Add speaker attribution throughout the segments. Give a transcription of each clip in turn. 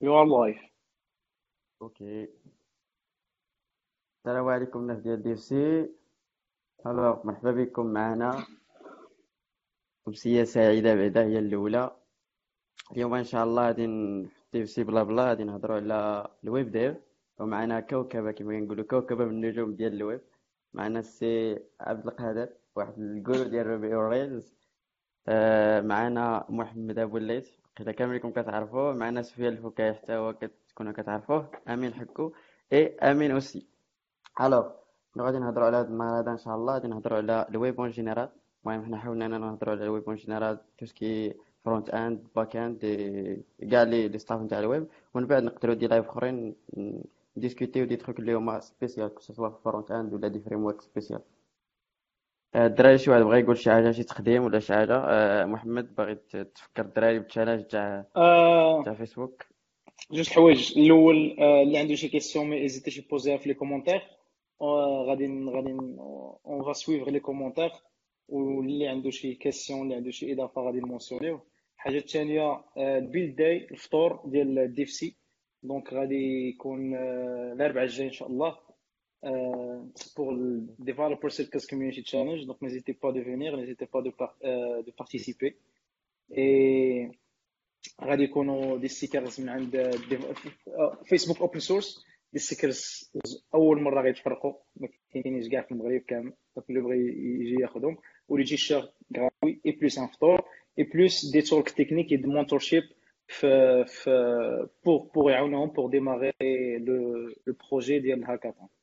Speaker 1: You are live.
Speaker 2: OK. السلام عليكم الناس ديال ديف سي. Alors مرحبا بكم معنا. أمسية سعيدة بعدا هي الأولى. اليوم إن شاء الله غادي دي سي بلا بلا غادي نهضروا على الـ web dev ومعنا كوكبة كما كنقولوا كوكبة من النجوم ديال الويب. معنا السي عبد القادر واحد الـ gourou ديال Ruby on Rails آه معنا محمد أبو الليث. قيلا كاملكم كتعرفوه معنا سفيان الفكاهي حتى هو كتكونوا كتعرفوه. آمين حكو. اي آمين aussi. Alors غادي نهضروا على هذا هذا إن شاء الله. غادي نهضروا على le web en général المهم حنا حاولنا إننا نهضروا على le web en général tout ce qui front-end back-end كاع لي les stuff نتاع الويب ومن بعد نقدروا des lives أخرين نديسكوتيو des trucs اللي هما spécial que ce soit front-end ولا des frameworks spécial الدراري شي واحد بغى يقول شي حاجة شي تقديم ولا شي حاجة. آه، محمد باغي تفكر الدراري بالـ challenge تاع
Speaker 1: آه
Speaker 2: تاع فيسبوك
Speaker 1: جوج حوايج. الأول آه اللي عنده شي question ما يهيزيتيش يبوزيها في les commentaires آه غادي غادي on va suivre les commentaires واللي عنده شي question اللي عنده شي إضافة غادي نمونسيونيو الحاجة الثانية الـ build day الفطور ديال الديف سي donc غادي يكون آه الأربعاء الجاي إن شاء الله. Euh, pour le Developer Circus Community Challenge. Donc, n'hésitez pas de venir, n'hésitez pas de, par- euh, de participer. Et غادي يكونوا des stickers من عند فيسبوك open source des stickers اول مره غيتفرقوا ما كاينينش كاع في المغرب كامل donc اللي بغى يجي ياخذهم ولي chair gratuit et plus un فطور et plus des talks techniques des mentorship في في pour pour يعاونوهم pour démarrer le le projet ديال الهاكاثون آه،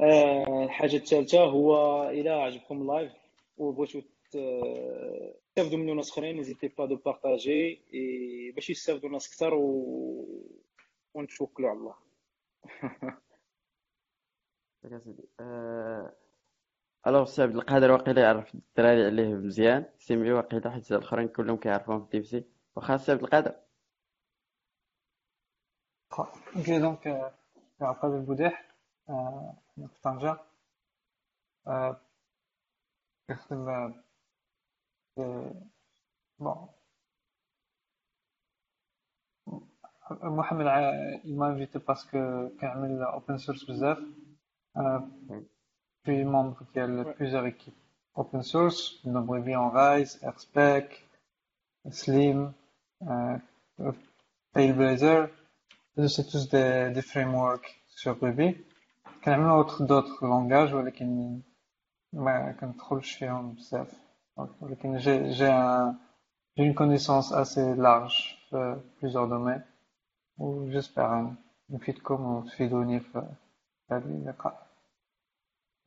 Speaker 1: الحاجة الثالثة هو إلى عجبكم الـ live وبغيتو تستافدوا منه ناس أخرين n'hésitez pas de partager باش يستافدوا ناس أكثر و... ونتوكلوا على الله.
Speaker 2: سيدي. Alors سي عبد القادر واقيلا يعرف الدراري عليه مزيان. c'est mieux واقيلا حيت الأخرين كلهم كيعرفوهم في DevC واخا سي عبد القادر.
Speaker 3: je m'appelle Boudeh, euh, أنا في طنجة آه، كنخدم آه، في بون محمد ع- il m'a invité parce que كنعمل open source بزاف أنا في membre ديال plusieurs équipes open source donc Ruby on Rise, RSpec, Slim, euh, Tailblazer c'est tous des, des frameworks sur Ruby كنعملو autre- d'autres langages ولكن ما كندخلش فيهم بزاف ولكن j'ai j'ai un j'ai une connaissance assez large في plusieurs domaines. وجيسبر نفيدكم وتفيدوني في في هذا اللقاء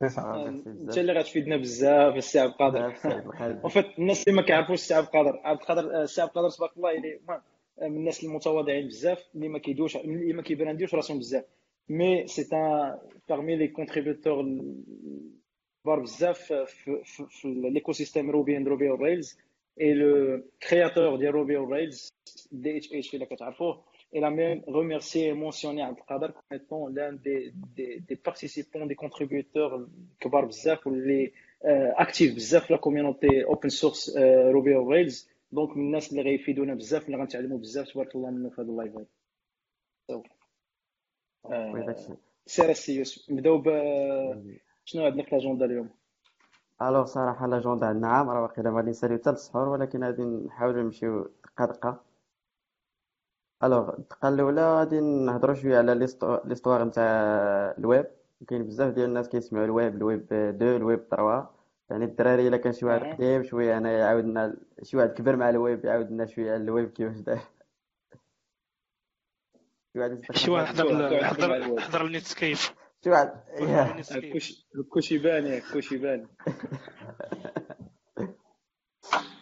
Speaker 3: c'est ça.
Speaker 2: آه، ميرسي
Speaker 1: انت
Speaker 2: بزاف
Speaker 1: اللي غتفيدنا بزاف السي عبد القادر
Speaker 2: بزاف سي عبد القادر
Speaker 1: en fait الناس اللي ما كيعرفوش السي عبد القادر عبد القادر السي عبد القادر تبارك الله اللي المهم من الناس المتواضعين بزاف اللي ما كيدوش اللي ما كيبرانديوش راسهم بزاف mais c'est un parmi les contributeurs كبار بزاف في, في, في l'écosystème Ruby and Ruby Rails et le créateur ديال Ruby Rails DHH الا كتعرفوه Il a même remercié et mentionné Abdelkader comme étant l'un des, des, des participants, des contributeurs كبار بزاف واللي actif بزاف في la communauté open source آه، Ruby on Rails. Donc من الناس اللي غيفيدونا بزاف اللي غنتعلموا بزاف تبارك الله منه في هذا اللايف هذا So،
Speaker 2: oui
Speaker 1: آه،
Speaker 2: داكشي
Speaker 1: سير السي يوسف. نبداو ب شنو عندنا في الأجندة اليوم؟
Speaker 2: Alors صراحة l'agenda عندنا عامرة واقيلا ما غادي نساليو حتى للسحور ولكن غادي نحاولو نمشيو دقة دقة Alors الدقة الأولى غادي نهضرو شوية على l'histo- l'histoire نتاع الويب. كاين بزاف ديال الناس كيسمعوا الـ web الـ web deux الـ web trois. يعني الدراري إلا كان شي واحد. قديم شوية أنا يعاود لنا شي واحد كبر مع الويب يعاود لنا شوية على الويب كيفاش داير. شي واحد
Speaker 4: شي واحد حضر حضر الـ Netscape
Speaker 2: شي واحد
Speaker 1: يبان ياك كلشي يبان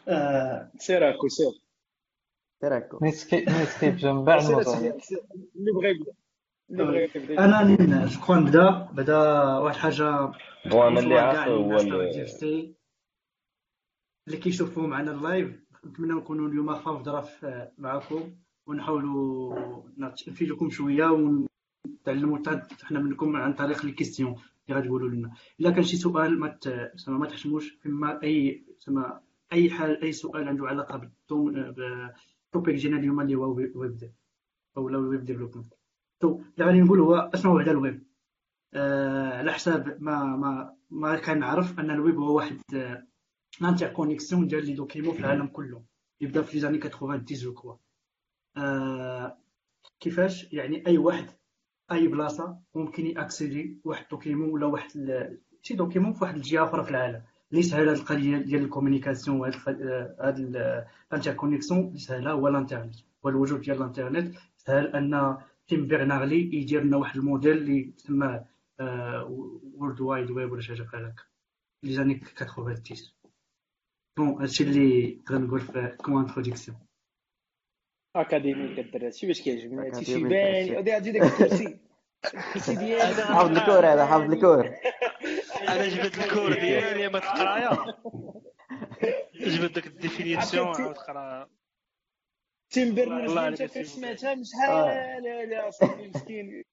Speaker 5: آه،
Speaker 1: سير هاكو سير.
Speaker 2: تراكو
Speaker 3: Netscape Netscape جا من بعد
Speaker 1: سير سير. اللي بغى يبدا. اللي بغى يبدا.
Speaker 5: أنا جو نبدا بدا؟ واحد حاجة
Speaker 6: هو أنا اللي عارف هو
Speaker 5: اللي كيشوفوا معنا الـ live نتمنى نكونوا اليوم خفاف ظراف معكم ونحاولوا نفيدكم شوية ونتعلموا حنا منكم عن طريق les questions اللي غتقولوا لنا. إلا كان شي سؤال ما ت- زعما ما تحشموش فيما أي زعما أي حال أي سؤال عنده علاقة بالـ topic ديالنا اليوم اللي هو web dev ولا الـ web development. Donc اللي غادي نقول هو اشنو هو هذا الويب آه على حساب ما ما ما كنعرف أن الويب هو واحد آه connexion ديال les documents في العالم كله. يبدأ في les années 90 je crois كيفاش يعني أي واحد أي بلاصة ممكن ياكسيدي واحد document ولا واحد شي document في واحد الجهة أخرى في العالم. اللي سهل هاد القضية ديال الـ communication وهاد هاد الـ interconnexion اللي سهلها هو الانترنت. هو الوجود ديال الانترنت. سهل أن Tim Berners-Lee يدير لنا واحد الموديل اللي تسمى World Wide Web ولا شي حاجة بحال هكا. les années 90 bon هادشي اللي نقدر نقول في comme introduction
Speaker 1: اكاديميك الدراري شي باش كيعجبني هادشي شي بان غادي عندي داك الكرسي الكرسي ديالي
Speaker 2: حافظ الكور هذا حافظ الكور
Speaker 4: أنا جبت الكور ديالي ما تقرايا جبت داك الديفينيسيون عاود تقرا
Speaker 1: تيم بيرنرز انت سمعتها من شحال هذا اصاحبي مسكين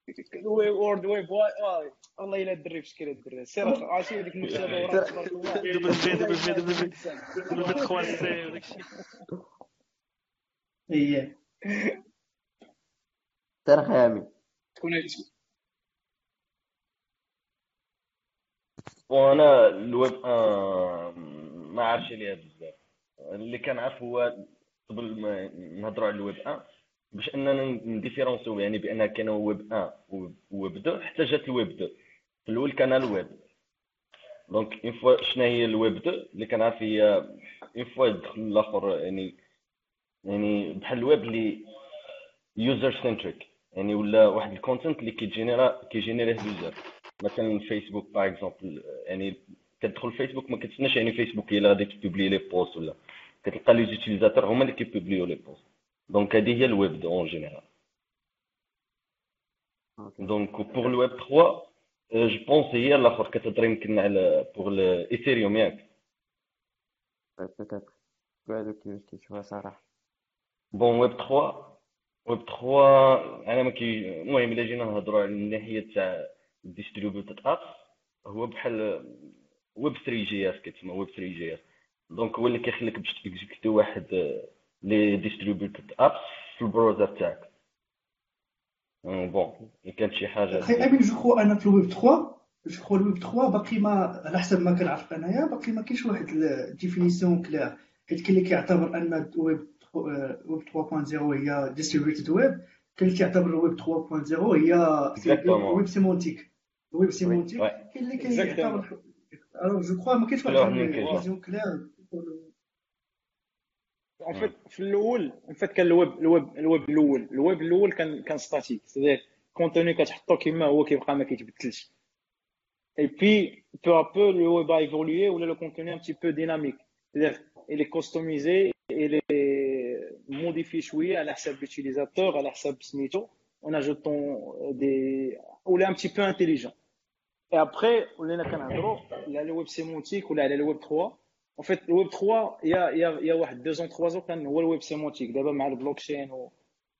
Speaker 1: وورد ويب واي والله الا الدري بشكل الدري سير عرفتي تبارك الله
Speaker 4: دبل في دبل في دبل في دبل في 3 سي وداك الشيء
Speaker 5: إيه.
Speaker 2: تاريخ يامي
Speaker 1: تكون
Speaker 7: وأنا الويب آه ما عارفش عليها بزاف اللي كنعرف هو قبل ما نهضروا على الويب 1 باش إننا نديفيرونسيو يعني بان كان ويب 1 ويب 2 حتى جات الويب 2 في الأول كان الويب. donc en fait شنو هي الويب 2 اللي كنعرف هي en fait يدخل الآخر يعني يعني بحال الويب اللي user centric يعني ولا واحد ال content اللي كيجينيرا كيجينيريه اليوزر مثلا فيسبوك par exemple يعني كتدخل فيسبوك ما كتسناش يعني فيسبوك هي اللي غادي ت publier les posts ولا كتلقى les utilisateurs هما اللي كي publier و les posts donc هذه هي الويب en général دونك بوغ الويب 3 جو بونس هي الآخر كتهضر يمكن على بوغ الايثيريوم ياك
Speaker 2: بيتيتر كاع كيشوفها صراحة
Speaker 7: بون ويب 3 ويب 3 أنا ما كي المهم إلا جينا نهضروا على الناحية تاع ديستريبيوتد أبس هو بحال ويب 3 جي اس كتسمى ويب 3 جي اس دونك هو اللي كيخليك باش تكزيكتي واحد لي ديستريبيوتد ابس في ال browser تاعك. bon كانت شي حاجة
Speaker 5: أخي أمين je crois أنا في الويب 3 je crois الويب 3 باقي ما على حسب ما كنعرف أنايا باقي ما كاينش واحد ال définition claire حيت كاين اللي كيعتبر أن الويب ويب 3.0 هي distributed web كاين اللي كيعتبر الويب 3.0 هي web sémantique web sémantique كاين اللي كيعتبر alors je crois ما كاينش واحد vision claire
Speaker 1: en fait في الأول en fait كان الويب الويب الويب الأول الويب الأول كان كان statique c'est-à-dire contenu كتحطو كيما هو كيبقى ما كيتبدلش et puis peu à peu le web a évolué ولا le contenu un petit peu dynamique c'est-à-dire il est customisé il est modifié شوية على حساب l'utilisateur على حساب سميتو en ajoutant des ولا un petit peu intelligent. Et après ولينا كنهضروا على الويب سيمونتيك ولا على الويب 3 En fait, le Web 3, il y a, il y a, il y a واحد 2 ans, 3 ans كان هو الويب سيمونتيك دابا مع البلوك تشين و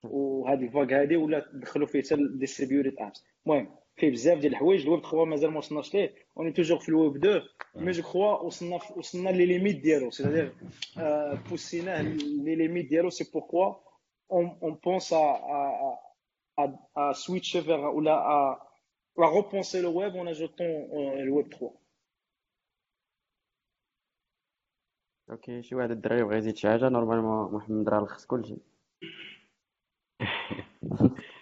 Speaker 1: وهاد الفاك هادي ولا دخلوا فيه حتى الديستريبيوتد ابس المهم فيه بزاف ديال الحوايج. الويب 3 مازال ما وصلناش ليه. اوني توجور في الويب 2 مي جو كخوا وصلنا وصلنا لي ليميت ديالو. سيتادير بوسيناه لي ليميت ديالو. سي بوركوا à, à, à switcher vers ou là à, repenser le web en ajoutant euh, le web 3
Speaker 2: OK شي واحد الدراري بغى يزيد شي حاجة normalement محمد راه لخص كلشي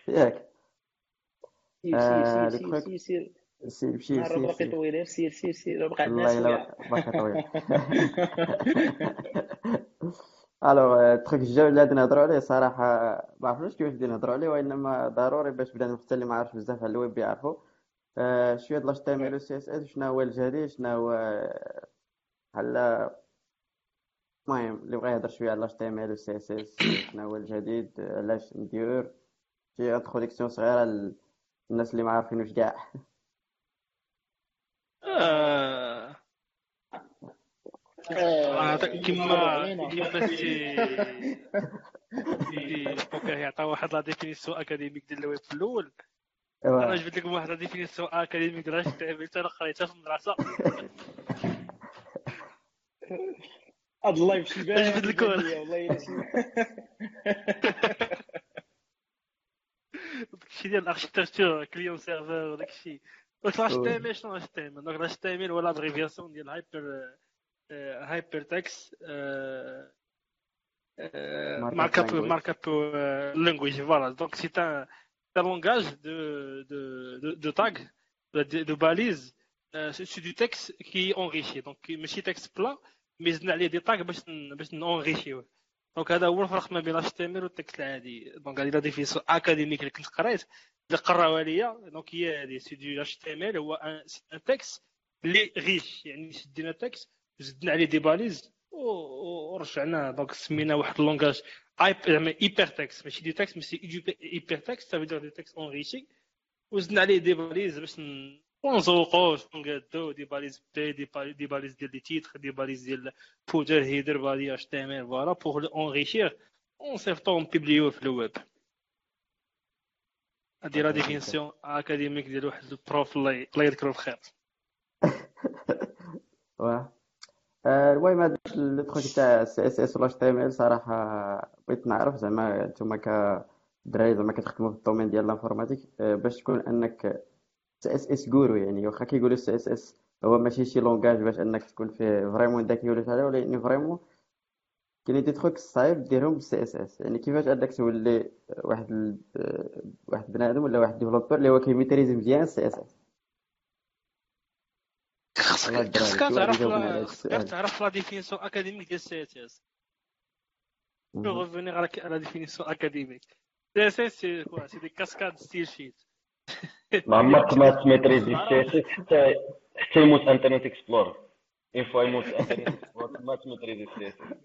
Speaker 2: ياك
Speaker 1: سير سير سير سير
Speaker 2: سير سير.
Speaker 1: باقي
Speaker 2: سير
Speaker 1: طويل سير سير. سير باقي عندنا
Speaker 2: والله
Speaker 1: شوية
Speaker 2: الا باقي طويل alors الطريق ل je اللي غادي نهضروا عليه صراحة ما عرفناش كيفاش غادي نهضروا عليه وإنما ضروري باش بنادم حتى اللي ما عارفش بزاف على الويب يعرفوا. آه، شوية د ال HTML و CSS شنو هو الجديد شنو هو بحال المهم اللي بغى يهضر شوية على HTML و CSS شنو هو الجديد علاش ندير. شي introduction صغيرة للناس اللي ما عارفينوش كاع
Speaker 4: آه، آه، كما كما c'est c'est بوكر يعطى واحد la définition académique ديال الويب في الأول.
Speaker 2: أنا
Speaker 4: جبت لكم واحد la définition académique ديال ML أنا قريتها في المدرسة.
Speaker 1: هاد ال live شي بان
Speaker 4: أجبد الكل.
Speaker 1: والله
Speaker 4: داكشي ديال ال architecture client serveur وداك الشيء donc ال HTML شنو اش تي ام ال دونك الاش تي ام ال هو l'abréviation ديال hyper hyper text markup
Speaker 2: language.
Speaker 4: markup euh, language voilà. Donc c'est un, un langage de de de, de tag de, de balises euh, c'est c'est du texte qui est enrichi. Donc ماشي texte plat mais زدنا عليه des tags باش ن- باش ن enrichir وه donc هذا هو الفرق ما بين HTML وال texte العادي. donc هذه la définition académique اللي كنت قريت. اللي قراوها ليا donc هي هذه c'est du HTML هو un texte اللي ريش يعني شدينا تكست زدنا عليه دي باليز ورجعناه دونك سمينا واحد اللونغاج زعما ايبر تكست ماشي دي تكست ماشي ايبر تكست dire دي تكست اونريشي وزدنا عليه دي باليز باش ن- ونزوقو شنو نقادو دي باليز بي دي باليز, دي باليز ديال لي تيتر دي باليز ديال فوتر هيدر بادي اش تي ام ال فوالا بوغ اونريشير اون سيفتو نبيبليوه في الويب هادي la définition académique ديال واحد ال prof الله يذكرو بخير
Speaker 2: واه المهم هذا le truc تاع سي اس اس ولا تي ام ال صراحة بغيت نعرف زعما نتوما كدراري زعما كتخدموا في ال domaine ديال ال informatique آه، باش تكون انك CSS guru يعني واخا كيقولوا CSS هو ماشي شي langage باش إنك تكون فيه vraiment ذكي ولا شي حاجة ولكن vraiment كاين des trucs صعيب ديرهم بال CSS. يعني كيفاش انك تولي واحد ال... واحد بنادم ولا واحد développeur اللي هو كي maîtriser مزيان ال CSS.
Speaker 4: خصك خصك
Speaker 2: واحد
Speaker 4: تعرف
Speaker 2: على
Speaker 4: لا- خصك تعرف la définition académique ديال CSS. Je vais
Speaker 2: مهم.
Speaker 4: revenir à la, à la définition académique. CSS, c'est quoi C'est des cascades style sheet.
Speaker 6: ما عمرك ما ت maîtriser ال CSS حتى حتى يموت Internet Explorer، une fois يموت Internet Explorer ما ت maîtriser ال CSS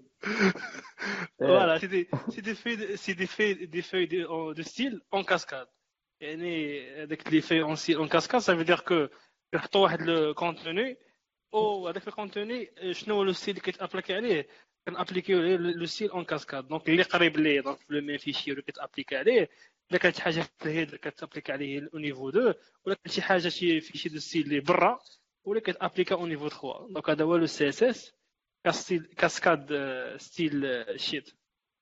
Speaker 4: Voilà, c'est des, c'est des feuilles, de- c'est des feuilles, des feuilles de, en- de style en cascade. يعني هذاك les feuilles en style en cascade, ça veut dire que كنحطوا واحد le contenu وهذاك ال contenu شنو هو le style اللي كيت appliquer عليه كن appliquer و عليه le style en cascade donc اللي قريب ليه donc في le même fichier اللي كت appliquer عليه الا كانت حاجة في ال header كت appliquer عليه au niveau 2 ولا كانت شي حاجة شي fichier de style اللي برا ولا كت appliquer au niveau 3 donc هذا هو le CSS كاستيل كاسكاد آه، ستيل آه، شيت.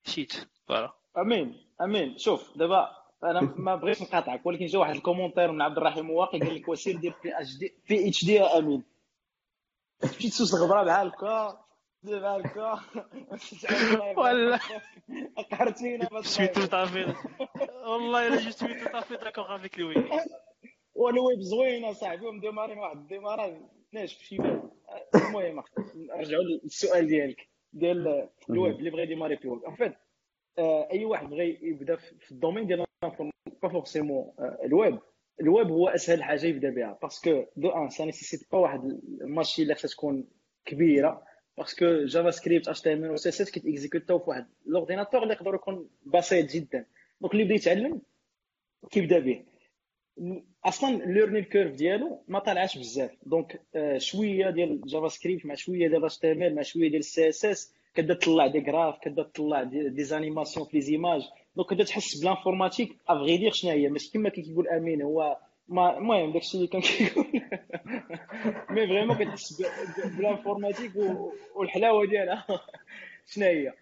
Speaker 4: شيت. فوالا.
Speaker 1: آمين. آمين. شوف دابا أنا ما بغيتش نقاطعك ولكن جا واحد الكومونتير من عبد الرحيم واقي قال لك وسير دير بي اتش دي بي اتش دي يا آمين. مشيت تسوس الغبره بحال هكا بحال هكا
Speaker 4: ولا
Speaker 1: قهرتينا
Speaker 4: tout à fait. والله suis tout à fait d'accord avec lui.
Speaker 1: والويب زوينه صاحبي ومديمارين واحد الديمارات ناشف شي بال المهم نرجعوا للسؤال ديالك ديال الويب اللي بغى ي démarrer في ال web en fait اي واحد بغى يبدا في ال domaine ديال pas forcément ال web ال web هو اسهل حاجة يبدا بها parce que d'un ça nécessite pas واحد ال machine اللي خصها تكون كبيره parce que JavaScript HTML CSS كيت exécuter او في واحد l'ordinateur اللي يقدر يكون بسيط جدا donc اللي بدا يتعلم كيبدا به أصلا ال learning curve ديالو ما طالعاش بزاف donc شوية ديال JavaScript مع شوية ديال HTML مع شوية ديال ال CSS كتبدا تطلع des graphes كتبدا تطلع des, animations في les images donc كتبدا تحس ب l'informatique à vrai dire شنو هي ماشي كما كيقول امين هو المهم داكشي اللي كان كيقول mais vraiment كتحس ب- ب- ب l'informatique و- والحلاوة ديالها شنو هي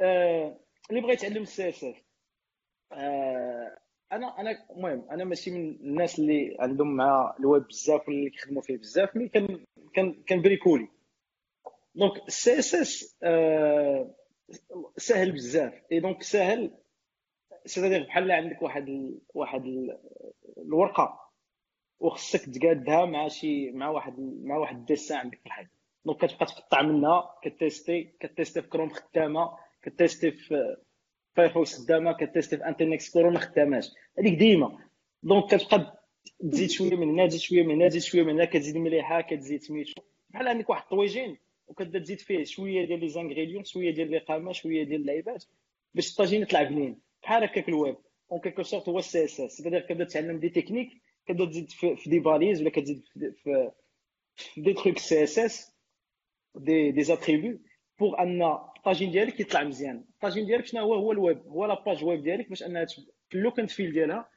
Speaker 1: آه، اللي بغى يتعلم ال CSS أنا أنا المهم أنا ماشي من الناس اللي عندهم مع الويب بزاف ولا اللي كيخدموا فيه بزاف mais كان كان كان bricoler donc ال CSS سهل بزاف et donc سهل c'est-à-dire بحال عندك واحد. واحد. الورقة وخصك تقادها مع شي مع واحد مع واحد ال dessin عندك في الحيط. donc كتبقى تقطع منها كت tester كت tester في كروم خدامة كت tester في Firefox خدامة كت tester في Internet Explorer ما خداماش. هذيك ديما. donc كتبقى تزيد شوية من هنا تزيد شوية من هنا تزيد شوية من هنا كتزيد مليحة كتزيد سميتو. بحال عندك واحد الطويجين وكتبدا تزيد فيه شوية ديال les ingrédients شوية ديال الاقامه شوية ديال اللعيبات باش الطاجين يطلع بنين. بحال هكاك ال web. en quelque sorte هو ال CSS c'est-à-dire كتبدا تتعلم des techniques كتبدا تزيد في, des balises ولا كتزيد في, des trucs CSS des des attributs pour que الطاجين ديالك يطلع مزيان الطاجين ديالك شنو هو هو الويب هو la page web ديالك باش انها في ال look and feel ديالها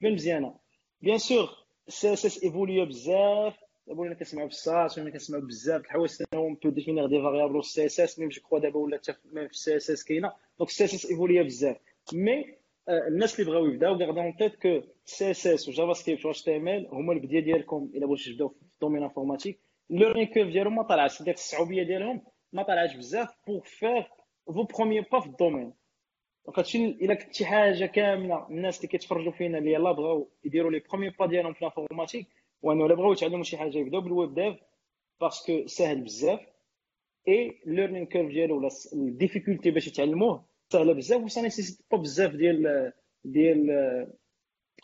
Speaker 1: تبان مزيانه bien sûr ال CSS évolué بزاف دابا ولينا كنسمعوا بال SASS ولينا كنسمعوا بزاف الحوايج ça on peut définir des variables ال CSS même je crois دابا ولا حتى في ال CSS كاينة donc ال CSS évolué بزاف mais الناس اللي بغاو يبداو غاردون تيت كو سي اس اس وجافا سكريبت و اتش تي ام ال هما البداية ديالكم. إلا بغيتو تبداو في ال domaine informatique learning curve ديالهم ما طلعش. ديك الصعوبة ديالهم ما طلعش بزاف pour faire vos premiers pas في ال domaine donc هادشي إلا كنت شي حاجة كاملة الناس اللي كيتفرجوا فينا اللي يلاه بغاو يديروا les premiers pas ديالهم في ال informatique وأنه إلا بغاو يتعلموا شي حاجة يبداو بال web dev parce que ساهل بزاف. et learning curve ديالو ولا ال difficulté باش يتعلموه سهله بزاف و nécessite pas بزاف ديال ديال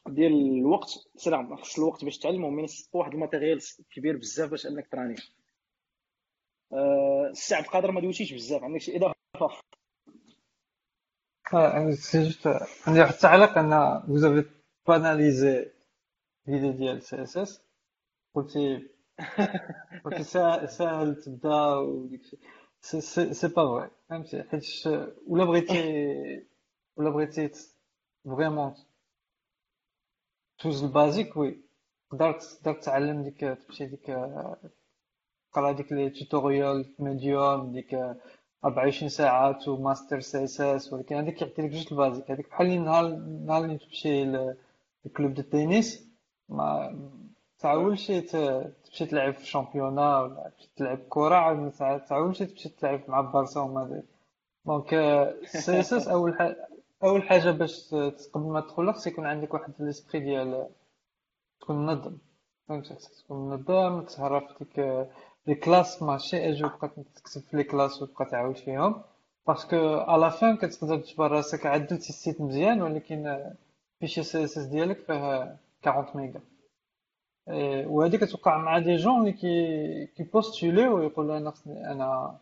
Speaker 1: ديال الوقت. سلام خص الوقت باش تعلمو mais واحد ال matériel كبير بزاف باش انك تراني. عبد القادر ما دويتيش بزاف عندك شي إضافة؟
Speaker 3: c'est juste عندي واحد التعليق أن vous banaliser فيديو ديال CSS. قلتي قلتي ساهل تبدا وديك الشيء c'est pas vrai فهمتي حيت ولا بغيتي ولا بغيتي vraiment tous ال basiques oui تقدر تقدر تعلم ديك تمشي ديك تقرا ديك les tutoriels Medium ديك 24 ساعة to master CSS ولكن هذيك يعطي لك جوج ال basiques هذيك بحال نهار نهار اللي تمشي ل club de tennis ما تعاولش تمشي تلعب في ال championnat ولا تمشي تلعب كرة عاد ما تعاولش تمشي تلعب مع بارسا ومدريد. donc CSS أول حاجة أول حاجة باش قبل ما تدخل خص يكون عندك واحد l'esprit ديال تكون منظم. فهمت تكون منظم تعرف ديك les classes ماشي أجي وبقى تكتب في les classes وتبقى تعاود فيهم. parce que à la fin كتقدر تجبر راسك عدلتي ال site مزيان ولكن fichier CSS ديالك فيه 40 ميجا. وهذه كتوقع مع des gens اللي كي كي postuler ويقولوا أنا أنا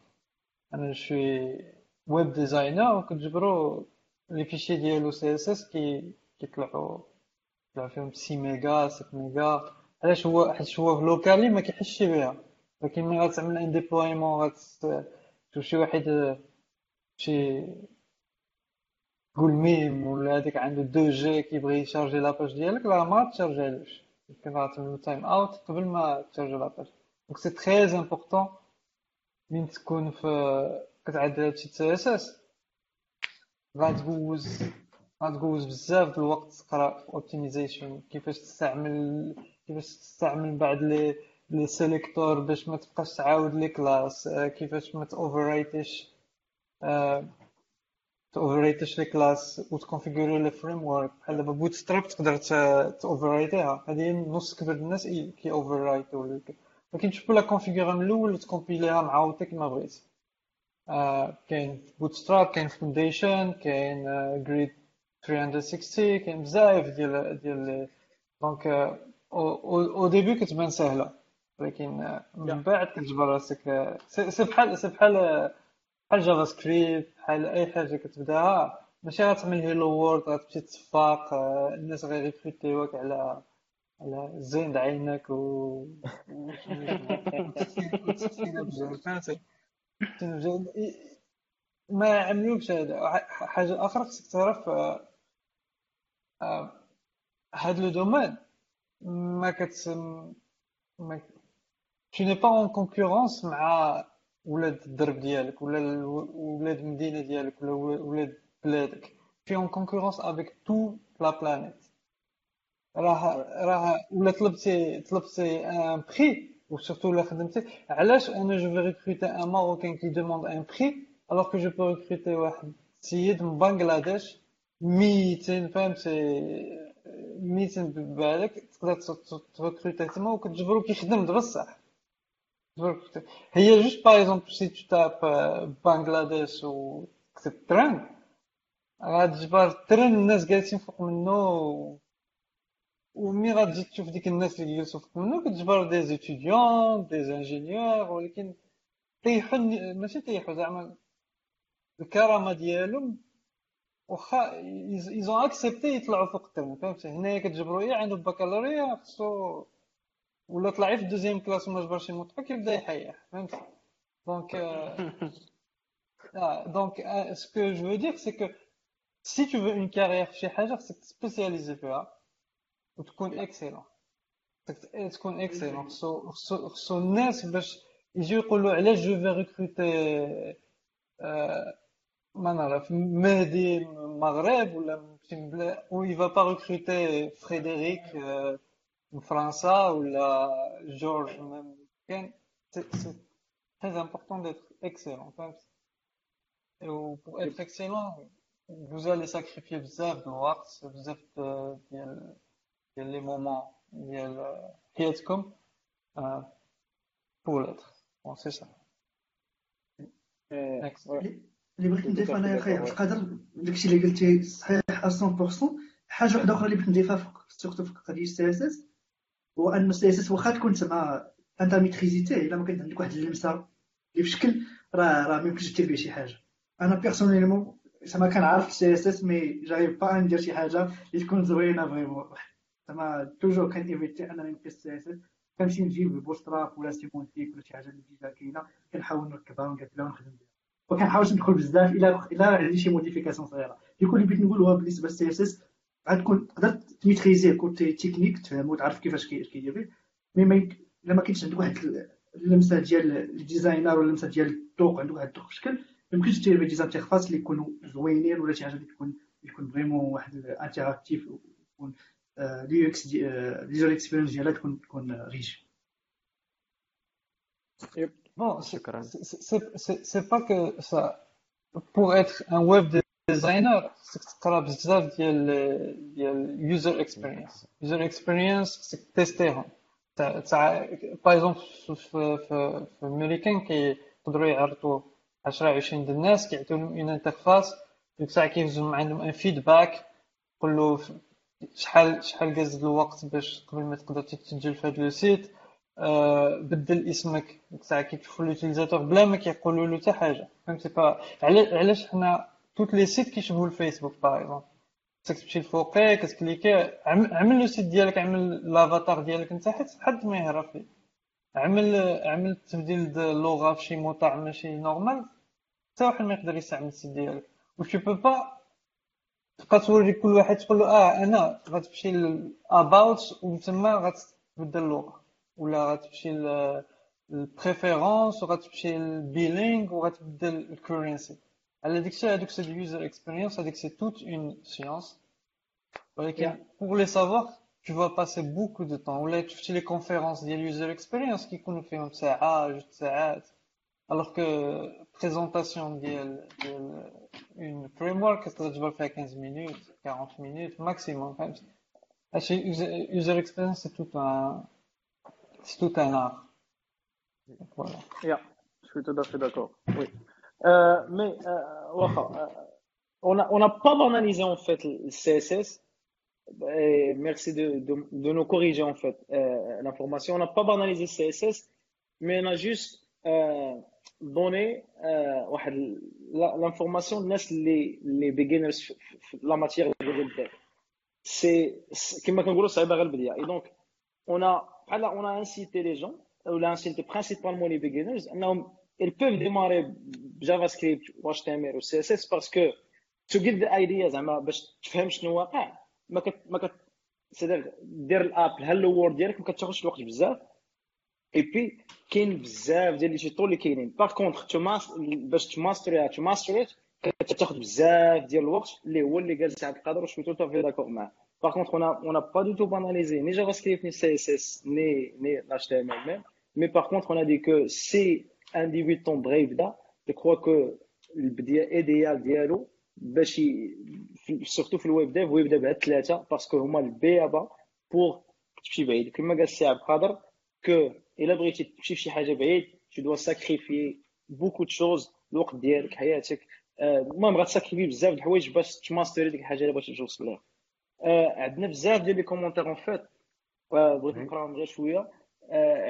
Speaker 3: أنا je suis web designer وكتجبروا les fichiers ديالو CSS كي كيطلعوا طلعوا فيهم 6 ميجا 7 ميجا علاش هو حيت هو local ما كيحسش بها. ولكن ملي غتعمل un déploiement غتشوف شي واحد شي قول ميم ولا هذاك عنده deux G كيبغي يشارجي la page ديالك راه ما تشارجيلوش يمكن غتعمل timeout قبل ما تشارجي la page donc c'est très important من تكون في كتعدل هادشي CSS غتجوز غتجوز بزاف د الوقت تقرا في optimisation كيفاش تستعمل كيفاش تستعمل بعد les les sélecteurs باش ما تبقاش تعاود les classes كيفاش ما تاوفررايتش تاوفررايتش les classes وتكونفيغوري les frameworks بحال دابا Bootstrap تقدر تاوفررايتيها هذه نص كبير الناس كي اوفررايتو ولكن تشوفو لا كونفيغورا من الأول وتكومبيليها معاودة كيما بغيتي كاين Bootstrap كاين Foundation كاين Grid 360 كاين بزاف ديال ديال donc au début كتبان سهله ولكن من بعد كتجبر راسك سي بحال سي بحال بحال JavaScript بحال أي حاجة كتبداها ماشي غتعمل hello world غتمشي تصفاق الناس غيريكروتيوك على على زين عينك و ما عملوش هذا. حاجة أخرى خصك تعرف آه، آه، هاد لو دومين ما كت ما tu n'es pas en concurrence مع ولاد الدرب ديالك ولا ولاد المدينة ديالك ولا ولاد بلادك في en concurrence avec toute la planète راه راه ولا طلبتي طلبتي un prix و surtout لا خدمتي علاش أنا je vais recruter un Marocain qui demande un prix alors que je peux recruter واحد السيد من بنغلاديش ميتين فهمتي ميتين بالك تقدر تريكروتي تما وكتجبرو كيخدم بصح هي juste par exemple si tu tapes بنغلاديش و تكتب ترند غتجبر ترند الناس جالسين فوق منو ومي غتجي تشوف ديك الناس اللي جلسوا فوق منو كتجبر des étudiants des ingénieurs ولكن طيحوا ماشي طيحوا زعما الكرامه ديالهم واخا ils ont accepté يطلعوا فوق الترم فهمتي هنايا كتجبروا إيه عنده بكالوريا خصو ولا طلع في deuxième classe وما جبرش ينطق كيبدا يحيح فهمتي donc donc ce que je veux dire c'est que si tu veux une carrière في شي حاجة خصك تسبيسياليزي فيها وتكون excellent تكون excellent خصو خصو الناس باش يجيو يقولوا علاش je vais recruter ما نعرف مهدي من المغرب ولا من شي بلاد و il va pas recruter فريدريك آه، من فرنسا ولا جورج من كان c'est très important d'être excellent فهمت و pour être excellent vous allez sacrifier بزاف د الوقت بزاف د- ديال ديال les moments ديال حياتكم آه، pour l'être. Bon c'est ça.
Speaker 1: آه،
Speaker 3: Next.
Speaker 1: ouais.
Speaker 5: اللي بغيت نضيف
Speaker 1: Tout à
Speaker 5: أنا يا
Speaker 1: fait
Speaker 5: أخي
Speaker 1: d'accord,
Speaker 5: عبد
Speaker 1: ouais.
Speaker 5: القادر داكشي اللي قلتي صحيح 100% حاجة واحدة أخرى اللي بغيت نضيفها في- surtout في قضيه ال CSS هو ان ال CSS واخا تكون زعما انت ميتريزيتيه إلا ما كانت عندك واحد اللمسه اللي في راه راه ما يمكنش دير به شي حاجة. أنا personnellement زعما كنعرف اس مي جايب با ندير شي حاجة اللي تكون زوينة vraiment زعما toujours كان ايفيتي أنني اس اس كنمشي نجيب Bootstrap ولا Semantic ولا شي حاجة اللي déjà كاينة كنحاول نركبها ونقادها ونخدم بها. وكنحاولش ندخل بزاف الا الا عندي شي modification صغيرة. donc اللي بغيت نقول هو بالنسبة اس غتكون تقدر تميتريزيه côté technique تفهمو وتعرف كيفاش كي- كيدير به mais ما إلا ما كاينش عندك واحد اللمسة ديال ال designer ولا اللمسة ديال الذوق عندك واحد الذوق في الشكل ما يمكنش دير به des interfaces اللي يكونوا زوينين ولا شي حاجة اللي تكون يكون vraiment واحد interactif ويكون ال UX ال user experience ديالها تكون تكون riche
Speaker 3: Bon, c'est pas que ça. Pour être un web designer, c'est تقرا بزاف ديال ديال user experience. User experience c'est تيستيهم. تاع تاع par exemple في في في امريكان كيقدروا يعرضوا 10 20 د الناس كيعطيو لهم une interface ديك الساعة كيهزوا عندهم un feedback يقول له شحال شحال قاز الوقت باش قبل ما تقدر تسجل في هذا le site آه، بدل اسمك. ديك الساعة كيشوفوا l'utilisateur بلا ما كيقولوا له حتى حاجة. فهمتي؟ علاش حنا tous les sites كيشبهوا الفيسبوك par exemple خصك تمشي لفوقيه كتكليكي عم- عمل le site ديالك عمل l'avatar ديالك انت حيت حد ما يهرب فيه عمل عمل تبديل د اللغة في شي موطع ماشي normal حتى واحد ما يقدر يستعمل ال site ديالك و tu peux pas تبقى توري كل واحد تقول له آه أنا غتمشي ل about وتما غتبدل اللغة ولا غتمشي لل préférences وغتمشي لل billing وغتبدل ال currency على ديك الشيء هذوك c'est ال user experience هذيك c'est toute une science ولكن pour les savoir tu vas passer beaucoup de temps ولا شفتي les conférences ديال ال user experience كيكونوا فيهم ساعه جوج ساعات alors que présentation ديال ديال une framework تقدر تجبر فيها 15 minutes 40 minutes maximum فهمت هادشي user user experience c'est tout un c'est tout un art Donc, voilà
Speaker 1: Yeah, je suis tout à fait d'accord. Oui. Euh, mais euh, euh on n'a on a pas banalisé en fait le CSS. Et merci de, de, de, nous corriger en fait euh, l'information. On n'a pas banalisé le CSS, mais on a juste euh, donné l'information de les, les beginners la matière de C'est comme on dit, Et donc, on a, on a incité les gens, on a incité principalement les beginners, ils peuvent démarrer ب JavaScript و HTML و CSS parce que to get the idea زعما باش تفهم شنو واقع ما كت ما كت سيدير دير l'app ال hello world ديالك ما كتاخذش الوقت بزاف et puis كاين بزاف ديال les شيتو اللي كاينين par contre تماس باش تماستريها تماستريت كتاخذ بزاف ديال الوقت اللي هو اللي قال سعد القادر وشوي tout à fait d'accord معاه par contre on a on n'a pas du tout banalisé ni JavaScript ni CSS ni ni HTML même. Mais par contre on a dit que si un débutant بغى يبدا je crois que البدايه idéale ديالو باش surtout في ال web dev هو يبدا بهاد الثلاثه parce que هما ال b.a.-ba pour تمشي بعيد كما قال السي عبد القادر que الا بغيتي تمشي في شي حاجة بعيد tu dois sacrifier beaucoup de choses الوقت ديالك حياتك المهم غتساكريفي بزاف د الحوايج باش تماستري ديك الحاجة اللي بغيتي توصل لها عندنا بزاف ديال les commentaires en fait بغيت نقراهم غير شوية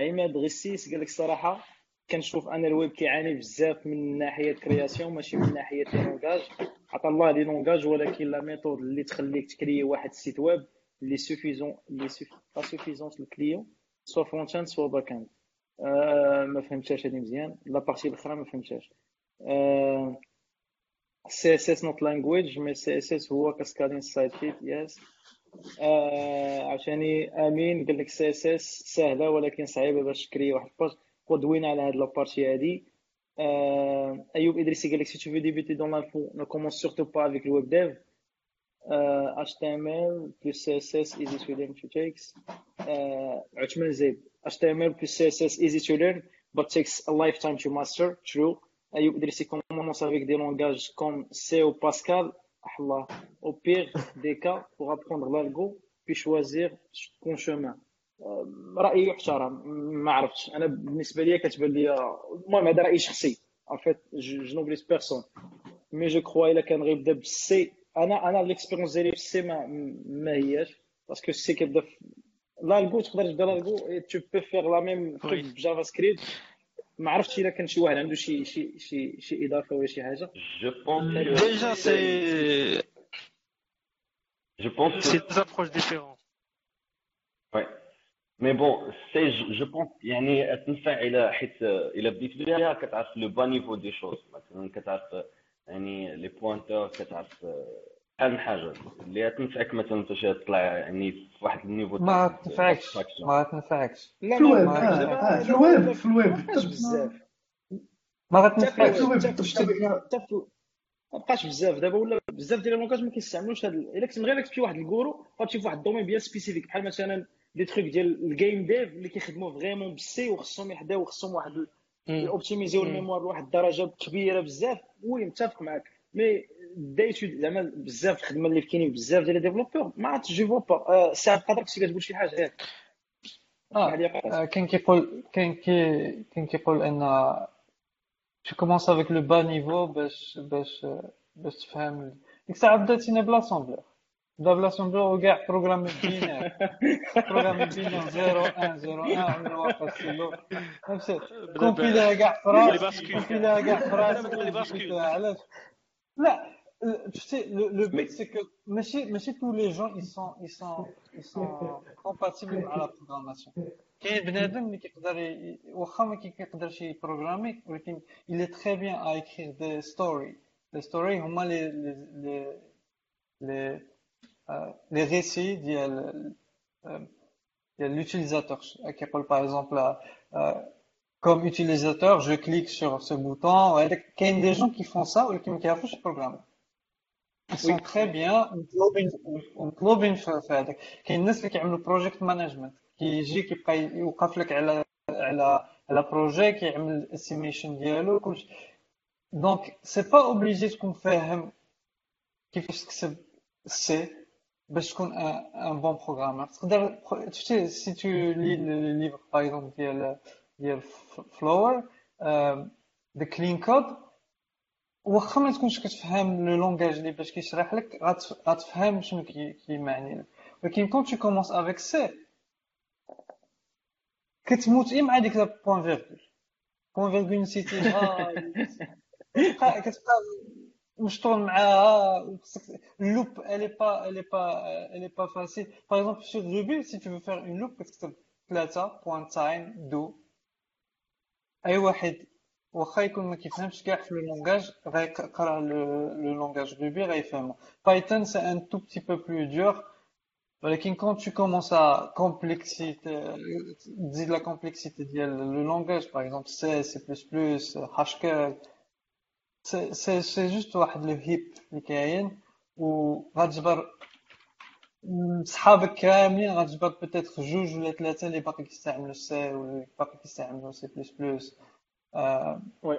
Speaker 1: عماد غسيس قال لك الصراحه كنشوف أنا le web كيعاني بزاف من ناحية création ماشي من ناحية les langages. عطا الله les langages ولكن la méthode اللي تخليك تكري واحد ال site web اللي suffisant اللي pas suffisant لل client soit front-end soit back-end آه ما فهمتهاش هذه مزيان. la partie الأخرى ما فهمتهاش. آه CSS not language mais CSS هو cascading style sheet yes آه عشاني آمين قال لك CSS سهلة ولكن صعيبة باش تكري واحد البوست ودوينا على هاد لابارتي هادي Euh, Ayoub Idrissi قال لك si tu veux débuter dans l'info ne commence surtout pas avec le web dev euh, HTML plus CSS easy to learn to takes euh, عثمان زيد HTML plus CSS easy to learn but takes a lifetime to master true Ayoub Idrissi commence avec des langages comme C ou Pascal Allah au pire des cas pour apprendre l'algo puis choisir ton chemin رأيي يحترم. ما عرفتش. أنا بالنسبة لي كتبان لي المهم هذا رأيي شخصي. ان فيت جو نوبليس بيرسون mais je crois الا كان غيبدا بال C. أنا أنا l'expérience ديالي في ال C ما, ما هياش. parce que ال C كيبدا l'algo تقدر تبدا l'algo tu peux faire la même truc ب JavaScript ما عرفتش الا كان شي واحد عنده شي شي شي شي إضافة ولا شي حاجة.
Speaker 6: je pense
Speaker 4: déjà C
Speaker 6: je pense
Speaker 4: c'est des approches différentes
Speaker 6: mais bon C je pense يعني تنفع إلى حيت إلى بديت بها كتعرف le bas niveau des choses مثلا كتعرف يعني les pointeurs كتعرف بحال من حاجة. اللي تنفعك مثلا انت تطلع يعني في واحد ال niveau
Speaker 3: ما تنفعكش. ما تنفعكش.
Speaker 1: لا
Speaker 5: في le web
Speaker 1: ما
Speaker 5: آه، في le web في le
Speaker 1: web. بزاف.
Speaker 3: ما
Speaker 1: في الويب حتى في حتى في ما بقاش بزاف. دابا ولا بزاف ديال les langages ما كيستعملوش هاد إلا كنت غير تمشي واحد الكورو غتمشي في واحد ال domaine bien spécifique. بحال مثلا des trucs ديال ال game dev اللي كيخدموا vraiment بال C وخصهم يحداو خصهم واحد optimisiw ال mémoire لواحد الدرجه كبيره بزاف oui متفق معاك mais دايت زعما بزاف الخدمه اللي كاينين بزاف ديال développeurs ما عرفتش je pas سعد قادر كنتي كتقول شي حاجة ياك
Speaker 3: آه كاين كيقول كاين كي كاين كيقول ان tu commences avec le bas niveau باش باش باش تفهم ديك الساعة بداتينا ب l'assembleur بدا ب l'assembleur وكاع programme binaire programme binaire 0 1 0 1 ولا واقف سيلو فهمتي كومبيليها كاع في
Speaker 4: لي
Speaker 3: راس
Speaker 4: باسكول
Speaker 3: كومبيليها كاع في راس
Speaker 4: بدا لي باسكول.
Speaker 3: علاش لا tu sais le, le but c'est que ماشي ماشي tous les gens ils sont ils sont ils sont compatibles مع la programmation. كاين بنادم اللي كيقدر ي- واخا ما كي- كيقدرش يبروغرامي ولكن il est très bien à écrire des stories. Les stories هما les les les les, euh, les récits ديال euh, ديال l'utilisateur كيقول par exemple euh, comme utilisateur je clique sur ce bouton وهذاك كاين des gens qui font ça ولكن ما كيعرفوش يبروغرامي ils sont très bien مطلوبين مطلوبين في في هذاك كاين الناس اللي كيعملوا project management كيجي كيبقى يوقف لك على على على projet كيعمل ال estimation ديالو كلشي donc c'est pas obligé تكون فاهم كيفاش تكتب C باش تكون un bon programmeur تقدر شفتي si tu lis les livres par exemple ديال ديال فلور the clean code واخا ما تكونش كتفهم le langage اللي باش كيشرح لك غتف- غتفهم شنو كي- كيمعني لك ولكن كون tu commences avec C كتموت إيه مع ديك point-virgule point-virgule نسيتيها كتبقى كتبقى مشطول معاها وخصك ال loop elle est pas elle est pas elle est pas facile. Par exemple sur Ruby si tu veux faire une loop كتكتب ثلاثة point sign do. اي واحد واخا يكون ما كيفهمش كاع في le langage غيقرا le langage Ruby غيفهمو Python c'est un tout petit peu plus dur ولكن كون tu commences à complexité تزيد la complexité ديال le langage par exemple C C++ Haskell c'est juste واحد le hype اللي كاين وغتجبر صحابك كاملين غتجبر peut-être جوج ولا ثلاثة اللي باقي كيستعملوا سي ولا باقي كيستعملوا سي بلس بلس
Speaker 1: وي.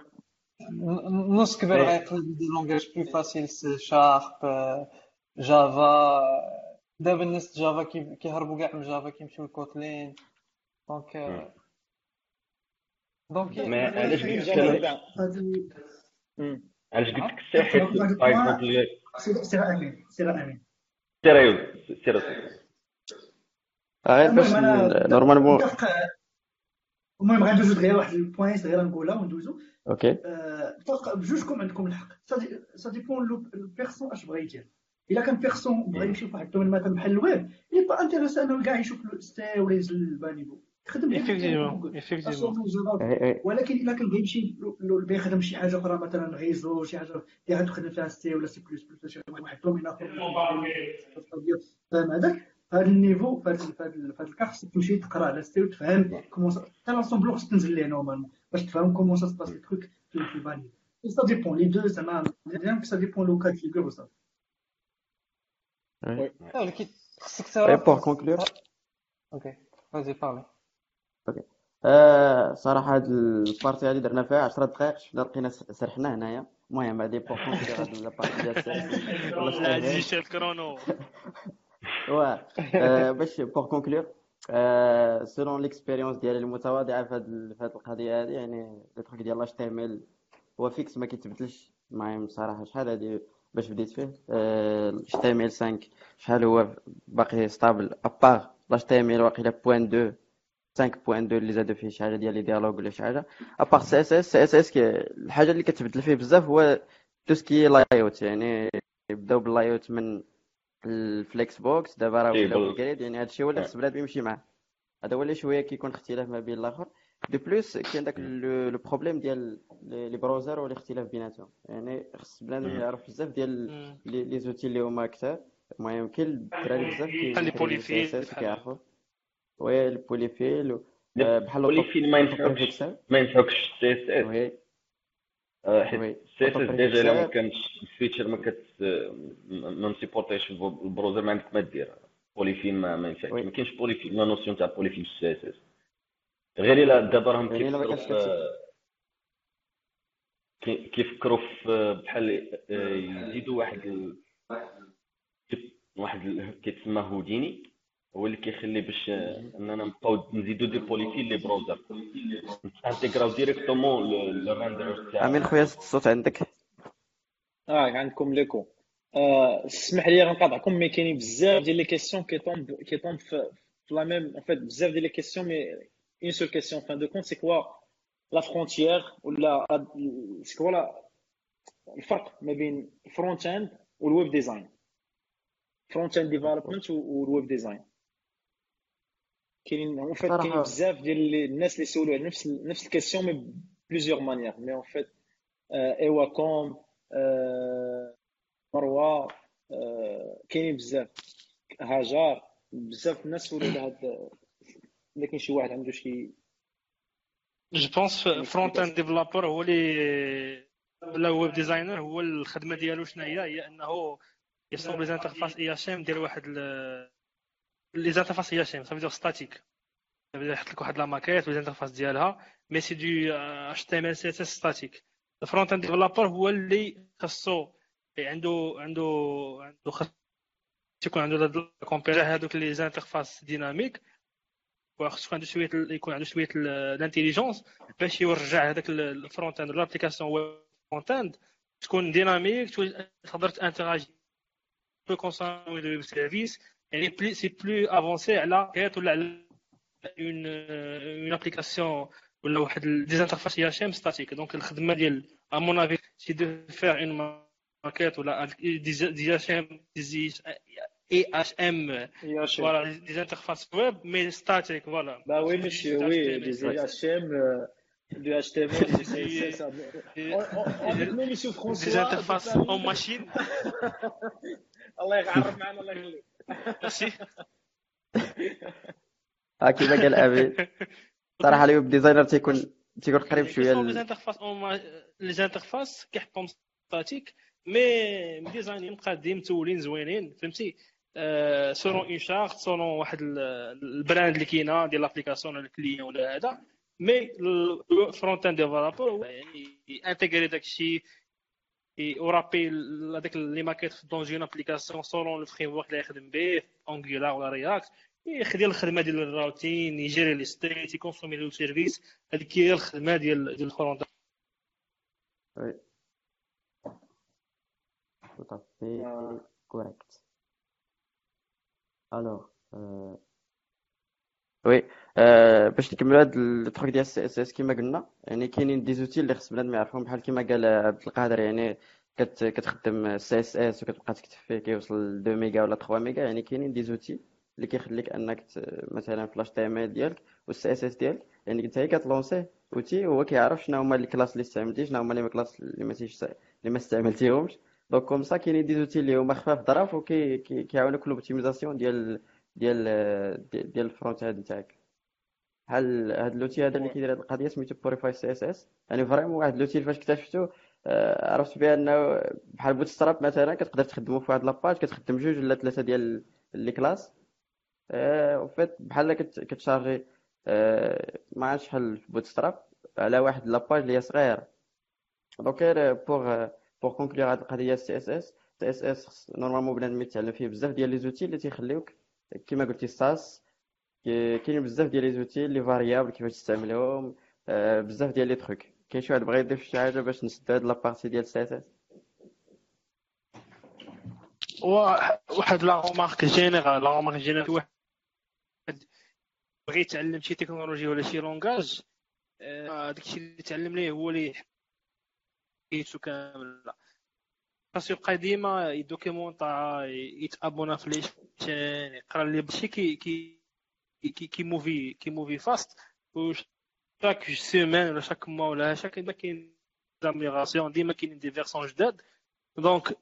Speaker 3: نص كبير. غيقلب des langages plus faciles C sharp Java دابا الناس Java كي- كيهربوا كاع من Java كيمشيو ل Kotlin.
Speaker 6: donc.
Speaker 3: donc
Speaker 6: ما علاش علاش قلت لك حيت par exemple
Speaker 5: سير سير أمين سير أمين.
Speaker 6: سير أيوب سير
Speaker 2: غير باش
Speaker 5: normalement المهم غندوزو دغيا واحد ال point صغيره نقولها وندوزو
Speaker 2: OK.
Speaker 5: آه، متفق بجوجكم عندكم الحق. سا ديبون لو البيرسون اش بغا يدير. إلا كان بيرسون بغا يمشي في واحد الدومين مثلا بحال الويب اللي با انتيريسي انه كاع يشوف الستاي ولا يهز البانيفو يخدم غير
Speaker 4: Effectivement,
Speaker 5: في
Speaker 4: effectivement.
Speaker 5: جوجل. جافا
Speaker 2: إيه إيه.
Speaker 5: ولكن إلا كان بغا يمشي لو- لو- بغا يخدم شي حاجة أخرى مثلا غيزو شي حاجة اللي غادي تخدم فيها سي ولا سي بلس بلس شي واحد الدومين آخر. فاهم هذاك فهاد النيفو فهاد فهاد فهاد الكاع خصك تمشي تقرأ على ستي وتفهم كومون حتى لاسومبلو خصك تنزل ليه نورمالمون باش تفهم كومون سا سباس التروك في في ال bas niveau ça dépend les deux زعما مزيان ça dépend le cas figure وصافي
Speaker 2: oui
Speaker 3: ولكن خصك
Speaker 2: Et
Speaker 3: تعرف
Speaker 2: pour conclure,
Speaker 3: OK vas-y parler
Speaker 2: آه صراحة هاد ال partie هادي درنا فيها 10 دقائق شفنا لقينا سرحنا هنايا. المهم هادي هاد ال partie ديال ولا
Speaker 4: عزيز ال chrono
Speaker 2: واه آه، باش pour conclure selon l'expérience ديالي المتواضعة في هاد في هاد القضية هادي يعني les trucs ديال l'HTML هو fixe ما كيتبدلش. المهم صراحة شحال هادي باش بديت فيه؟ l'HTML 5 شحال هو باقي stable à part l'HTML واقيلا point 2 5.2 اللي زادوا فيه شي حاجة ديال les dialogues ولا شي حاجة. à part CSS CSS الحاجة اللي كتبدل فيه بزاف هو tout ce qui layout يعني بداو بال layout من ال flexbox دابا راه
Speaker 6: إيه،
Speaker 2: ولاو
Speaker 6: بال
Speaker 2: grid يعني هادشي هو اللي خص بنادم يمشي معاه. هذا هو اللي شوية كيكون اختلاف ما بين الآخر. de plus كاين داك le problème ديال les browsers والاختلاف بيناتهم. يعني خص بنادم. يعرف بزاف ديال. les outils اللي هما كثار المهم كاين الدراري بزاف
Speaker 4: بحال
Speaker 2: les
Speaker 4: polyfills
Speaker 2: كيعرفوا. oui ال polyfill و- آه، بحال
Speaker 6: ال polyfill ما ينفعكش.
Speaker 2: autoprefixer
Speaker 6: ما ينفعكش. ال CSS
Speaker 2: oui
Speaker 6: حيت ال CSS déjà الا ما كانش ال feature ما كت ما مسيبورتيش ال browser ما عندك ما دير. polyfill ما
Speaker 2: oui
Speaker 6: ما كاينش polyfill la notion تاع polyfill في ال CSS غير إلا دابا راهم كيفكروا في كيفكروا بحال آه، يزيدوا واحد ال... واحد ال... كيتسمى هوديني هو اللي كيخلي باش آه، اننا نبقاو نزيدوا des polyfills les browsers. intégrer directement le render تاع
Speaker 2: امين خويا الصوت عندك؟
Speaker 1: آه عندكم l'écho. آه اسمح لي غنقاطعكم mais كاينين بزاف ديال les questions qui tombent qui tombent في في la même en fait بزاف ديال les questions mais une seule question fin de compte c'est quoi la frontière ولا c'est quoi la- الفرق ما بين ال front-end وال web design front-end development وال web design كاينين en fait كاينين
Speaker 2: صراحة.
Speaker 1: بزاف ديال الناس اللي سولوا على نفس نفس ال question mais plusieurs manières mais en fait ايوا كوم مروه آه، كاينين بزاف. هاجر بزاف الناس سولوا على هاد إلا كاين شي واحد عنده شي
Speaker 4: je pense
Speaker 1: front-end
Speaker 4: developer هو اللي ولا web designer هو الخدمة ديالو شنو هي هي انه يصوب les interfaces IHM ديال واحد ال- les interfaces IHM صافي statiques صافي يحط لك واحد la maquette les interfaces ديالها mais c'est du HTML CSS statique ال front-end developer هو اللي خاصو عنده عنده عنده خاص يكون عنده récupérer هادوك les interfaces dynamiques وخصو عنده شوية يكون عنده شوية ال intelligence باش يرجع هذاك ال front-end l'application web front-end تكون dynamique تقدر ت interagir pour consommer le web service يعني بلي c'est plus avancé على kit ولا على une une application ولا واحد des interfaces IHM statiques donc الخدمه ديال à mon avis c'est de faire une maquette ولا des des HM des IHM
Speaker 1: يا شيخ
Speaker 4: voilà des interfaces web mais statiques voilà
Speaker 1: bah oui monsieur oui des HTML euh, du HTML du CSS ça- On- on- on dit, monsieur
Speaker 4: دي
Speaker 1: François
Speaker 4: زانترفاس
Speaker 1: c'est ça.
Speaker 4: اون ماشين ماشي.
Speaker 2: ها كيما قال امين صراحة الويب ديزاينر تيكون تيكون قريب شوية
Speaker 4: كيصاوب لي
Speaker 2: ل-
Speaker 4: زانترفاس اون لي زانترفاس كيحطهم ستاتيك مي مديزاينين مقادين متولين زوينين فهمتي؟ سولون اون شارت سولون واحد ال- ال brand اللي كاينة ديال l'application ولا ال client ولا هذا. mais ال front-end developer يعني intégrer داك الشيء ورابي هذاك les maquettes dans une application selon le framework اللي يخدم به Angular ولا React يخدم الخدمة ديال ال routing ي gérer les states ي consommer le service هذيك هي الخدمة ديال ديال ال
Speaker 2: front oui tout à fait correct. Alors euh... oui آه باش نكملوا هاد ال truc ديال ال CSS كما قلنا. يعني كاينين des outils اللي خص بنادم يعرفهم بحال كما قال عبد القادر يعني كت كتخدم ال CSS وكتبقى تكتب فيه كيوصل ل 2 ميجا ولا 3 ميجا. يعني كاينين des outils اللي كيخليك انك. مثلا في ال HTML ديالك وال CSS ديالك يعني انت هي كت lancer يه outil هو كيعرف شنو هما les classes اللي استعملتي شنو هما les classes اللي ما اللي ما استعملتيهمش. donc comme ça كاينين des outils اللي هما خفاف ظراف وكي كي- كيعاونوك في ال optimisation ديال ديال ديال, ال front end تاعك. بحال هاد l'outil هذا اللي كيدير هاد القضية سميتو PurifyCSS يعني vraiment واحد l'outil فاش اكتشفتو آه، عرفت بأنه بحال Bootstrap مثلا كتقدر تخدمو في واحد la page كتخدم جوج ولا ثلاثة ديال les classes. Au fait بحال كت charger آه، ما عرفتش شحال في Bootstrap على واحد la page اللي هي صغيرة. donc pour pour conclure هاد القضية سي اس اس سي اس اس نورمالمون بنادم يتعلم فيه بزاف ديال les outils اللي تيخليوك كيما قلتي ستاس كاين بزاف ديال les outils les variables كيفاش تستعملهم بزاف ديال les trucs كاين شي واحد بغى يضيف شي حاجة باش نسد هاد la partie ديال CSS
Speaker 4: واحد la remarque générale la remarque générale واحد بغى يتعلم شي تكنولوجي ولا شي لونغاج داكشي اللي تعلم ليه هو اللي حكيتو كامل خاصو يبقى ديما يدوكيمونطا يتابونا في لي يقرا لي شي كي كي كي موفي كي موفي فاست شاك سيمين ولا شاك موا ولا شاك ديما كاين زاميغاسيون ديما كاينين دي فيرسون جداد دونك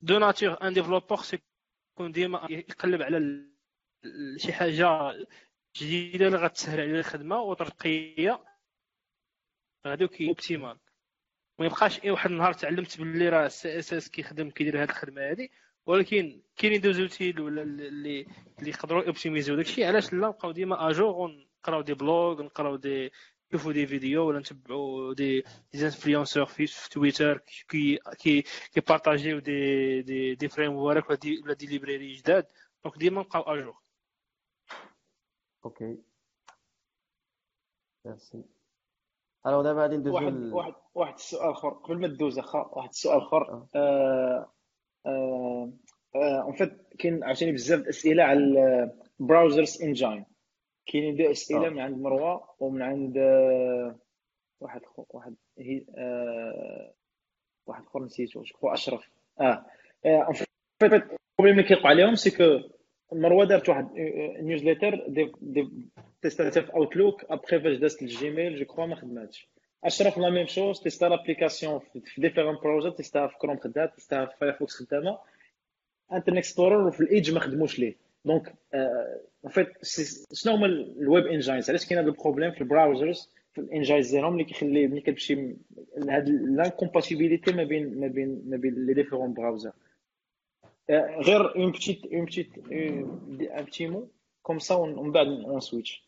Speaker 4: دو ناتور ان ديفلوبور يكون ديما يقلب على شي حاجة جديده اللي غتسهل عليه الخدمه وترقيه غادي optimal ما يبقاش اي واحد النهار تعلمت باللي راه ال CSS كيخدم كيدير هذه الخدمه هذه ولكن كاينين des outils ولا اللي اللي يقدروا optimiser يو داكشي. علاش لا؟ نبقاو ديما à jour ونقراو des blogs نقراو des نشوفوا des vidéos ولا نتبعوا des des influenceurs في, في تويتر كي كي كي partager يو des des des frameworks ولا des ولا des librairies جداد. donc ديما نبقاو à
Speaker 2: jour. OK merci alors دابا غادي ندوزو
Speaker 1: واحد واحد واحد السؤال آخر. قبل ما تدوز اخا واحد السؤال آخر.
Speaker 2: آه.
Speaker 1: آه en fait كاين عاوتاني بزاف الاسئله على ال browsers engine كاينين deux أسئلة
Speaker 2: آه.
Speaker 1: من عند مروة ومن عند آه، واحد خو واحد هي آه واحد أخر نسيتو je أشرف. آه en fait ال problème اللي كيوقع عليهم c'est que مروة دارت واحد نيوزليتر دي دي تيستاتها في Outlook après فاش دازت ال Gmail je crois ما خدماتش. اشرف la même chose tester l'application في différents projets تيستاها في كروم خدات تيستاها في Firefox خدامه Internet Explorer وفي ال Edge ما خدموش ليه donc en fait شنو هما ال web engines علاش كاين هذا ال problème في ال browsers في ال engines ديالهم اللي كيخلي ملي كتمشي هاد l'incompatibilité ما بين ما بين ما بين les différents browsers غير un petit un petit un petit mot comme ça ومن بعد on switche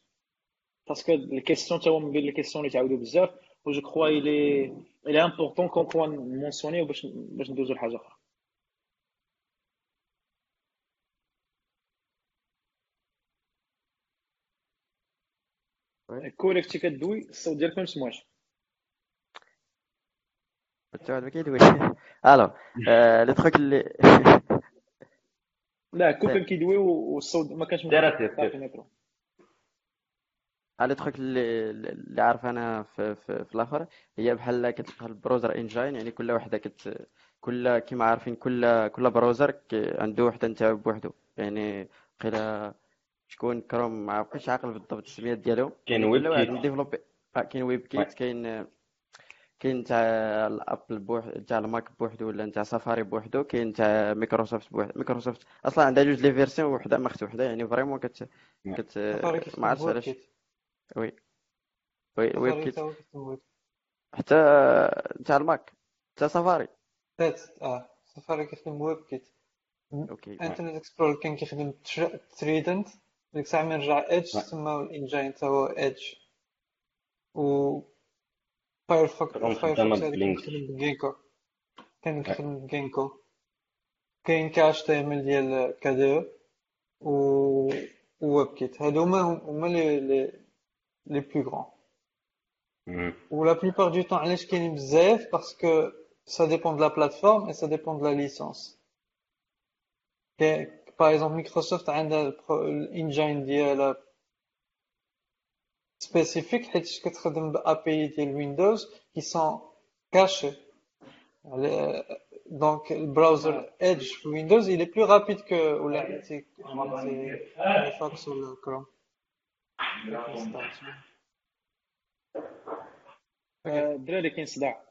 Speaker 1: parce que ال question تا هو من بين les questions اللي تعاودوا بزاف و جو كخوا الي الي امبورطون كون كوا نمونسيونيو باش باش ندوزو لحاجه أخرى كوريك تي كدوي الصوت ديالك ما مسموعش
Speaker 2: التوعد ما كيدوي ألو آه، لو تروك اللي
Speaker 1: لا كوكا كيدوي والصوت ما كانش
Speaker 6: سير
Speaker 2: تروك اللي اللي عارف أنا في, في, في الآخر هي بحال كتلقى البروزر إنجين يعني كل وحدة كت كل كيما عارفين كل كل بروزر ك- عنده وحدة نتاعو بوحدو. يعني قيلا شكون كروم ما عرفتش عاقل بالضبط السميات ديالهم
Speaker 6: كاين
Speaker 2: يعني
Speaker 6: ويب
Speaker 2: كل واحد
Speaker 6: كيت.
Speaker 2: مديفلوبي آه، كاين ويب
Speaker 6: وي.
Speaker 2: كيت كاين كاين تاع الأبل بوحدو تاع الماك بوحدو ولا تاع سفاري بوحدو كاين تاع مايكروسوفت بوحدو مايكروسوفت أصلا عندها جوج لي فيرسيون وحدة مفتوحه يعني فريمون كت كت
Speaker 3: سفاري
Speaker 2: ما عرفتش علاش. وي وي ويب
Speaker 3: سفاري
Speaker 2: كيت حتى تاع الماك تاع سفاري
Speaker 3: Kit آه سفاري كيخدم WebKit
Speaker 2: OK
Speaker 3: Internet Explorer كان كيخدم Trident ديك الساعة من رجع Edge سماو ال engine تا هو Edge و
Speaker 6: Firefox
Speaker 3: Firefox كان كيخدم بجينكو كان كيخدم بجينكو كاين كي اتش تي ام ال ديال KDE و WebKit هادو هما هما les les les plus grands
Speaker 6: مم.
Speaker 3: و لا بلوبار دو طون علاش كاينين بزاف باسكو ça dépend de la plateforme et ça dépend de la licence. Que- Par exemple, Microsoft عندها البرو- الانجين ديالها spécifique حيت كتخدم ب API ديال ويندوز qui sont cachés. على- Donc le browser Edge في Windows il est plus rapide que ولا سي سي Firefox ولا Chrome.
Speaker 1: آه، الدراري كاين صداع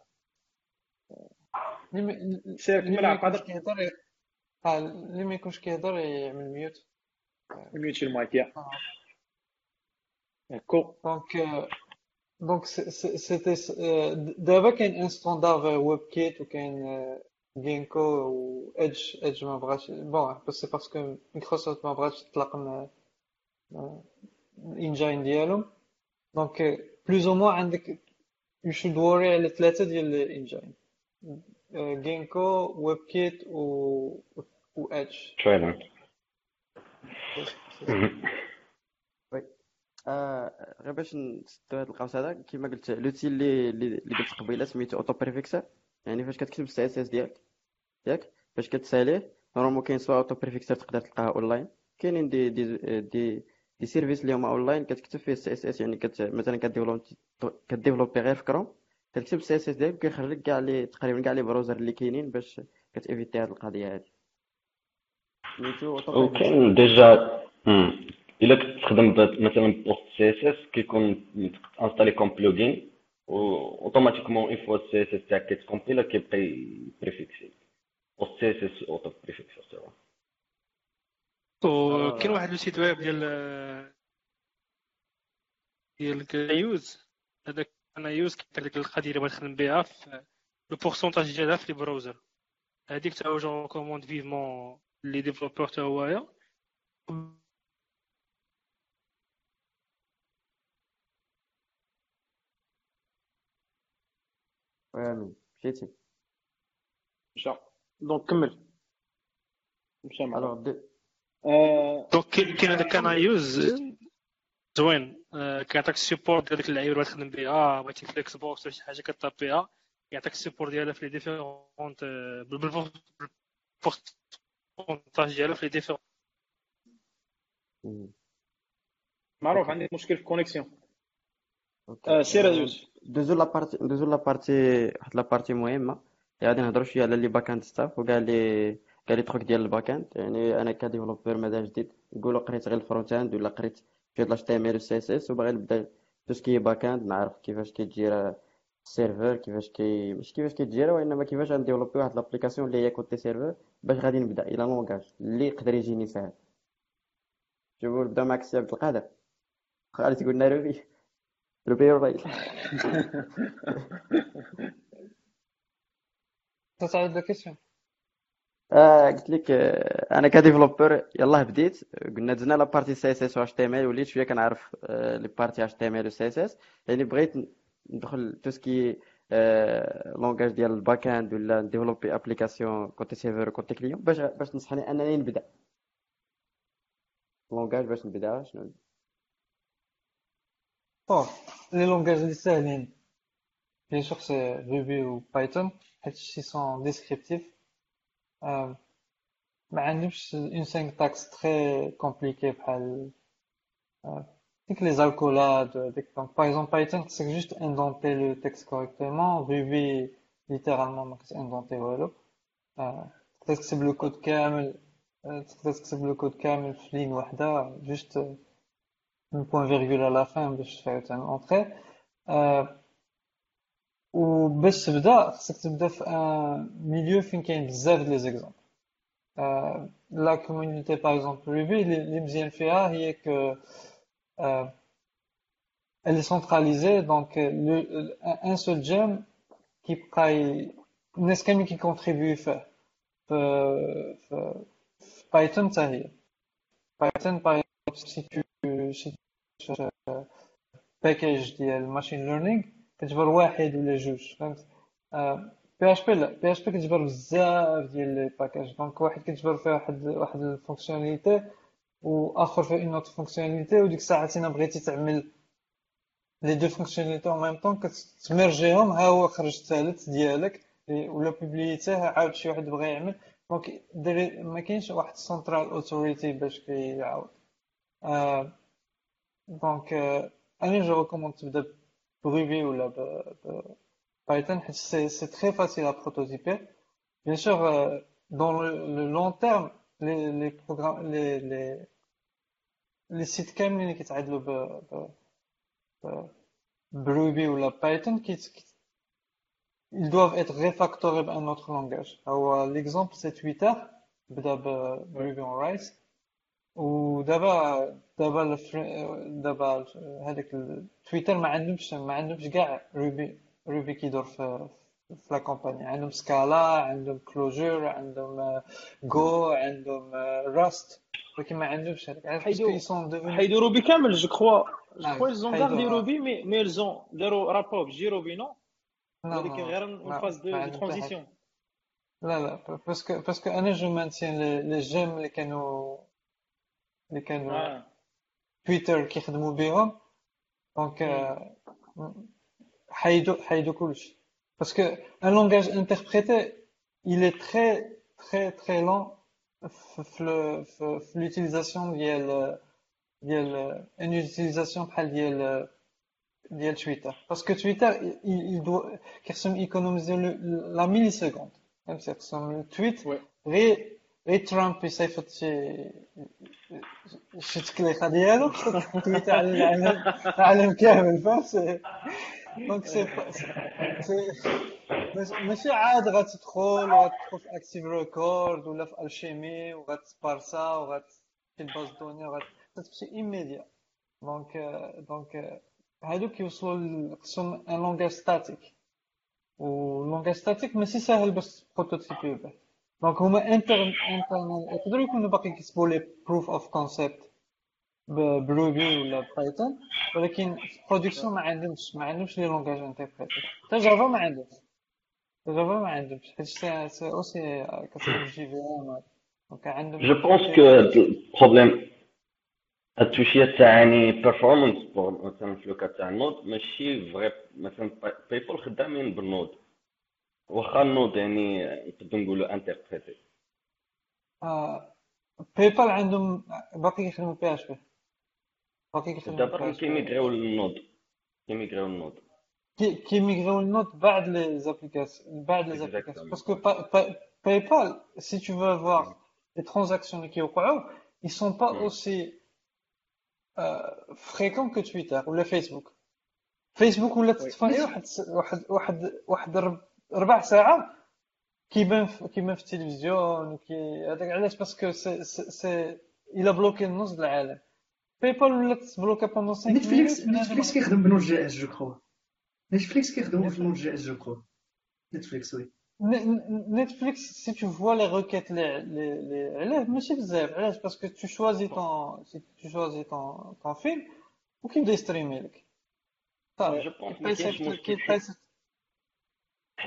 Speaker 3: اللي ما
Speaker 1: سير
Speaker 3: اللي
Speaker 1: كمل
Speaker 3: ما
Speaker 1: عقد
Speaker 3: يكونش كيهضر ي- آه اللي ما يكونش كيهضر يعمل ميوت
Speaker 1: ميوتي المايك يا كو
Speaker 3: دونك دونك سيتي دابا كاين ان ستاندار ويب كيت وكاين جينكو و ايدج ايدج ما بغاش بون بس سي باسكو مايكروسوفت ما بغاش تطلق الانجين ديالهم دونك بلوز أو موان عندك يو شود ووري على ثلاثة ديال الانجين جينكو ويب كيت و و
Speaker 2: وي آه غير باش نسدو هاد القوس هذا كيما قلت لوتي اللي اللي قلت قبيله سميتو اوتو بريفيكسر يعني فاش كتكتب السي اس اس ديالك ياك باش كتساليه نورمالمون كاين سوا اوتو بريفيكسر تقدر تلقاها اونلاين كاينين des des des des services اللي هما اونلاين كتكتب فيه ال CSS يعني كت مثلا ك développer ك développer غير في كروم كتكتب ال CSS ديالك كيخرج كاع les تقريبا كاع les browsers اللي كاينين باش ك t'éviter هاد القضية هادي.
Speaker 7: وكاين déjà إلا كنت تخدم مثلا PostCSS كيكون installé comme plugin و automatiquement une fois ال CSS تاعك كيت compiler كيبقى ي préfixer بوست سي اس اس اوتو بريفيكسي
Speaker 4: وكاين واحد le site web ديال ديال Can I use هذاك Can I use كيعطيك ديك القضية اللي بغيت تخدم بها في le pourcentage ديالها في ال browser هذيك تا je recommande vivement les développeurs تا هوايا
Speaker 2: وي آمين. مشيتي؟
Speaker 1: مشى. دونك كمل. مشى آه
Speaker 4: دونك كاين هذاك أنا يوز زوين كيعطيك السيبورت ديال ديك اللعيبه اللي تخدم بها بغيتي في الاكس بوكس ولا شي حاجة كطاب بها يعطيك السيبورت ديالها في لي ديفيرونت بالبورتاج ديالها في لي ديفيرونت.
Speaker 1: معروف عندك مشكل في الكونيكسيون آه سير يوسف
Speaker 2: دوزو la partie دوزو la partie واحد la partie اللي غادي نهضرو شوية على les back stuff وكاع les كاع trucs ديال ال back-end يعني أنا ك développeur مازال جديد نقولو قريت غير ال front-end ولا قريت شوية لاش تي ام ال سي اس اس وباغي نبدا tout ce qui back-end نعرف كيفاش كيت gérer ال serveur كيفاش كي مش كيفاش كيت gérer وإنما كيفاش غن développer واحد l'application اللي هي côté serveur باش غادي نبدا le langage اللي يقدر يجيني ساهل شوفو نبدا معاك السي عبد القادر. غادي تقول لنا Ruby. Ruby right
Speaker 3: تعاود la question
Speaker 2: آه قلت لك آه أنا ك développeur يلاه بديت. قلنا دزنا لا بارتي سي اس اس و اتش تي ام ال وليت شوية كنعرف آه لي بارتي اتش تي ام ال و سي اس اس. يعني بغيت ندخل tout ce qui آه langage ديال ال back-end ولا ن développer application côté serveur côté client باش باش تنصحني أنني نبدأ. Langage باش نبدأ شنو؟
Speaker 3: Bon les langages اللي ساهلين. Bien sûr c'est Ruby و Python حيت ils sont descriptifs ما عندهمش une syntaxe très compliquée بحال آه، ديك les accolades ديك donc par exemple Python خصك juste indenter le texte correctement Ruby littéralement ما كت indenter والو آه، تقدر تكتب le code كامل آه، تقدر تكتب le code كامل في ligne وحده juste un point-virgule على la fin باش تعمل entrée وباش تبدا خصك تبدا في un milieu فين كاين بزاف د les exemples la communauté par exemple Ruby اللي مزيان فيها هي ك elle est centralisée donc le, un seul gem كيبقى الناس كاملين كي contribuer فيه في في في Python حتى هي Python par ces tous ces packages ديال machine learning كتجبر واحد ولا جوج فهمت؟ بي اش بي لا بي اش بي كتجبر بزاف ديال les packages donc واحد كتجبر فيه واحد واحد ال fonctionnalité وآخر فيه une autre fonctionnalité وديك الساعة إلا بغيتي تعمل les deux fonctionnalités en même temps كت merger هم ها هو خرج الثالث ديالك ولا publier تيه عاود شي واحد بغى يعمل. donc ما كاينش واحد central authority باش كيعاود. donc أنا je recommande تبدا ب Ruby ولا Python حيت c'est c'est très facile à prototyper bien sûr dans le long terme les les programmes les les les sites كاملين اللي كيتعادلوا ب ب ب Ruby ولا Python كيت ils doivent être refactorés par un autre langage. هو l'exemple c'est Twitter. بدا ب Ruby on Rails ودابا دابا الفر- دابا هذاك تويتر ما عندهمش ما عندهمش كاع Ruby Ruby كيدور في في la compagnie. عندهم Scala عندهم Clojure عندهم جو عندهم راست ولكن ما عندهمش هذاك.
Speaker 1: حيدو روبي كامل جو كخوا جو كخوا
Speaker 3: حيدو.
Speaker 1: gardé روبي مي مي ont داروا رابوب جي روبي نو
Speaker 3: نو
Speaker 1: غير اون فاز دو ترانزيسيون
Speaker 3: لا لا باسكو باسكو أنا جو مانتيان لي جيم اللي كانوا اللي كانوا
Speaker 1: آه
Speaker 3: تويتر كيخدموا بهم. دونك
Speaker 1: مم.
Speaker 3: حيدو حيدو كلشي parce que un langage interprété il est très très très lent. في في في في l'utilisation ديال ديال une utilisation بحال ديال ديال Twitter parce que Twitter il, il doit كيخصهم économiser la milliseconde فهمتي خصهم ال
Speaker 1: tweet oui
Speaker 3: غير غير ترامب يصيفط شي شي تكليخه ديالو؟ tweet على العالم العالم كامل فهمتي donc c'est ماشي عاد غتدخل وغتدخل في Active Record ولا في ال schéma وغتبارسا وغتمشي ل base de données وغتمشي immédiat donc donc هادو كيوصلوا خصهم un langage statique وال langage statique ماشي ساهل باش prototyper به donc هما interne internal يقدروا يكونوا باقي كيكتبوا les proof of concept ب Ruby ولا Python ولكن في production ما عندهمش ما عندهمش les langages interprétés حتى Java ما عندهمش Java ما عندهمش حيت سي سي اوسي كتكتب JVM donc عندهم
Speaker 7: je pense que ال problème التوشيه تاعني performance مثلا في le cas تاع ال Node ماشي vrai مثلا PayPal خدامين بال Node واخا ال Node يعني نقدر نقولوا
Speaker 3: interprété PayPal عندهم باقي كيخدموا PHP باقي كيخدموا PHP
Speaker 7: دابا كيميغريو لل Node كيميغريو لل Node
Speaker 3: كي كي ميغريو ال Node بعد les applications بعد les applications.
Speaker 7: Exactement
Speaker 3: parce que PayPal si tu veux voir les transactions اللي كيوقعوا ils sont pas aussi euh, fréquents que Twitter ولا فيسبوك فيسبوك ولا
Speaker 1: oui
Speaker 3: تدفع غير واحد واحد واحد واحد رب- ربع ساعة. كيبان في كيبان في التلفزيون وكي هذاك علاش؟ باسكو سي سي سي إلى بلوكي النص د العالم. باي بال ولا تبلوكا بوندون 5
Speaker 5: نتفليكس
Speaker 3: مينوت
Speaker 5: نتفليكس كيخدم بنوت جي اس جو كخوا نتفليكس كيخدموا في نوت جي اس جو كخوا نتفليكس وي
Speaker 3: Netflix, si tu vois les requêtes, les, les, les, علاه ماشي بزاف. علاش؟ باسكو tu choisis ton si tu choisis ton ton film وكيبدا يستريمي لك صافي
Speaker 7: جو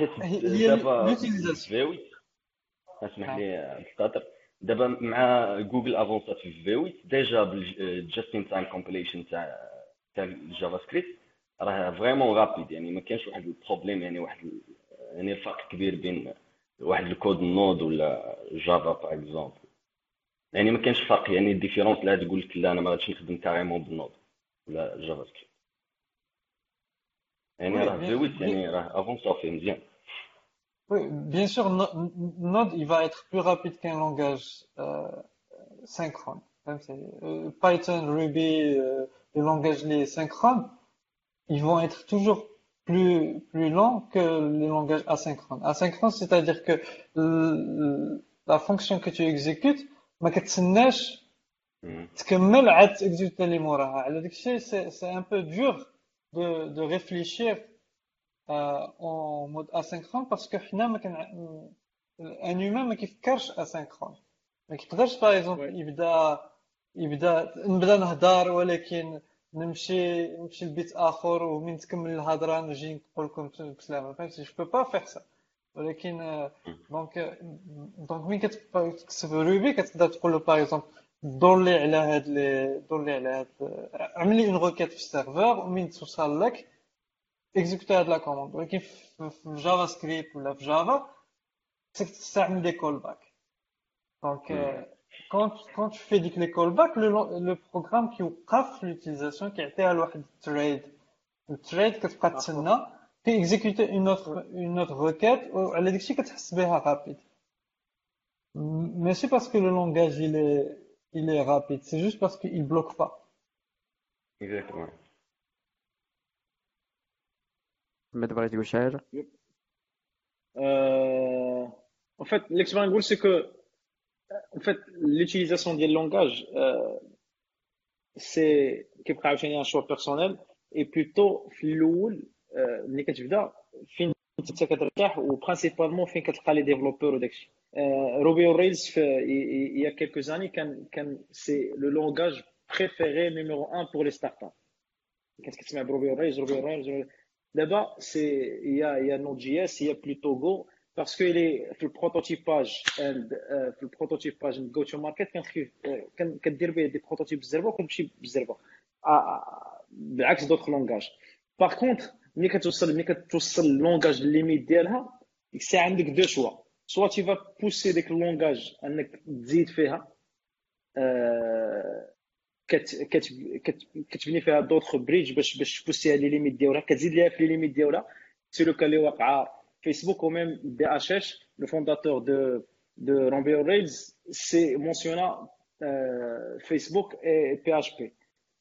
Speaker 7: دابا l'utilisation V8 اسمح
Speaker 3: نعم.
Speaker 7: لي دابا مع جوجل افونسات في V8 déjà بال just-in-time compilation تاع تاع ال JavaScript راه vraiment rapide يعني ما كانش واحد ال problème يعني واحد يعني الفرق كبير بين واحد ال code Node ولا Java par exemple يعني ما كانش فرق يعني ال différence لا تقول لك لا أنا ما غاديش نخدم carrément بال Node ولا JavaScript يعني
Speaker 3: وي
Speaker 7: راه في
Speaker 3: بيان
Speaker 7: 8 يعني راه افونسا فيه مزيان
Speaker 3: Oui, bien sûr, No- Node, il va être plus rapide qu'un langage euh, synchrone. Hein, c'est, euh, Python, Ruby, euh, les langages les synchrones, ils vont être toujours plus plus lents que les langages asynchrones. Asynchrone, c'est-à-dire que l- la fonction que tu exécutes, ما كتسناش
Speaker 7: مم.
Speaker 3: تكمل عاد تكزيكوتا اللي موراها على داك الشيء سي سي ان بو de de de réfléchir en mode asynchrone parce que حنا ما كان un humain ما كيفكرش asynchrone ما كيقدرش par exemple
Speaker 1: oui
Speaker 3: يبدا يبدا نبدا نهضر ولكن نمشي نمشي لبيت اخر ومن تكمل الهضره نجي نقول لكم بسلامه فهمتي je peux pas faire ça ولكن donc donc مين كت- كتكتب Ruby كتقدر تقول له par exemple دور لي على هاد لي دور لي على هاد عمل لي une requête في ال serveur ومن توصل لك exécuter هاد la commande ولكن في في JavaScript ولا في Java خصك تستعمل des callbacks donc
Speaker 7: مم.
Speaker 3: quand quand tu fais ديك les callbacks le le programme كيوقف l'utilisation كيعطيها لواحد ال thread ال thread كتبقى تسنى كي exécuter une autre une autre requête وعلى داكشي كتحس بها rapide ماشي parce que le langage il est il est rapide. C'est juste parce qu'il bloque pas.
Speaker 7: Exactement
Speaker 2: محمد بغيت تقول شي حاجة
Speaker 1: Euh, en fait, اللي كنت باغي نقول c'est que en fait l'utilisation ديال ال langage c'est كيبقى عاوتاني un choix personnel et plutôt في الأول ملي كتبدا فين انت كترتاح وبرينسيبالمون فين كتلقى لي ديفلوبور وداكشي روبي اوريلز في يا كيلكو زاني كان كان سي لو لونغاج بريفيري نيميرو 1 بور لي ستارت اب كنت كتسمع بروبي اوريلز روبي اوريلز دابا سي يا يا نوت جي اس هي بلوتو جو باسكو الي في البروتوتيباج اند في البروتوتيباج جو تو ماركت كنخفي كدير به دي بروتوتيب بزربه وكتمشي بزربه بالعكس دوطخ لونغاج باغ كونتر ملي كتوصل ملي كتوصل اللونغاج ليميت ديالها ديك الساعة عندك deux choix soit tu vas pousser ديك ال langage انك تزيد فيها كت كت كت كتبني فيها d'autres bridges باش باش تبوسيها les limites ديالها كتزيد ليها في les limites ديالها c'est le cas اللي واقعه Facebook ou même DHH, le fondateur de, de Ruby on Rails, c'est mentionné euh, Facebook et PHP.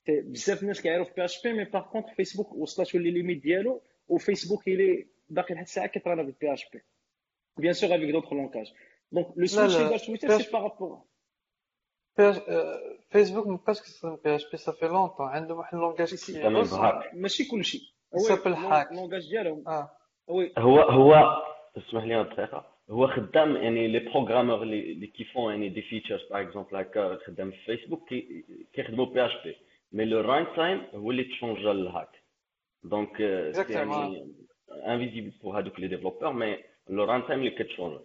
Speaker 1: بزاف الناس كيعرفوا في PHP mais par contre فيسبوك وصلت les limites ديالو وفيسبوك اللي باقي لحد الساعة كيطرانا بال PHP. Bien sûr avec d'autres langages. Donc le switch vers Twitter c'est par rapport.
Speaker 3: فيسبوك ما بقاش كيستخدم PHP صافي longtemps عندهم واحد ال langage
Speaker 1: ماشي كلشي
Speaker 3: s'appelle Hack
Speaker 1: ال langage ديالهم
Speaker 3: آه
Speaker 7: oui هو هو اسمح لي دقيقه هو خدام يعني les programmeurs اللي qui font يعني des features par exemple هكا خدام في فيسبوك كيخدموا PHP mais le runtime هو اللي تشونجا ال Hack. donc يعني invisible pour هذوك les développeurs mais le runtime اللي كتشونجا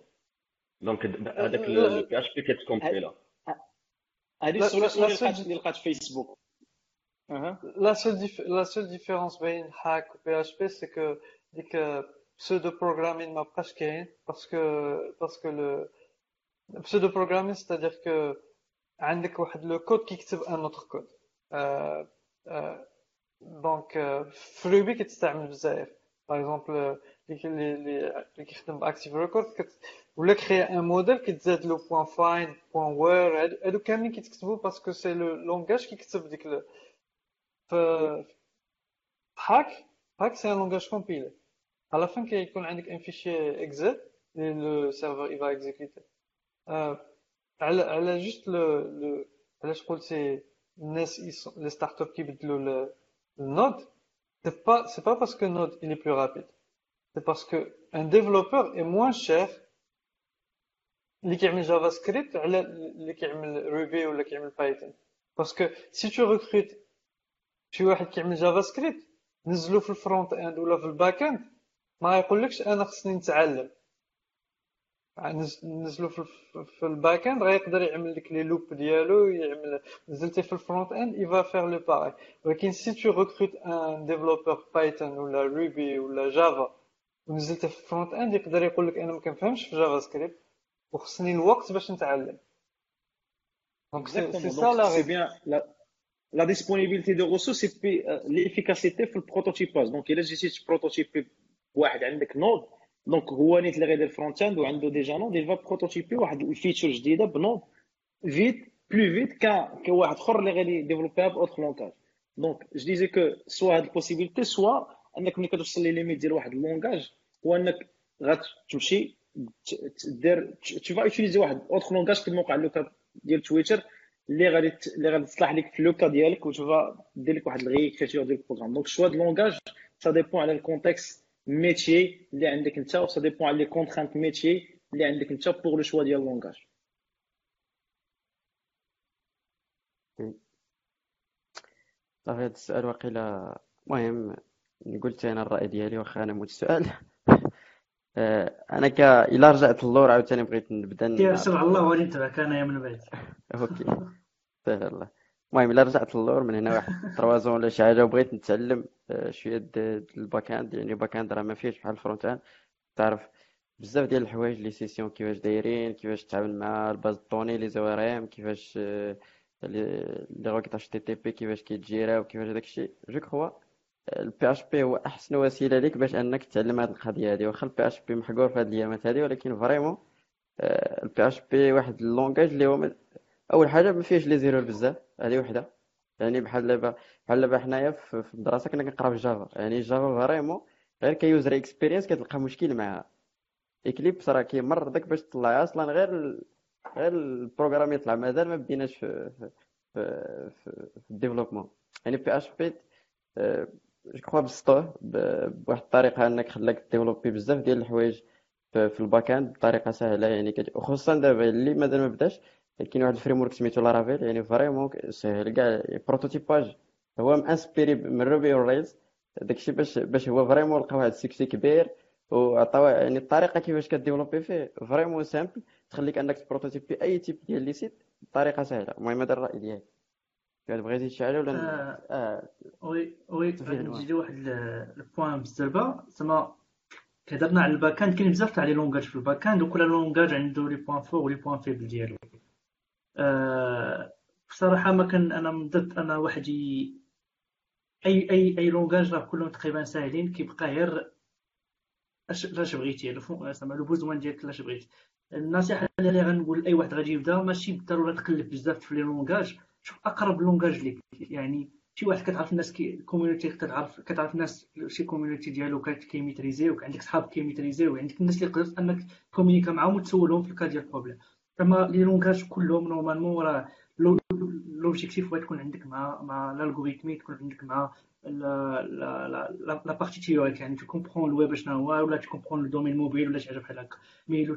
Speaker 7: donc هذاك le PHP كتكومبيلا
Speaker 1: هذه ال solution اللي لقات فيسبوك
Speaker 3: La seule, la seule différence بين hack و PHP c'est que ديك pseudo programming ما بقاش كاين parce que parce que le pseudo programming c'est-à-dire que عندك واحد le code كيكتب un autre code donc في Ruby كتستعمل بزاف. par exemple اللي اللي كيخدم ب Active Record ولا كري un modèle كتزاد له point find point where هادو كاملين كيتكتبوا parce que c'est le langage كيكتب ديك ف هاك هاك c'est un langage compilé à la fin كيكون عندك un fichier exe ل اللي le serveur يفا exécuter على على juste le le علاش قلتي الناس les start-up كيبدلوا ال Node c'est pas c'est pas parce que ال Node il est plus rapide. C'est parce que un développeur est moins cher اللي كيعمل JavaScript على اللي كيعمل Ruby ولا كيعمل Python parce que si tu recrutes شي واحد كيعمل JavaScript نزلو في ال front-end ولا في ال back-end ما يقولكش أنا خصني نتعلم. نزلو في, في ال back-end غيقدر يعمل لك les loops ديالو يعمل نزلتي في ال front-end يفا faire le باغي ولكن si tu recrutes un développeur Python ولا Ruby ولا Java ونزلتي في ال front-end يقدر يقول لك أنا ما كنفهمش في JavaScript وخصني الوقت باش نتعلم.
Speaker 1: donc c'est ça la c'est bien لا disponibilité de ressources et puis l'efficacité في ال prototypage donc الا جيتي ت prototyper واحد. عندك Node donc هو نيت اللي غيدير front-end وعنده déjà Node يفا prototyper واحد ال feature جديدة ب Node vite plus vite que كواحد أخر اللي غادي développer يها ب autre langage donc je disais que soit هاد ال possibilité soit إنك ملي كتوصل les limites ديال واحد ال langage هو أنك غتمشي دير فا utiliser واحد. autre langage كيما وقع le cas ديال تويتر اللي غادي اللي غادي تصلح لك في le cas ديالك وتشوفا دير لك واحد ال réécriture ديال ال programme. donc choix de langage ça dépend على ال contexte métier اللي عندك انت و ça dépend على les contraintes métier اللي عندك انت pour le choix ديال langage
Speaker 2: صافي هذا السؤال واقيلا المهم قلت أنا الرأي ديالي واخا أنا موت السؤال. أنا ك إلا رجعت اللور عاوتاني بغيت نبدا
Speaker 5: سمع الله ولي نتبعك انايا من بعد
Speaker 2: أوكي. سهل الله المهم إلا رجعت اللور من هنا واحد trois ans ولا شي حاجة وبغيت نتعلم شوية ال back-end يعني ال back-end راه ما فيهش بحال ال front-end. تعرف بزاف ديال الحوايج les sessions كيفاش دايرين كيفاش تتعامل مع ال base de données les كيفاش les requêtes HTTP كيفاش كيت gérer او كيفاش داكشي. je crois ال PHP هو أحسن وسيلة ليك باش أنك تتعلم هذه القضية هذه واخا ال PHP محقور في هذه الأيامات هذه ولكن vraiment ال PHP واحد ال langage اللي هو أول حاجة ما فيهش les erreurs بزاف هذه وحدة. يعني بحال دابا بحال دابا حنايا في الدراسة كنا كنقراو Java يعني Java vraiment غير ك user experience كتلقى مشكل معاها. Eclipse راه كيمرضك باش تطلعها أصلا غير غير ال programme يطلع. مازال ما بديناش في في في, في, ال développement. يعني PHP je crois بسطوه بواحد الطريقة انك خلاك développer بزاف ديال الحوايج في ال back-end بطريقه سهلة يعني وخصوصا دابا اللي مازال ما بداش كاين واحد ال framework سميتو Laravel يعني vraiment سهل كاع prototypage هو م inspiré من Ruby on Rails داكشي باش باش هو vraiment لقى واحد ال succès كبير وعطاو يعني الطريقة كيفاش ك développer فيه vraiment simple تخليك انك ت prototyper أي type ديال les sites بطريقه سهلة المهم هذا الرأي ديالي. بغيتي تشعل ولا
Speaker 5: آه. آه. oui oui نجي لواحد ال point بزربه زعما كهضرنا على ال back-end كاين بزاف تاع les langages في ال back-end وكل langage عنده les points forts و les points faibles ديالو أه بصراحة ما كان أنا ضد أنا واحد أي أي أي langage راه كلهم تقريبا ساهلين كيبقى غير اش بغيتي زعما le besoin ديالك اش بغيتي النصيحة اللي غنقول لأي واحد غادي يبدأ ماشي بالضرورة تقلب بزاف في les langages شوف أقرب langage ليك. يعني شي واحد كتعرف الناس كي community كتعرف كتعرف الناس شي community ديالو كي maîtriser يو عندك صحاب كي maîtriser يو عندك الناس اللي قدرت أنك communiquer معاهم وتسولهم في ال cas ديال ال problème زعما les langages كلهم normalement راه l'objectif هو تكون عندك مع مع ال algorithmie تكون عندك مع la partie théorique يعني comprends ال web شنو هو ولا tu comprends ال domaine mobile ولا شي حاجة بحال هكا. mais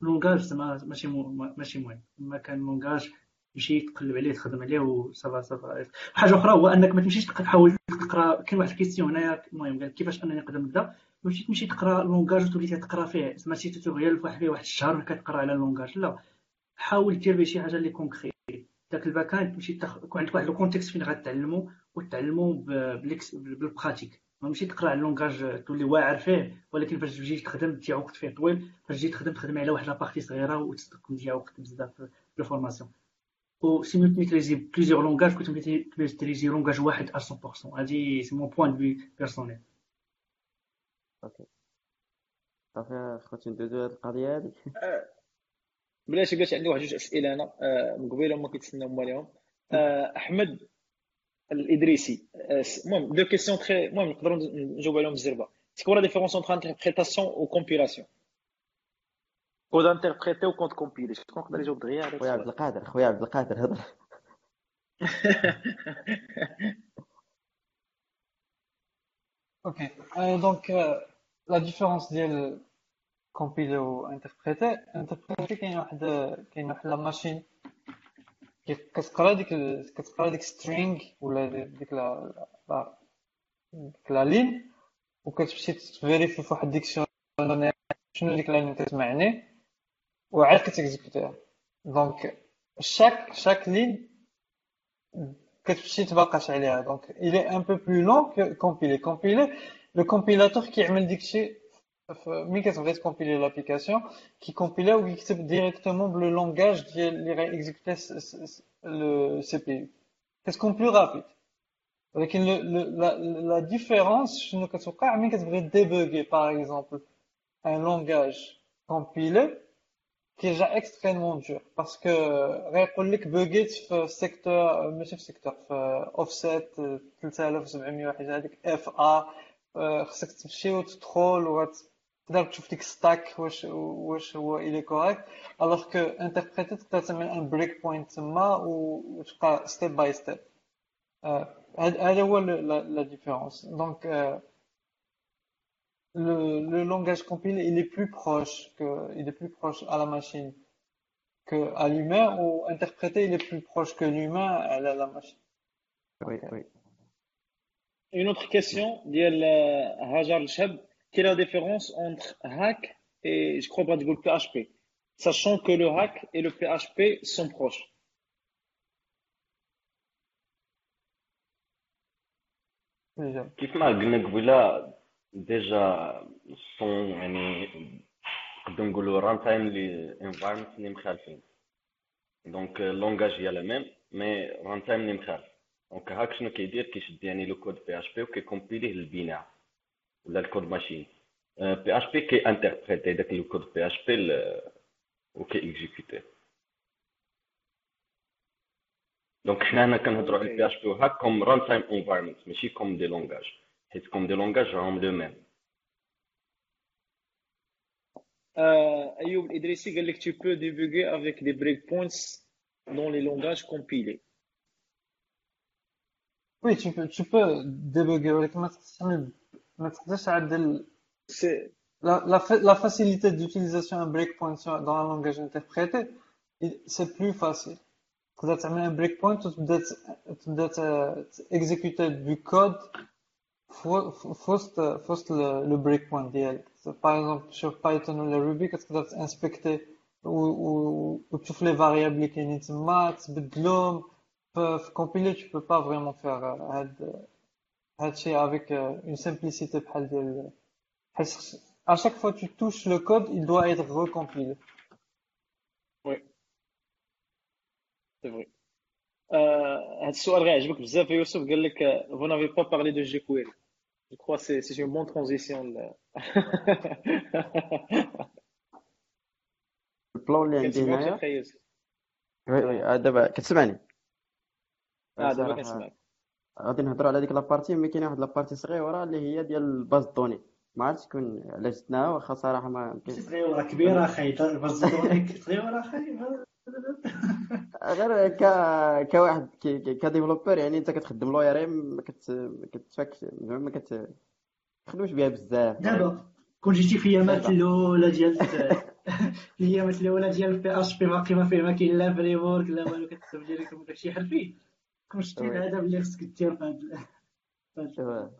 Speaker 5: langage زعما ماشي ماشي مهم. ما كان langage تمشي تقلب عليه تخدم عليه و ça va ça va حاجة أخرى هو أنك ما تمشيش تحاول تقرأ كاين واحد ال question هنايا المهم قال كيفاش أنني نقدر نبدأ؟ ماشي تمشي تقرأ langage وتولي تقرأ فيه. ماشي tutorial واحد فيه واحد الشهر كتقرأ على ال langage لا حاول دير به شي حاجة اللي concret داك الباكان تمشي يكون عندك واحد ال contexte فين غتعلمو وتعلمو بال pratique ماشي تقرأ على ال langage تولي واعر فيه ولكن فاش تجي تخدم تضيع وقت فيه طويل. فاش تجي تخدم تخدم على واحد la partie صغيرة وتستقم تضيع وقت بزاف في ال formation و c'est mieux ت maîtriser plusieurs langages كنت ت maîtriser langage واحد 100% هادي c'est mon point de personnel
Speaker 2: أوكي صافي خوتي ندوزو هاد القضية هادي
Speaker 1: بلاتي بلاتي عندي واحد جوج أسئلة أنا. آه، من قبيله هما كيتسناو هما آه، أحمد الإدريسي. آه، المهم deux questions très المهم نقدروا نجاوب عليهم بالزربه c'est quoi la différence entre interprétation و compilation code interprété و code compilé شكون نقدر يجاوب دغيا على
Speaker 2: خويا عبد القادر خويا عبد القادر هضر
Speaker 3: أوكي donc la différence ديال compilé و interprété interprété كاين واحد كاين واحد la machine كتقرا ديك كتقرا ديك string ولا ديك لا ديك la ligne وكتمشي تvérifi في واحد dictionnaire شنو ديك la ligne كتمعني وعاد كتexécutيها donc chaque chaque ligne كتمشي تباقاش عليها donc الي ان peu plus lent compilé compilé le compilateur كيعمل ديكشي ملي كتبغي تcompiler l'application كيcompilا ويكتب directement بلو langage ديال اللي غايexécuter le CPU كتكون plus rapide ولكن la différence شنو كتوقع ملي كتبغي déboguer par exemple un langage compilé كيرجع extrêmement dur parce que غيقول لك bug يت في secteur ماشي في secteur في اوفسيت 3700 وحاجه هذيك اف ا خصك تمشي وتدخل وتقدر تشوف ديك ستاك واش واش هو الي كوريكت الوغ كو انتربريتي تقدر تعمل ان بريك بوينت تما وتبقى ستيب باي ستيب هذا هو لا ديفيرونس دونك le, le langage compilé, il est plus proche que, il est plus proche à la machine que à l'humain, ou interprété, il est plus proche que l'humain à la, la machine.
Speaker 2: Oui, oui.
Speaker 1: Une autre question, ديال Hajar Cheb, quelle est la différence entre hack et, je crois, pas du PHP, sachant que le hack et le PHP sont proches.
Speaker 7: كيف ما قلنا قبيله ديجا سون يعني نقدر نقولوا ران تايم لي انفايرمنت اللي مخالفين donc langage هي la même mais runtime اللي مخالف donc هاك شنو كيدير كيشد يعني le code PHP وكيcompilيه للبناء ولا ال code machine PHP كي interpréter داك le code PHP وكي exécuter donc حنا هنا كنهضروا على ال PHP وهاك comme runtime environment ماشي comme des langages حيت comme des langages راهم le même
Speaker 1: آه، ايوب الادريسي قال لك tu peux débugger avec des breakpoints dans les langages compilés
Speaker 3: Oui, tu peux, tu peux débugger avec ما تقدرش تعمل ما تقدرش تعدل
Speaker 1: c'est
Speaker 3: la, la, fa- la facilité d'utilisation d'un breakpoint sur- dans un langage interprété il- c'est plus facile تقدر تعمل un breakpoint وتبدا ت- تبدا ت- exécuter du code فو- في وسط في وسط le le breakpoint ديالك par exemple sur Python ولا Ruby كتقدر تانسبكتي وتشوف les variables اللي كاينين تما تبدلهم في في compiler tu peux pas vraiment faire euh, هاد هادشي avec euh, une simplicité بحال ديال حيت à chaque fois que tu touches le code il doit être recompilé
Speaker 1: oui c'est vrai آه، هذا السؤال غيعجبك بزاف يا يوسف قال لك آه، vous n'avez pas parlé de jQuery Je crois que c'est c'est une bonne transition
Speaker 2: البلان اللي عندي
Speaker 1: كتسمعوش
Speaker 2: هنايا
Speaker 1: أخي يوسف
Speaker 2: وي وي آه، دابا كتسمعني
Speaker 1: آه دابا
Speaker 2: صراحة
Speaker 1: كنسمعك
Speaker 2: غادي نهضروا على ديك لابارتي مي كاينة واحد لابارتي صغيره اللي هي ديال الباز دوني ما عرفتش شكون علاش جبناها واخا صراحة ما
Speaker 5: صغيره كبيره أخي بزدونيك صغيره أخي
Speaker 2: غير ك كواحد كديفلوبر يعني انت كتخدم لو ار ام ما كت ما كتفكش زعما ما كتخدمش بها بزاف
Speaker 5: دابا كون جيتي في ايامات. الأولى ديال في الايامات الأولى ديال بي اش بي باقي ما فيه ما كاين لا فري وورك لا والو كتكتب ديريكتوم داكشي حرفي كون شتي. الادب اللي خصك دير في.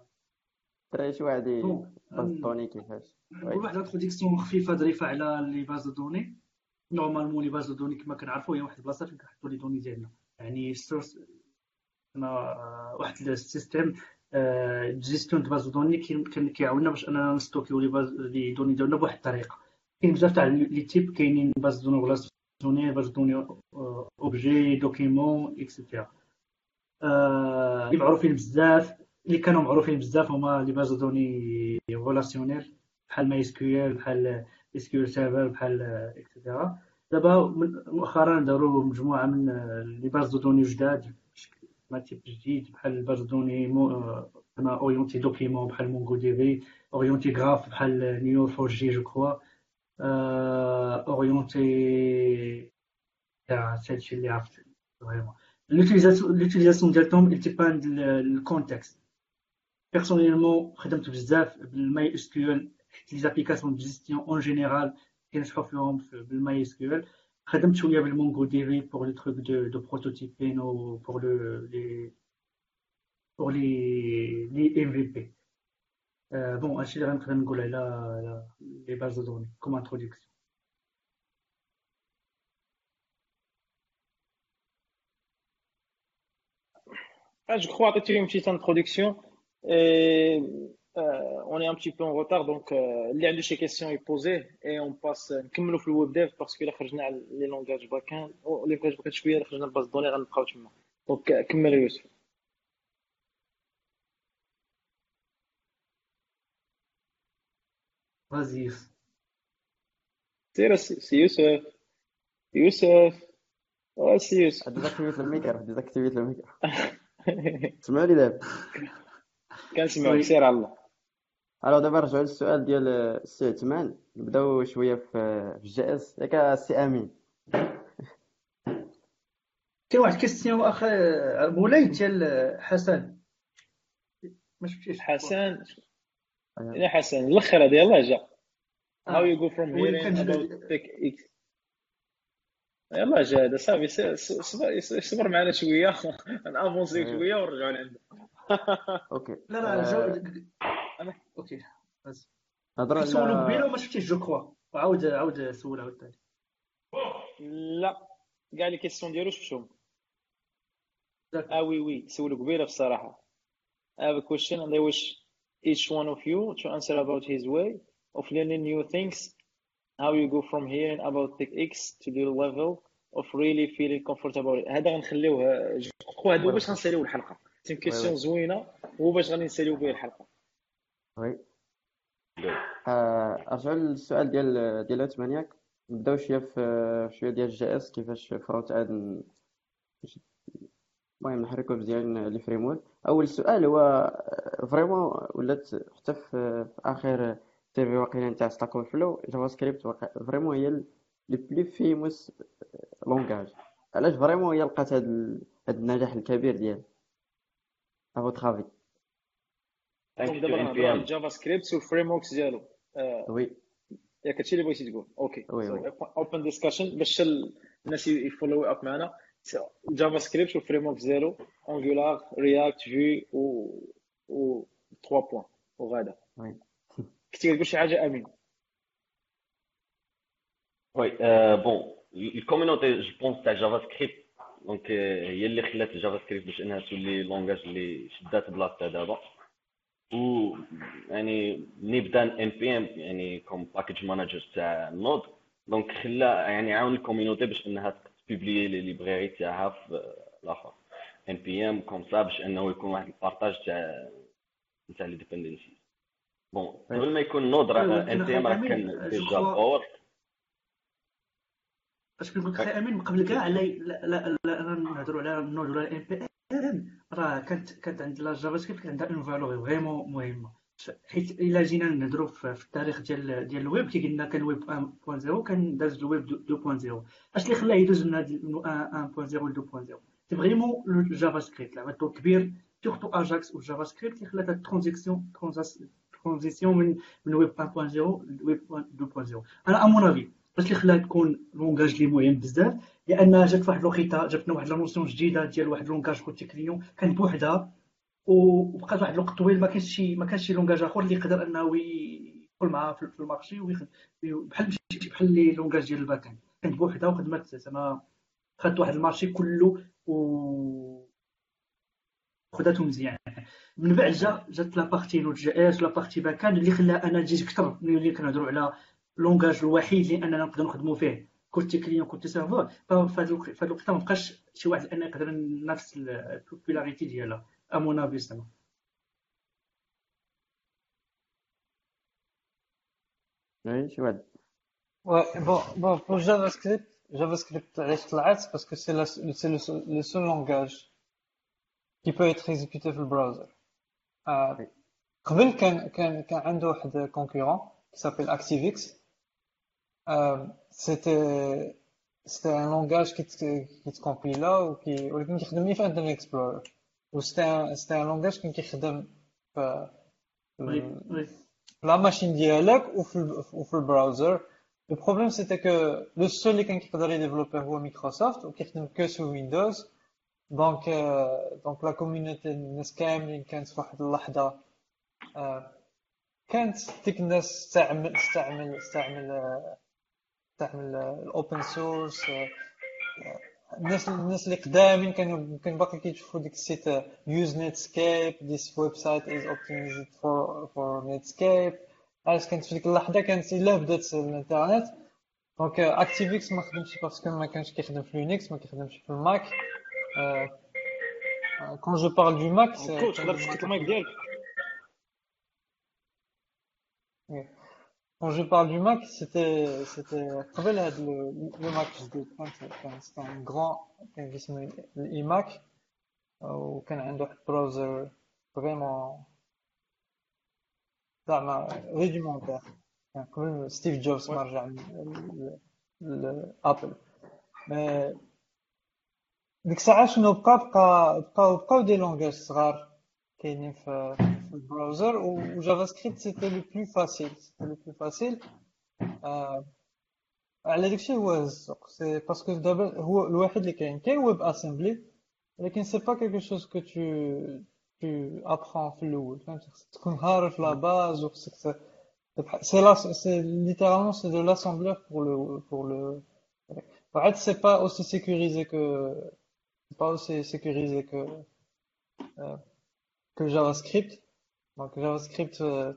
Speaker 2: ترى شي واحد
Speaker 5: بون
Speaker 2: باز دوني كيفاش
Speaker 5: واحد ال introduction خفيفه ظريفه على les bases de données normalement les bases de données كما كنعرفوا هي واحد البلاصة فين كنحطوا les données ديالنا. يعني السورس أنا واحد ال système gestion de base de données كيعاوننا باش أننا نstockيو les bases les données ديالنا بواحد الطريقة. كاين بزاف تاع les types كاينين bases de données relationnelles bases de données objet document et cetera اللي معروفين بزاف اللي كانوا معروفين بزاف هما لي باز دو دوني ريلاسيونيل بحال ماي اس كيو ال بحال اس كيو سيرفر بحال اكسيتيرا دابا من- مؤخرا داروا مجموعة من لي باز دو دوني جداد ما تيب جديد بحال الباز دو دوني أنا أورينتي دوكيمون بحال مونغو دي في أورينتي غراف بحال نيو 4 جي جو كخوا. أورينتي تاع هادشي اللي عرفت vraiment. l'utilisation ديالهم dépend ال contexte personnellement خدمت بزاف بال MySQL les applications de gestion en général كنشرحوا فيهم في- بال MySQL خدمت شوية بال MongoDB pour les trucs de de prototyping و pour le les pour les les MVP bon هادشي اللي غنقدر نقول على على les bases de données comme introduction
Speaker 1: Ah, je crois que tu as une petite introduction. Et, euh, on est un petit peu en retard, donc euh, اللي عنده شي question يبوزيه et on passe نكملوا في الويب ديف باسكو الا خرجنا على لي لونغاج باكان لي لونغاج باكان شوية الا خرجنا الباز دوني غنبقاو تما. دونك كمل يا يوسف.
Speaker 5: فازي
Speaker 1: سير سي سي يوسف يوسف آه سي يوسف
Speaker 2: ديزاكتيفيت الميكرو ديزاكتيفيت الميكرو سمعوني دابا
Speaker 1: كنسمعك سير على الله
Speaker 2: ألو دابا نرجعو للسؤال ديال السي عثمان نبداو شوية في في الجي اس ياك السي امين
Speaker 5: كاين واحد كيستيون اخ مولاي ديال حسن ما شفتيش
Speaker 1: حسن يا حسن الآخر هذا يلاه جا how you go from
Speaker 5: وين
Speaker 1: here
Speaker 5: كان جا-
Speaker 1: about tech X يلا جا هذا صافي صبر معنا شوية نافونسيو شوية ونرجعوا لعنده
Speaker 2: أوكي
Speaker 5: لا لا
Speaker 2: آه،
Speaker 5: جو... أوكي بس.
Speaker 2: نهضروا
Speaker 5: سولو قبيله وما شفتيش جو وعاود عاود عاود ثاني
Speaker 1: لا. كاع لي كيسيون ديالو شفتهم. آه وي وي. سولو قبيله بصراحة. I have a question and I wish each one of you to answer about his way of learning new things how you go from here and about TechX to the level of really feeling comfortable. هذا غنخليوه je crois هادو باش غنساليو الحلقة. c'est question زوينة هو باش غادي نساليو به الحلقة.
Speaker 2: oui آه، ارجعوا للسؤال ديال ديال عثمان ياك. نبداو شوية في شوية ديال ال JS كيفاش front end المهم نحركو مزيان les frameworks أول سؤال هو vraiment ولات حتى في آخر survey واقيلا نتاع Stack Overflow JavaScript vraiment هي les plus fameux langages علاش vraiment هي لقات هاد النجاح الكبير ديالها؟ افو ترافي
Speaker 1: donc دابا نهضروا على JavaScript وال frameworks ديالو
Speaker 2: oui
Speaker 1: ياك هادشي اللي بغيتي تقول
Speaker 2: OK
Speaker 1: open discussion باش الناس ي follow up معنا JavaScript وال frameworks ديالو Angular React Vue و trois points وغادا كنتي كتقول شي حاجة امين
Speaker 7: oui bon ال community je pense تاع JavaScript donc هي اللي خلات JavaScript باش انها تولي langage اللي شدات بلاصتها دابا و يعني ملي بدا NPM يعني comme package manager تاع Node donc خلا يعني عاون ال community باش إنها ت publier les librairies تاعها في الآخر. NPM comme ça باش إنه يكون واحد ال partage تاع تاع les dependencies bon قبل ما يكون Node راه NPM راه كان déjà power
Speaker 5: اش لك أمين قبل كاع لا لا لا نهضروا على Node ولا NPM راه كانت كانت عند la JavaScript عندها une valeur vraiment مهمه حيت إلا جينا نهضروا في التاريخ ديال ديال الويب كي قلنا كان ويب 1.0 كان داز الويب 2.0 أش اللي خلاه يدوز من 1.0 ل 2.0 c'est vraiment ال JavaScript لعب دور كبير surtout AJAX وال JavaScript اللي خلات ال transition transition من من ويب 1.0 لويب 2.0 أنا à mon avis باش اللي خلاها تكون langage اللي مهم بزاف لأن جات واحد الوقيتة جاتنا واحد la notion جديدة ديال واحد langage client كان بوحدها وبقات واحد الوقت طويل ما كانش شي ما كانش شي langage آخر اللي يقدر أنه يدخل معاه في ال marché ويخدم بحال بحال les langages ديال ال back كانت بوحدها وخدمت زعما خدت واحد ال marché كله و خداتو مزيان. من بعد جا جات la partie Node.js la partie back-end اللي خلاها أنا جيت أكثر ملي كنهضروا على langage الوحيد اللي اننا نقدروا نخدموا فيه كنت client كنت serveur ففي هذا الوقت ما بقاش شي واحد انه يقدر ينافس ال popularité ديالها à mon avis زعما
Speaker 2: oui شي واحد
Speaker 3: bon bon pour JavaScript JavaScript علاش طلعت parce que c'est c'est le seul langage qui peut être exécuté في ال browser قبل كان كان كان عنده واحد concurrent qui s'appelle ActiveX c'était c'était un langage qui te, qui te compila ou qui ولكن كيخدم لي في Internet Explorer و c'était c'était un langage كان كيخدم في la machine ديالك وفي وفي ال browser le problème c'était que le seul اللي كان كيقدر ي développer هو مايكروسوفت وكيخدم que sous Windows donc donc la community الناس كاملين كانت في واحد اللحظه كانت ديك الناس تستعمل تستعمل تستعمل تستعمل ال open source الناس الناس اللي قدامين كانوا كان باقي كيشوفوا ديك ال site use Netscape this website is optimized for for Netscape علاش كانت في ديك اللحظة؟ كانت إلا بدات الإنترنت. donc ActiveX ما خدمش parce que ما كانش كيخدم في Linux ما كيخدمش في ال Mac quand je parle de Mac
Speaker 1: تقدر تسكت المايك ديالك
Speaker 3: Quand je parle du Mac, c'était c'était قبل هذا le Mac جديد كان c'était un grand كان اسمه ال iMac وكان عنده واحد browser vraiment زعما rudimentaire كان قبل ستيف جوبز ما رجع ل Apple ديك الساعة شنو بقى بقى بقاو بقاو دي لونغاج صغار كاينين في في البراوزر وجافا سكريبت سيتي لو بلو فاسيل سيتي لو بلو فاسيل على داكشي هو الزق سي باسكو دابا هو الواحد اللي كاين كاين ويب اسامبلي ولكن سي با كيلكو شوز كو تو تو ابخون في الأول فهمتي خصك تكون عارف لا باز وخصك سي لا سي ليترالمون سي دو لاسsembleur pour le pour le بعد سي با اوسي sécurisé que c'est pas aussi sécurisé que euh, que JavaScript. Donc JavaScript euh,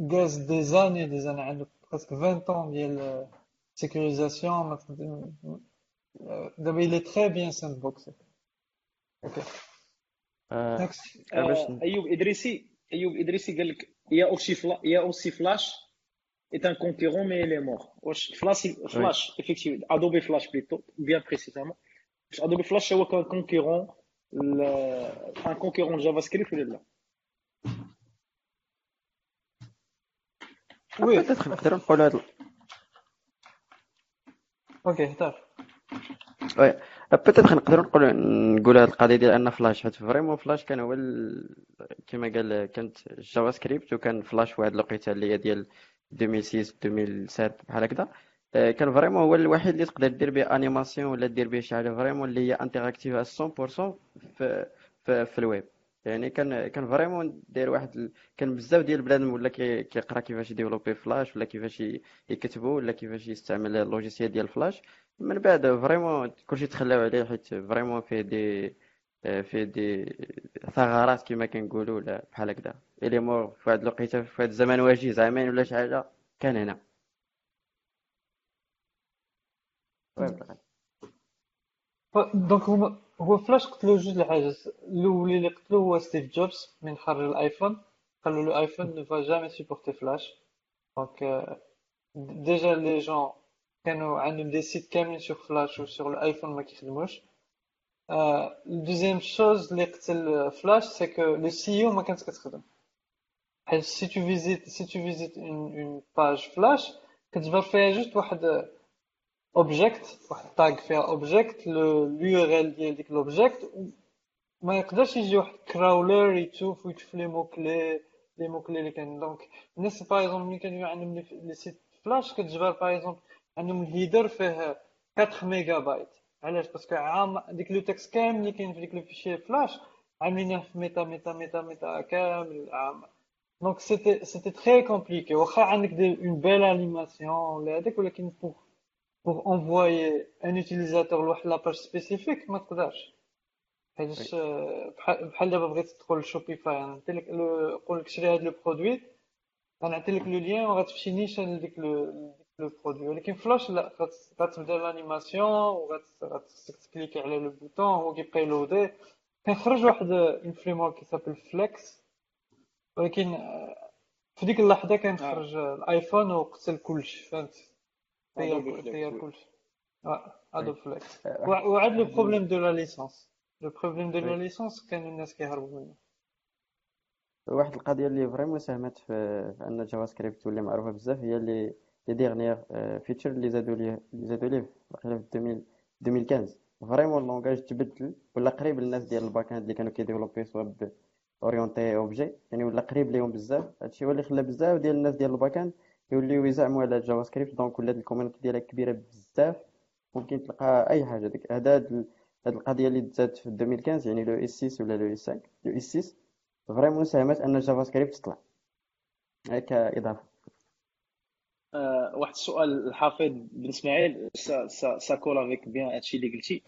Speaker 3: gaz des années, des années, عنده presque 20 ans ديال euh, sécurisation. Euh, دابا il est très bien sandboxé. Ok.
Speaker 2: آه،
Speaker 3: Next.
Speaker 2: آه، باش
Speaker 1: آه، ايوب ادريسي ايوب ادريسي قال لك يا اوسي فلا يا اوسي فلاش est un concurrent mais il est mort واش Flash Flash effectivement Adobe Flash plutôt bien précisément باش Adobe Flash هو كان concurrent un concurrent de JavaScript ولا لا
Speaker 3: oui
Speaker 2: peut-être نقدروا نقولوا هاد
Speaker 3: OK اهدر
Speaker 2: oui peut-être نقدروا نقولوا نقولوا هاد القضية ديال ان فلاش حيت vraiment Flash كان هو ال... كما قال كانت JavaScript وكان فلاش واحد الوقيته اللي هي ديال 2006 2007 بحال هكذا كان vraiment هو الوحيد اللي تقدر دير به animation ولا دير به شي حاجة vraiment اللي هي interactive 100% في في, في الويب يعني كان كان vraiment داير واحد ال... كان بزاف ديال البنادم ولا كي- كيقرا كيفاش ي développer Flash ولا كيفاش يكتبوا ولا كيفاش يستعمل ال logiciel ديال فلاش. من بعد vraiment كلشي تخلاو عليه حيت vraiment فيه des فيه دي ثغرات كما كنقولوا ولا بحال هكذا. الي مور في واحد الوقيته في واحد الزمن وجيز عامين ولا شي حاجة. كان هنا. oui
Speaker 3: donc هما هو فلاش قتلو جوج الحاجات الأول اللي قتلو هو ستيف جوبز من خرج l'iPhone قالوا له l'iPhone ne va jamais supporter flash. donc déjà les gens كانوا عندهم des sites كاملين sur flash و sur l'iPhone ما كيخدموش la deuxième chose اللي قتل flash c'est que le SEO ما كانت كتخدم حيت si tu visites si tu visites une une page flash كتجبر فيها juste واحد object واحد tag فيها object le URL ديال ديك l'object ما يقدرش يجي واحد crawler يتوف ويتشوف les mots clés les mots clés اللي كاين donc الناس par exemple ملي كانوا عندهم les les sites flash كتجبر par exemple عندهم ال header فيه 4 ميجا بايت علاش parce que عام ديك le texte كامل اللي كاين في ديك le fichier flash عاملينه في meta meta meta meta كامل عام donc c'était c'était très compliqué واخا عندك des une belle animation ولا هذاك ولكن pour pour envoyer un utilisateur لواحد la page spécifique ما تقدرش حيتاش بحال دابا بغيت تدخل لشوبيفاي نعطي لك نقول لك شري هاد le produit غنعطي لك le lien وغتمشي نيشان لديك le produit ولكن فلاش لا غت- غتبدا l'animation وغتخصك تcliquer على le bouton هو كيبقى يloader كنخرج واحد un framework كيs'appelle Flex ولكن في ديك اللحظه كان خرج l'iPhone وقتل كلشي فهمت كلشي
Speaker 1: Adobe Flex
Speaker 3: وعاد le problème de la licence le problème de
Speaker 2: la.
Speaker 3: licence كانوا الناس كيهربوا منه.
Speaker 2: واحد القضية اللي vraiment ساهمت في أن JavaScript تولي معروفة بزاف هي اللي les dernières features اللي زادوا ليه اللي زادوا ليه في 2000 2015 vraiment ال langage تبدل ولا قريب للناس ديال ال back-end اللي كانوا كيdévelopper soit orienté objet يعني ولا قريب ليهم بزاف. هادشي هو اللي خلى بزاف ديال الناس ديال ال back-end يوليو يزعموا على JavaScript donc ولات ال community ديالها كبيرة بزاف ممكن تلقى أي حاجة. ديك هذا هاد القضية اللي دازت في 2015 يعني le ES 6 ولا le ES 5 le ES 6 vraiment ساهمت أن JavaScript تطلع كإضافة.
Speaker 1: آه، واحد السؤال الحافظ بن إسماعيل ça ça ça colle avec bien هادشي اللي قلتي.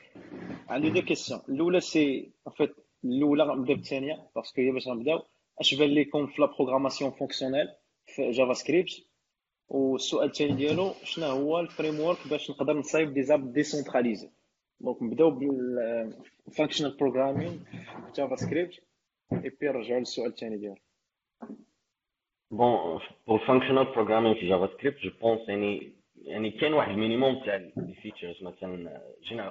Speaker 1: عندي deux questions الأولى c'est en fait الأولى غنبدا بالثانيه parce que هي باش غنبداو. أش بان لكم في la programmation fonctionnelle في JavaScript والسؤال الثاني ديالو شنو هو ال framework باش نقدر نصايب des apps décentralisées donc نبداو بال functional programming JavaScript et puis نرجعوا للسؤال الثاني ديالو.
Speaker 7: bon pour functional programming في JavaScript je pense يعني يعني كاين واحد ال minimum تاع les features مثلا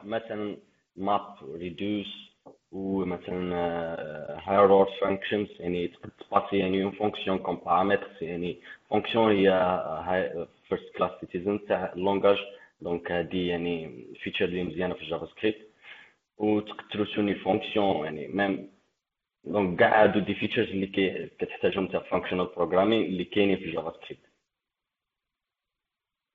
Speaker 7: مثلا map reduce ومثلا higher order functions يعني تقدر تpasser يعني une fonction comme paramètre يعني fonction هي first class citizen تاع ال langage donc هادي يعني feature اللي مزيانة في JavaScript وتقدر تretourner fonction يعني même donc كاع هادو des features اللي كتحتاجهم تاع functional programming اللي كاينين في JavaScript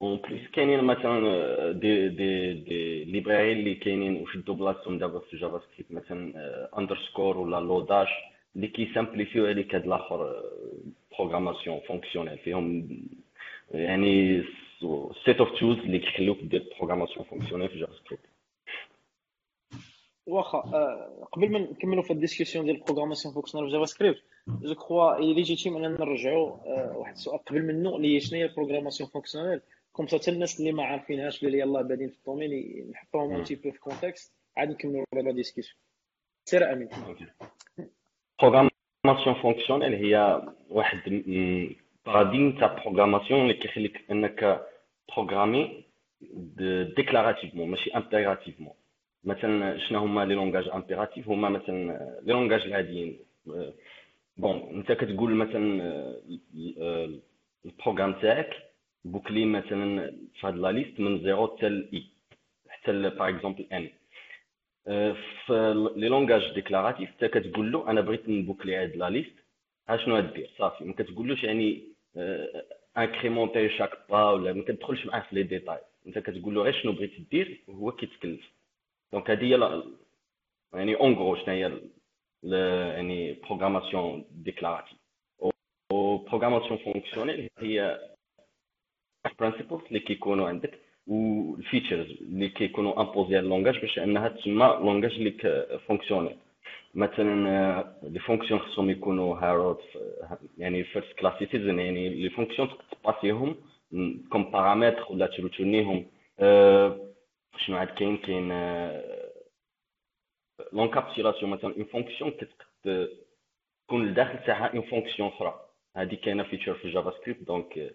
Speaker 7: en plus كاينين مثلا des des des library اللي كاينين وشدوا بلاصتهم دابا في JavaScript مثلا Underscore ولا Lodash اللي كيsimplifier و عليك هاد الآخر programmation fonctionnelle فيهم يعني set of tools اللي كيخلوك دير programmation fonctionnelle في JavaScript
Speaker 1: واخا قبل ما نكملوا في ال discussion ديال ال programmation fonctionnelle في JavaScript je crois légitime اننا نرجعوا واحد السؤال قبل منه اللي هي شنو هي ال programmation fonctionnelle comme حتى الناس اللي ما عارفينهاش اللي يلاه بادين في ال domaine نحطوهم un petit peu في contexte عاد نكملوا la discussion سير أمين.
Speaker 7: programmation fonctionnelle هي واحد paradigme تاع programmation اللي كيخليك إنك programmer déclarativement ماشي impérativement مثلا شنو هما les langages impératifs هما مثلا les langages العاديين. bon أنت كتقول مثلا ال programme تاعك boucler مثلا في هاد la liste من zéro حتى l'i حتى par exemple n في les langages déclaratifs حتى كتقول له أنا بغيت نboucler هاد la liste ها شنو دير؟ صافي ما كتقولوش يعني incrémenter chaque pas ولا ما كتدخلش معاه في les détails أنت كتقول له غير شنو بغيت دير وهو كيتكلف. donc هذه هي يعني en gros شنو هي يعني programmation déclarative و programmation fonctionnelle هي principles اللي كيكونوا عندك وال features اللي كيكونوا imposés على ال langage باش انها تسمى langage اللي fonctionnel مثلا les fonctions خصهم يكونوا هارود يعني first class citizen يعني les fonctions تpasser هم comme paramètre ولا تretourner هم شنو عاد كاين كاين l'encapsulation مثلا une fonction تكون الداخل تاعها une fonction أخرى هذه كاينة feature في JavaScript donc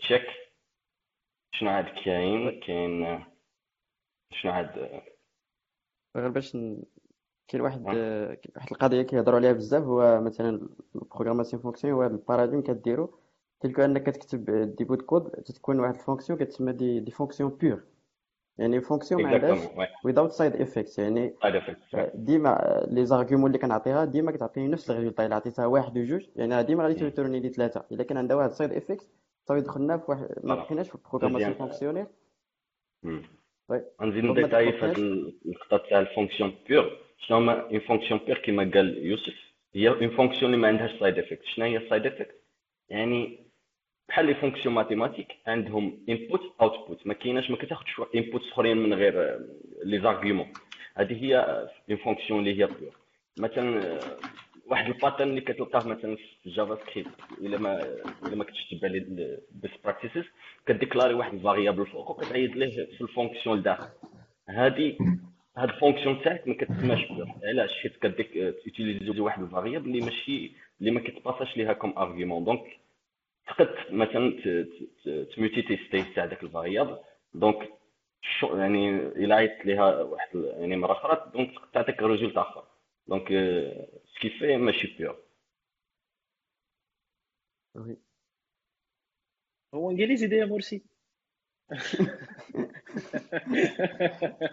Speaker 7: تشيك شنو عاد كاين؟ كاين شنو عاد
Speaker 2: غير باش كاين واحد واحد القضية كيهضروا عليها بزاف هو مثلا la programmation fonctionnelle هو ال paradigme كديرو تلك انك كتكتب des bouts de code تتكون واحد ال fonction كتسمى des des fonctions pures. يعني فونكسيون ما عندهاش without side effects يعني ديما les arguments اللي كنعطيها ديما كتعطيني نفس ال résultat إلا عطيتها واحد وجوج يعني ديما غادي tourner لي ثلاثة. إلا كان عندها واحد side effect صافي دخلنا في واحد ما بقيناش في ال programmation fonctionnelle
Speaker 7: غنزيد ن détailler في هاد النقطه تاع ال fonction pure. شنو هما une fonction pure كيما قال يوسف. هي une fonction اللي ما عندهاش side effect شنو هي ال side effect يعني بحال les fonctions mathématiques عندهم input output ما كايناش ما كتاخذش input أخرين من غير les arguments هذه هي une fonction اللي هي pure مثلا واحد ال pattern اللي كتلقاه مثلا في جافا سكريبت إلا ما إلا ما كنتش تبع les best practices كت déclarer واحد ال variable فوق وكتعيد ليه في ال fonction لداخل هذه هاد ال fonction تاعك ما كتسماش pure علاش؟ حيت كديك ت utiliser واحد ال variable اللي ماشي اللي ما كت passer ش ليها comme argument donc تقد مثلا ت muter تيستي تاع داك ال variable donc يعني إلا عيطت ليها واحد يعني مرة أخرى donc تعطيك résultat آخر. donc في ماشي pure
Speaker 1: هو انجليزي داير merci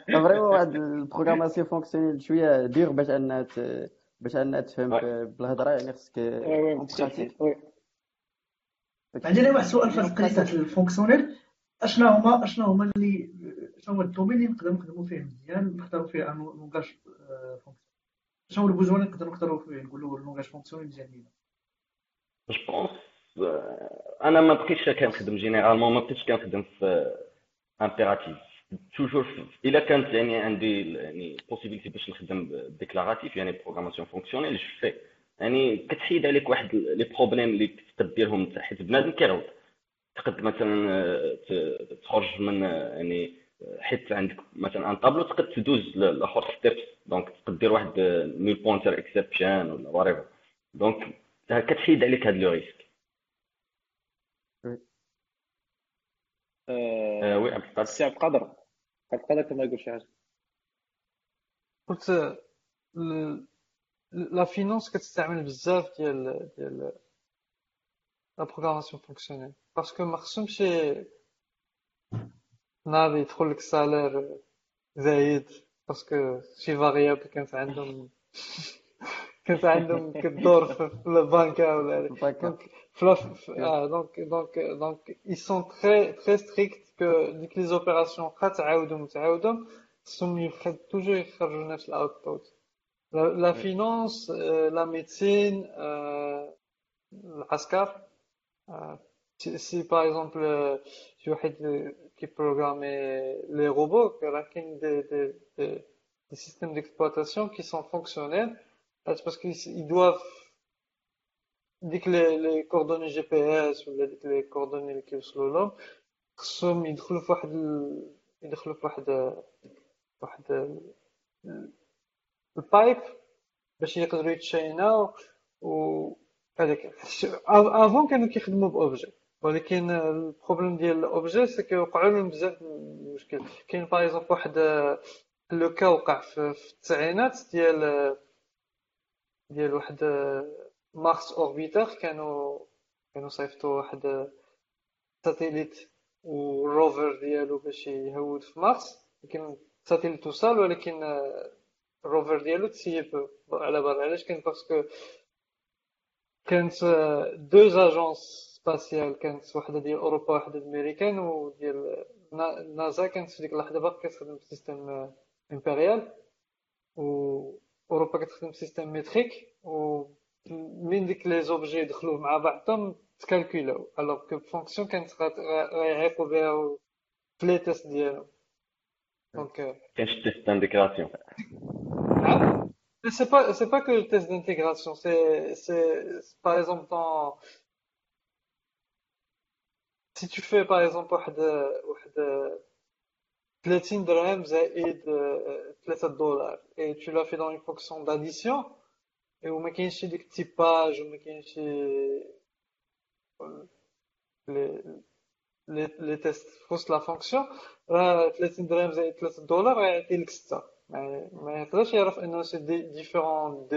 Speaker 2: vraiment واحد ال programmation fonctionnelle شوية دير باش انها باش انها تفهم بالهضره يعني خصك
Speaker 5: عندي أنا واحد السؤال في القصة ال fonctionnelle اشنا هما اشنا هما اللي شنو هو ال domaine اللي نقدروا نخدموا فيه مزيان نختاروا فيه un langage fonctionnel شنو هو اللي نقدروا نختاروا فيه نقولوا langage fonctionnel مزيان لينا
Speaker 7: je pense أنا ما بقيتش كنخدم généralement ما بقيتش كنخدم في impérative toujours الا كانت يعني عندي يعني possibilité باش نخدم déclarative يعني programmation fonctionnelle je في يعني كتحيد عليك واحد les problèmes اللي تقدرهم انت حيت بنادم كيغلط تقد مثلا آه، تخرج من آه، يعني حيت عندك مثلا un tableau تقد تدوز لأخر steps donc تقدر دير واحد null pointer exception ولا whatever donc كتحيد عليك هاد le risque.
Speaker 1: آه oui عبد القادر. السي عبد القادر. عبد القادر كما يقول شي حاجة.
Speaker 3: قلت la finance كتستعمل بزاف ديال ديال la programmation fonctionnelle parce que ما خصهمش ناضي يدخل لك salaire زايد باسكو شي فاريابل كانت عندهم. كانت عندهم كدور في البنكة ولا دونك آه دونك دونك دونك اي سون تري تري ستريكت كو ديك لي زوبيراسيون خا تعاودهم وتعاودهم خصهم توجور يخرجوا نفس الاوتبوت لا فينونس لا ميديسين العسكر. سي باغ اكزومبل شي واحد كي programmer les robots راه كاين des des des des systèmes d'exploitation qui sont fonctionnels parce que ils doivent ديك les coordonnées GPS ولا ديك les coordonnées اللي كيوصلوا لهم خصهم يدخلوا في واحد يدخلوا في واحد واحد ال pipe باش يقدروا يت chain او و هذاك. avant كانوا كيخدموا ب objet ولكن ال problème ديال ال objet c'est كيوقعوا لهم بزاف المشكل. كاين par exemple واحد le cas وقع في, التسعينات ديال ديال واحد Mars Orbiter كانوا كانوا صيفطوا واحد satellite وال rover ديالو باش يهود في مارس. لكن satellite وصل ولكن الروفر ديالو تسيب على بعض. علاش؟ كان باسكو كانت دو اجونس سباسيال كانت وحده ديال اوروبا وحده ديال امريكان وديال نازا كانت في ديك اللحظه باقي كتخدم بسيستم امبريال و اوروبا كتخدم بسيستم ميتريك و من ديك لي زوبجي دخلوا مع بعضهم تكالكولاو الوغ كو فونكسيون كانت غيعيقوا بها في les tests ديالهم donc
Speaker 7: كاينش test d'intégration
Speaker 3: نعم c'est pas c'est pas que test d'intégration si si par exemple dans si tu fais par exemple واحد واحد 30 درهم زائد 3 دولار et tu l'as fait dans une fonction d'addition. Et وما كاينش ديك ال typage وما كاينش les les les tests في وسط la fonction راه 30 درهم زائد 3 دولار غيعطي لك 6 ما يقدرش يعرف انه c'est des différents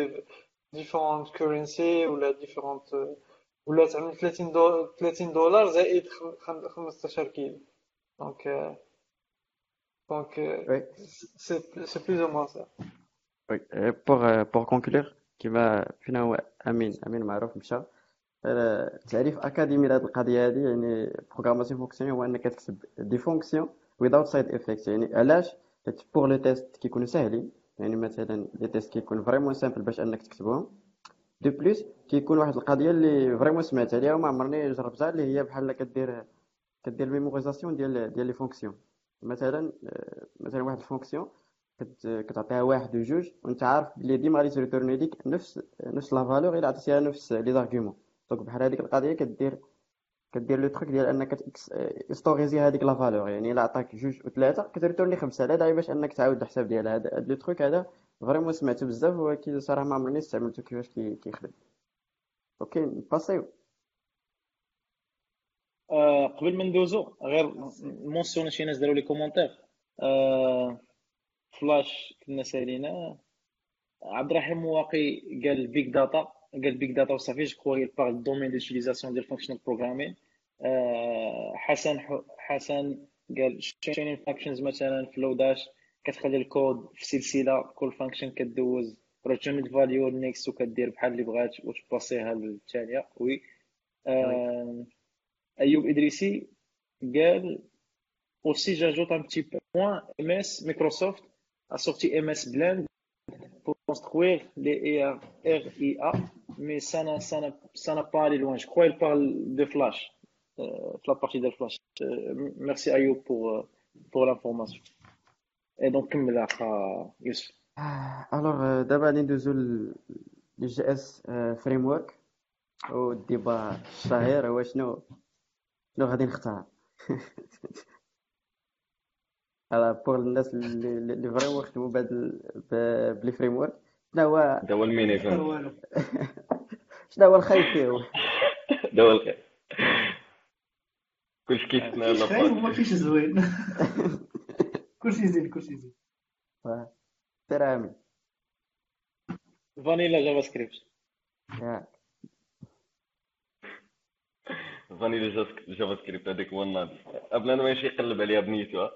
Speaker 3: différents currency ولا différents ولا تعمل 30 دولار 30 دولار زائد 15 كيلو. donc donc c'est plus ou moins ça
Speaker 2: oui pour pour conclure كيما فينا هو امين امين معروف مشى تعريف اكاديمي لهاد القضية هادي يعني programmation fonctionnelle هو انك تكتب des fonctions without side effect يعني علاش pour les tests كيكونوا ساهلين يعني مثلا les tests كيكون vraiment simple باش انك تكتبهم de plus كيكون واحد القضية اللي vraiment سمعت عليها وما عمرني جربتها اللي هي بحال كدير كدير mémorisation ديال ديال les fonctions مثلا مثلا واحد ال fonction كتعطيها واحد وجوج وأنت عارف بلي ديما غادي ت retourner ليك نفس نفس la valeur إلا عطيتيها نفس les arguments donc بحال هذيك القضية كدير كدير le truc ديال أنك تستوري-زي هذيك la valeur يعني إلا عطاك جوج وثلاثه كت retourner خمسة. لا داعي باش أنك تعاود الحساب ديالها هذا le truc هذا vraiment سمعته بزاف ولكن صراحة ما عمرني استعملته كيفاش كيخدم OK نباسيو
Speaker 1: قبل ما ندوزو غير مونسيون شي ناس داروا لي كومونتير فلاش كنا سالينا عبد الرحيم واقي قال بيك داتا قال بيك داتا وصافي جو كخوا parle دومين دوتيليزاسيون ديال فانكشنال بروغرامين حسن حسن قال شينين فانكشنز مثلا في لوداش كتخلي الكود في سلسله كل فانكشن كدوز ريتيرن فاليو نيكست وكدير بحال اللي بغات وتباسيها للثانيه وي آه ايوب ادريسي قال aussi j'ajoute un petit point MS Microsoft a sorti MS Blend pour construire les RIA mais ça n'a ça n'a ça n'a pas allé loin je crois il parle de Flash euh, la partie de Flash euh, merci Ayoub pour euh, pour l'information Donc كمل اخا يوسف
Speaker 2: الوغ دابا غادي ندوزو لي جي اس فريم ورك والديبا الشهير هو شنو شنو غادي نختار على pour الناس اللي اللي vraiment خدموا بهاد بلي framework شنو هو
Speaker 7: هذا هو ال main event
Speaker 2: شنو هو الخايب فيهم
Speaker 7: هذا هو الخير كلشي
Speaker 5: خايب وما كاينش زوين كلشي زين كلشي زين
Speaker 2: سير
Speaker 1: Vanilla JavaScript
Speaker 2: ياك
Speaker 7: Vanilla JavaScript هذاك هو الناضي قبل ما يمشي يقلب عليها بنيتو ها.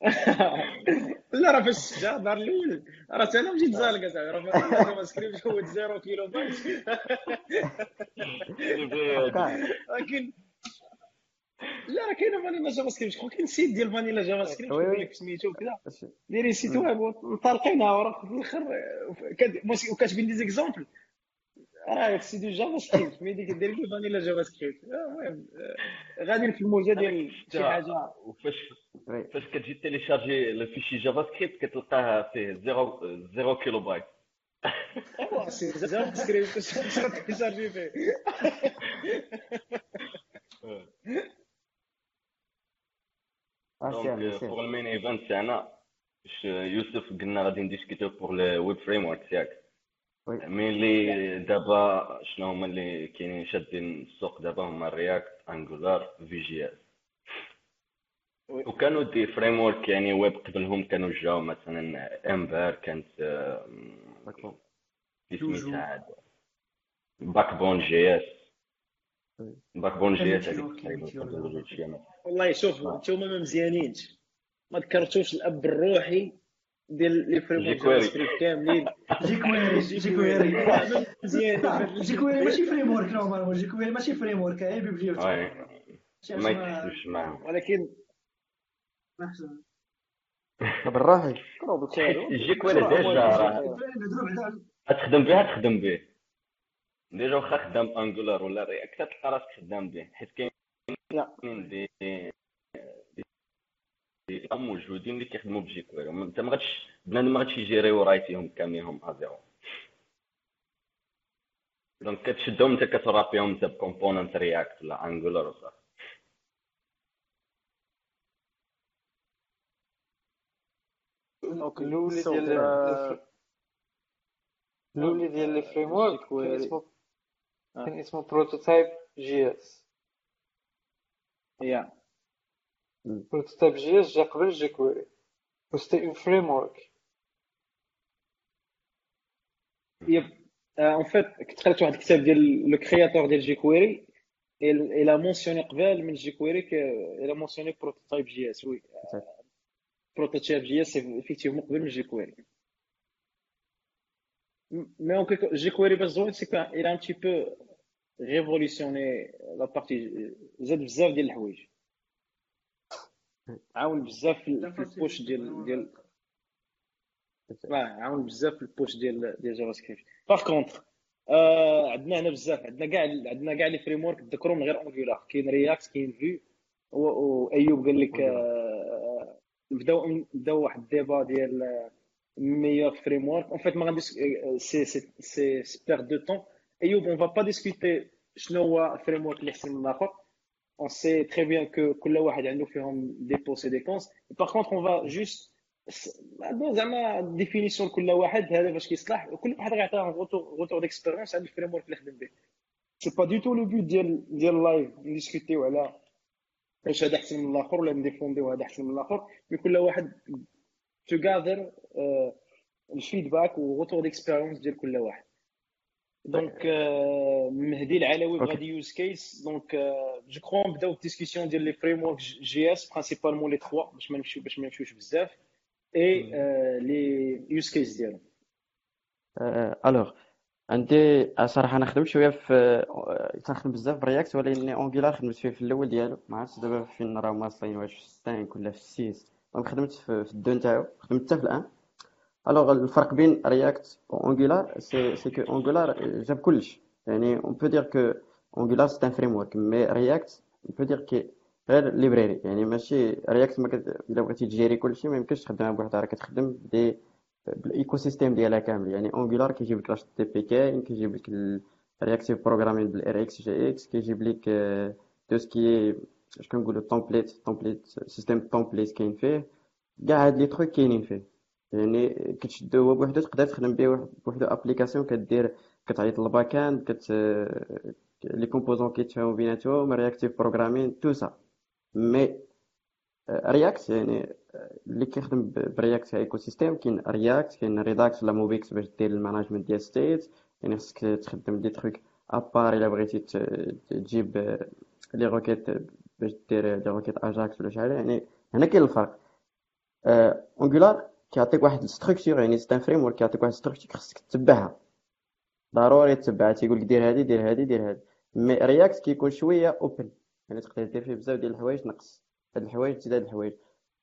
Speaker 1: لا راه فاش جا النهار الأول. راه حتى أنا مشيت زالق اصاحبي راه JavaScript هو zéro kilobyte ولكن لا راه كاينة Vanilla JavaScript شكون كاين site ديال Vanilla JavaScript
Speaker 2: oui, oui.
Speaker 1: كيقول لك سميتو وكذا. دايرين site واحد مطلقينها وراه في الآخر. وكاتبين des exemples. راه c'est du JavaScript mais ديك داير لي Vanilla JavaScript آه، المهم آه، غاديين في الموجه ديال شي حاجة.
Speaker 7: وفاش. فاش كتجي télécharger le fichier JavaScript كتلقاه فيه zéro zéro
Speaker 1: kilobyte أيوا c'est JavaScript اش
Speaker 2: غا télécharger
Speaker 7: فيه
Speaker 2: سير
Speaker 7: pour ال main event تاعنا باش يوسف قلنا غادي pour les web framework ياك
Speaker 2: وي.
Speaker 7: mais اللي دابا شنو هما اللي كاينين شادين السوق دابا هما ال React Angular Vue
Speaker 1: JS.
Speaker 7: وكانوا des framework يعني ويب قبلهم كانوا جاو مثلا Ember كانت
Speaker 2: Backbone.
Speaker 7: دي سميتها عاد Backbone JS Backbone
Speaker 5: JS
Speaker 7: هذيك تقريبا
Speaker 8: والله شوف
Speaker 7: آه.
Speaker 8: انتوما ما مزيانينش. ما ذكرتوش الأب الروحي ديال les Java
Speaker 7: jQuery.
Speaker 8: Script كاملين.
Speaker 5: جيكويري
Speaker 8: جيكويري.
Speaker 5: جيكويري. جيكويري ماشي فريم ورك normalement. jQuery ماشي framework هي bibliothèque
Speaker 7: ما
Speaker 5: ما
Speaker 7: يتحسبش معاهم.
Speaker 8: ولكن
Speaker 1: ال
Speaker 7: jQuery
Speaker 1: بسرعة
Speaker 5: déjà
Speaker 7: تخدم به تخدم به déjà واخا خدام Angular ولا React تلقى راسك خدام به حيت كاين
Speaker 1: لا.
Speaker 7: دي دي دي موجودين اللي كيخدموا ب jQuery انت ما غاديش بنادم ما غاديش ي gérer ورايتيهم كاملين à zéro. donc كتشدهم انت كترابيهم انت ب component React ولا Angular وصافي.
Speaker 1: OK
Speaker 3: الاولى ديال الاولى ديال les framework كان
Speaker 1: jQuery
Speaker 3: اسمه. كان اسمه Prototype JS.
Speaker 1: يا
Speaker 3: Prototype JS جا قبل jQuery و c'était un framework
Speaker 1: يب en fait كنت قريت واحد الكتاب ديال le créateur ديال jQuery إلى mentionné قبل من jQuery إلى mentionné Prototype JS oui Prototype JS effectivement قبل من jQuery Mais en quelque jQuery باش زوين c'est que il a un petit révolutionné la partie زاد بزاف ديال الحوايج عاون بزاف في ال push ديال ديال عاون بزاف في ال push ديال ديال JavaScript par contre آه عندنا هنا بزاف عندنا كاع عندنا كاع les framework تذكروا من غير Angular كاين React كاين Vue وايوب قال لك بداو بداو واحد ال débat ديال meilleur framework. En fait, ما غنديش سي سي سي سي بير دو طون. ايوب on va pas discuter شنو هو framework اللي احسن من الآخر. On sait très bien que كل واحد عنده فيهم des pros et des cons. Par contre, on va juste عندنا زعما définition لكل واحد هذا فاش كيصلح وكل واحد غيعطيه retour retour d'expérience على ال framework اللي خدم به. c'est pas du tout le but ديال ديال ال live ن discuter يو على واش هذا احسن من الآخر ولا ن défendre يو هذا احسن من الآخر mais كل واحد to gather ال feedback و retour d'expérience ديال كل واحد donc مهدي العلوي بغا des use case donc je crois نبداو ال discussion ديال les framework JS principalement les trois باش ما نمشيو باش ما نمشيوش بزاف et les use case ديالهم
Speaker 2: alors عندي صراحة أنا خدمت شوية في تنخدم بزاف ب React ولكن Angular خدمت فيه في الأول ديالو. ما عرفتش دابا فين راهم واصلين واش في 5 ولا في 6 donc خدمت في ال deux نتاعو خدمت حتى في الآن. alors الفرق بين React و Angular c'est c'est que Angular جاب كلش يعني on peut dire que Angular c'est un framework mais React on peut dire que غير library يعني ماشي React ما كت... الا بغيتي ت gérer كلشي ما يمكنش تخدمها بوحدها راه كتخدم ب des بال écosystème ديالها كامل يعني Angular كيجيب لك لاش API كاين كيجيب لك ال reactive programming بال RxJS كيجيب لك tout ce qui اش كنقولوا template template système template كاين فيه كاع هاد les trucs كاينين فيه يعني كتشدو هو بوحدو تقدر تخدم به بوحدو application كدير كتعيط لل back-end كت les composants كيتفاهموا بيناتهم reactive programming tout ça. mais React يعني اللي كيخدم ب React écosystème كاين React كاين Redux ولا MobX باش دير ال management ديال state يعني خصك تخدم des trucs à part إلا بغيتي تجيب les requêtes باش دير لي روكيت اجاكس ولا شحال يعني هنا كاين الفرق. Angular كيعطيك واحد ال structure يعني c'est un framework كيعطيك واحد ال structure خصك تتبعها. ضروري تتبعها تيقول لك دير هادي دير هادي دير هادي. mais React كيكون شوية open يعني تقدر دير فيه بزاف ديال الحوايج نقص. هاد الحوايج تزيد هاد الحوايج.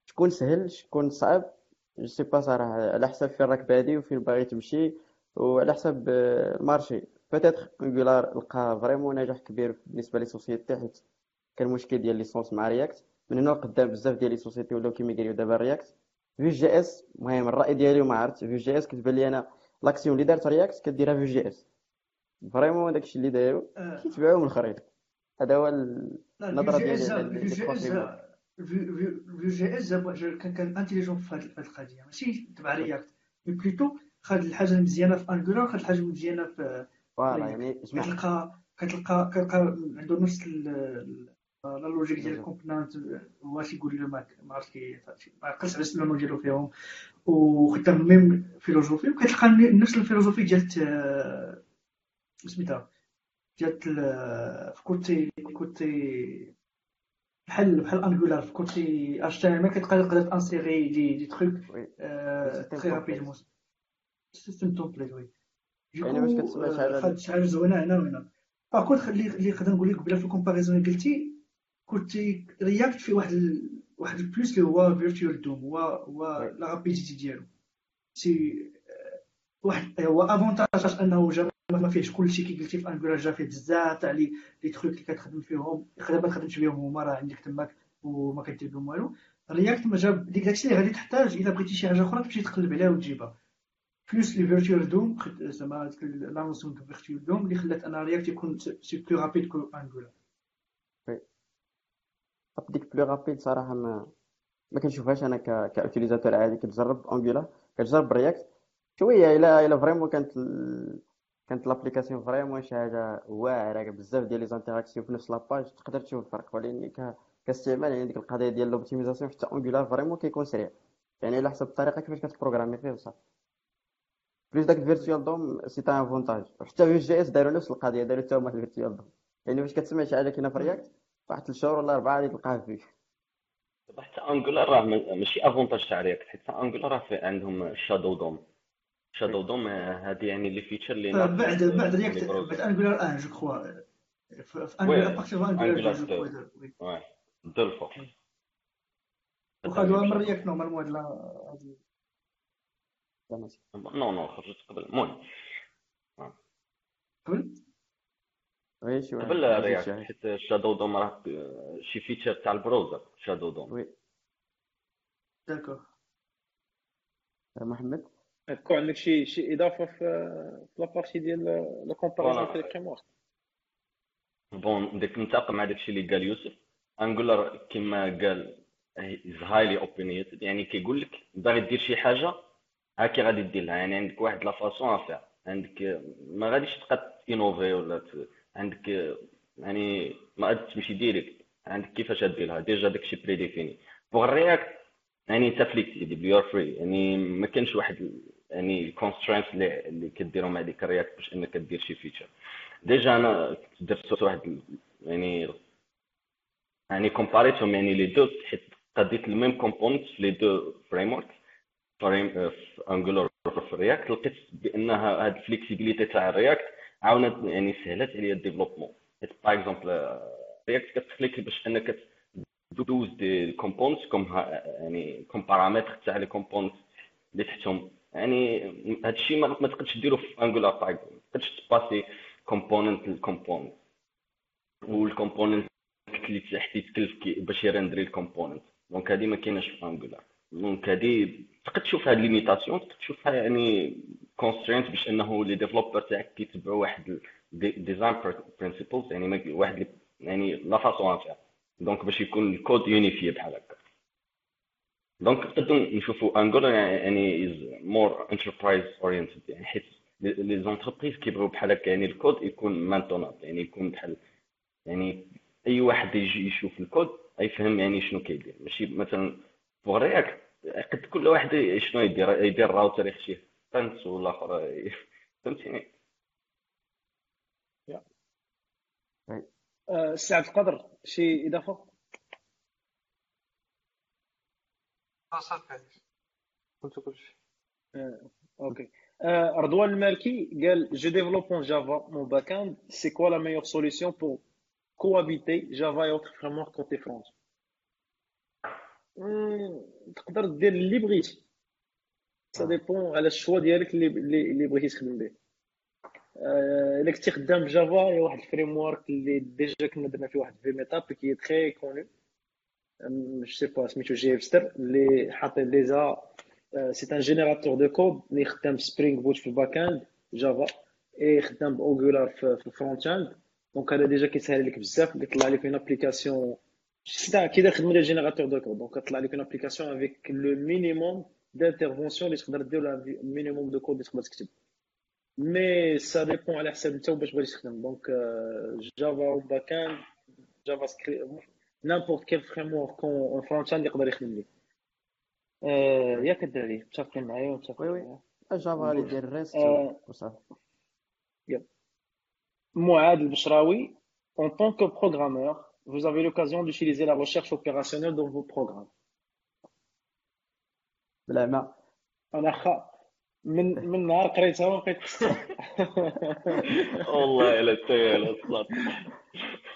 Speaker 2: شكون سهل شكون صعب؟ je sais pas صراحة. على حسب فين راك بادي وفين باغي تمشي وعلى حسب ال marché peut-être Angular لقى vraiment نجاح كبير بالنسبة les sociétés حيت كان مشكل ديال licence مع React من هنا قدام بزاف ديال les sociétés ولاو كي migrer و دابا React Vue.js المهم الرأي ديالي وما عرفت Vue.js كتبان لي أنا l'action اللي دارت React كديرها Vue.js vraiment داكشي اللي دايرو كيتبعوه من الخريطه هذا هو النظرة ديالي. على لي
Speaker 5: في جي اس كان كان intelligent في هذه القضية. ماشي تبع React mais plutôt خد الحاجة المزيانه في Angular خد الحاجة المزيانه في
Speaker 2: voilà يعني
Speaker 5: كتلقى كتلقى كتلقى عنده نفس la logique ديال ال component هو تيقول له ما عرفت ما عقلش على السلامه ديالو فيهم وخدام ميم فيلوزوفي وكتلقى نفس الفيلوزوفي ديال سميتها ديال في كوتي كوتي بحال بحال انجولار في كوتي اش تي ام ال كتقدر تقدر تانسيغي دي دي تروك تري رابيدمون سيستم تومبليت وي
Speaker 2: يعني باش كتسمع شي
Speaker 5: حاجة زوينه هنا وهنا باغ اللي اللي نقدر نقول لك بلا في الكومباريزون اللي قلتي كنتي React في واحد ال... واحد ال plus اللي هو virtual DOM هو هو la rapidité ديالو. c'est واحد هو avantage انه جا ما فيهش كلشي كي قلتي في Angular جا فيه بزاف تاع les les trucs اللي كتخدم فيهم يقدر ما تخدمش بهم هما راه عندك تماك وما كدير بهم والو. React ما جاب ديك داكشي اللي غادي تحتاج الا بغيتي شي حاجة أخرى تمشي تقلب عليها وتجيبها. plus les virtual DOM زعما la notion de virtual DOM اللي خلات ان React يكون c'est plus rapide que Angular
Speaker 2: ديك plus rapide صراحة ما ما كنشوفهاش أنا ك utilisateur عادي كتجرب Angular كتجرب React شوية الا إلا vraiment كانت. كانت l'application vraiment شي حاجة واعرة بزاف ديال les interactions في نفس la page تقدر تشوف الفرق. ولكن ك... كاستعمال يعني ديك القضية ديال l'optimisation حتى Angular vraiment كيكون سريع. يعني على حسب الطريقة كيفاش كت programmer فيه وصافي plus داك ال virtual DOM c'est un avantage. حتى Vue.js داروا نفس القضية داروا حتى هما ال virtual DOM يعني فاش كتسمع شي حاجة كاينة في رياكت واحد ثلاث شهور ولا أربعة غادي تلقاها فيه.
Speaker 7: حتى انجولار راه ماشي أفونتاج تاع رياكت حتى انجولار راه عندهم شادو دوم شادو دوم هذه يعني لي فيتشر اللي
Speaker 5: بعد بعد رياكت بعد انجولار ان جو كخوا. في انجولار بارتي انجولار جو كخوا
Speaker 7: دو الفوق.
Speaker 5: وخذوها من رياكت نورمالمون هاد
Speaker 7: نو نو خرجت قبل. المهم.
Speaker 5: قبل؟
Speaker 7: قبل React حيت shadow DOM راه شي feature تاع ال browser shadow
Speaker 2: DOM.
Speaker 5: oui. d'accord.
Speaker 2: محمد.
Speaker 1: تكون عندك شي شي إضافة في في la partie ديال la comparaison في ال framework
Speaker 7: bon ديك نتاق مع داكشي اللي قال يوسف. Angular كما قال is highly opinionated يعني كيقول لك باغي دير شي حاجة هاكي غادي ديرها يعني عندك واحد la façon à faire عندك ما غاديش تبقى innover ولا عندك يعني ما غادي تمشي direct عندك كيفاش ديرها déjà داكشي prédéfini pour React يعني انت flexible or free يعني ما كانش واحد يعني ال constraint اللي اللي كديرهم مع ديك ال React باش انك دير شي feature déjà أنا درت واحد يعني يعني comparيتهم يعني les deux حيت قديت ال même component في les deux framework في Angular في React لقيت بأنها هاد ال flexibilité تاع ال React عاونت يعني سهلت عليا ال développement. حيت par exemple React كتخليك باش انك دوز des components comme يعني comme paramètre تاع les components اللي تحتهم. يعني هذا الشيء ما, تقدرش ديرو في Angular par ما تقدرش ت passer component ل component. وال component اللي تحت يتكلف باش ي render ي ال component. donc هذه ما كايناش في Angular donc هذه تقدر تشوف هاد limitations تقدر تشوفها يعني constraint باش انه les développeurs تاعك كيتبعوا واحد design principles يعني واحد يعني la façon فيها donc باش يكون ال code unifié بحال هكا donc نقدروا نشوفوا Angular يعني is more enterprise oriented يعني حيت les entreprises كيبغيو بحال هكا يعني الكود يكون maintenable يعني يكون بحال يعني اي واحد يجي يشوف الكود يفهم يعني شنو كيدير ماشي مثلا pour React قد كل واحد شنو يدير يدير راوتر يخشيه فانت ولا آخر. فهمتيني؟
Speaker 1: سعد القدر شي إضافة؟
Speaker 3: صافي قلت كلشي
Speaker 1: OK رضوان المالكي قال je développe en Java mon backend. C'est quoi la meilleure solution pour cohabiter Java et autres frameworks côté front تقدر دير اللي بغيتي ça dépend على ال choix ديالك اللي اللي بغيتي تخدم به. إلا كنتي خدام ب Java هي واحد ال framework اللي déjà كنا درنا فيه واحد في meetup qui très connu je sais pas سميتو JHipster اللي حاطين déjà c'est un générateur de code اللي خدام Spring Boot في ال backend Java et خدام ب Angular في ال frontend donc هذا déjà كيسهل لك بزاف كيطلع لك une application كي داير خدمه ديال générateur de code donc كيطلع لك une application avec le minimum d'intervention اللي تقدر دير minimum de code اللي تقدر تكتب mais ça dépend على حساب انت واش بغيتي تخدم donc Java و backend JavaScript n'importe quel framework en frontend يقدر يخدم لي ياك الدراري متفقين معايا
Speaker 2: oui oui Java اللي يدير ال REST وصافي
Speaker 8: Moad Bishraoui, en tant que programmeur, vous avez l'occasion d'utiliser la recherche opérationnelle dans vos programmes.
Speaker 2: بلا ما
Speaker 8: أنا خا من من نهار قريتها ما بقيت
Speaker 6: والله الا انت يا الصلاة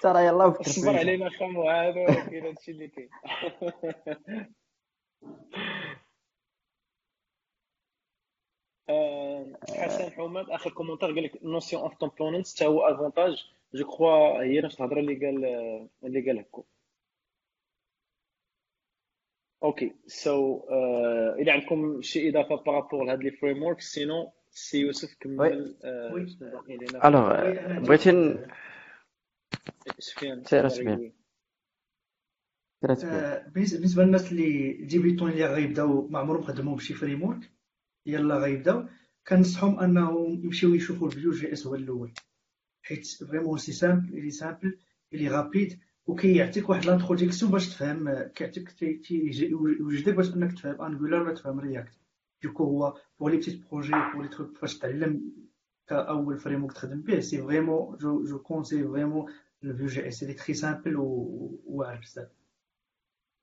Speaker 2: ترى يلا وفكر
Speaker 8: صبر
Speaker 2: فيها
Speaker 8: علينا خا معاذ ولكن هادشي اللي كاين آه، حسن حماد اخر commentaire قال لك notion of components حتى هو avantage je crois هي نفس الهضره اللي قال اللي قال هكو OK so اذا عندكم شي اضافه par rapport لهاد les frameworks sinon سي يوسف كمل
Speaker 5: alors
Speaker 2: بغيتي
Speaker 8: سفيان
Speaker 2: سير سفيان.
Speaker 5: بالنسبة بالنسبة للناس اللي débutants اللي غيبداو ما عمرهم خدموا بشي framework يلا غيبداو كنصحهم أنهم يمشيو يشوفوا ال Vue.js هو الأول. حيت vraiment c'est simple elle est simple elle est rapide وكيعطيك واحد l'introduction باش تفهم كيعطيك يوجدك باش أنك تفهم Angular ولا تفهم React donc هو pour les petits projets pour les trucs فاش تعلم ك أول frame تخدم به c'est vraiment je je conseille vraiment ال Vue.js c'est très simple وواعر بزاف.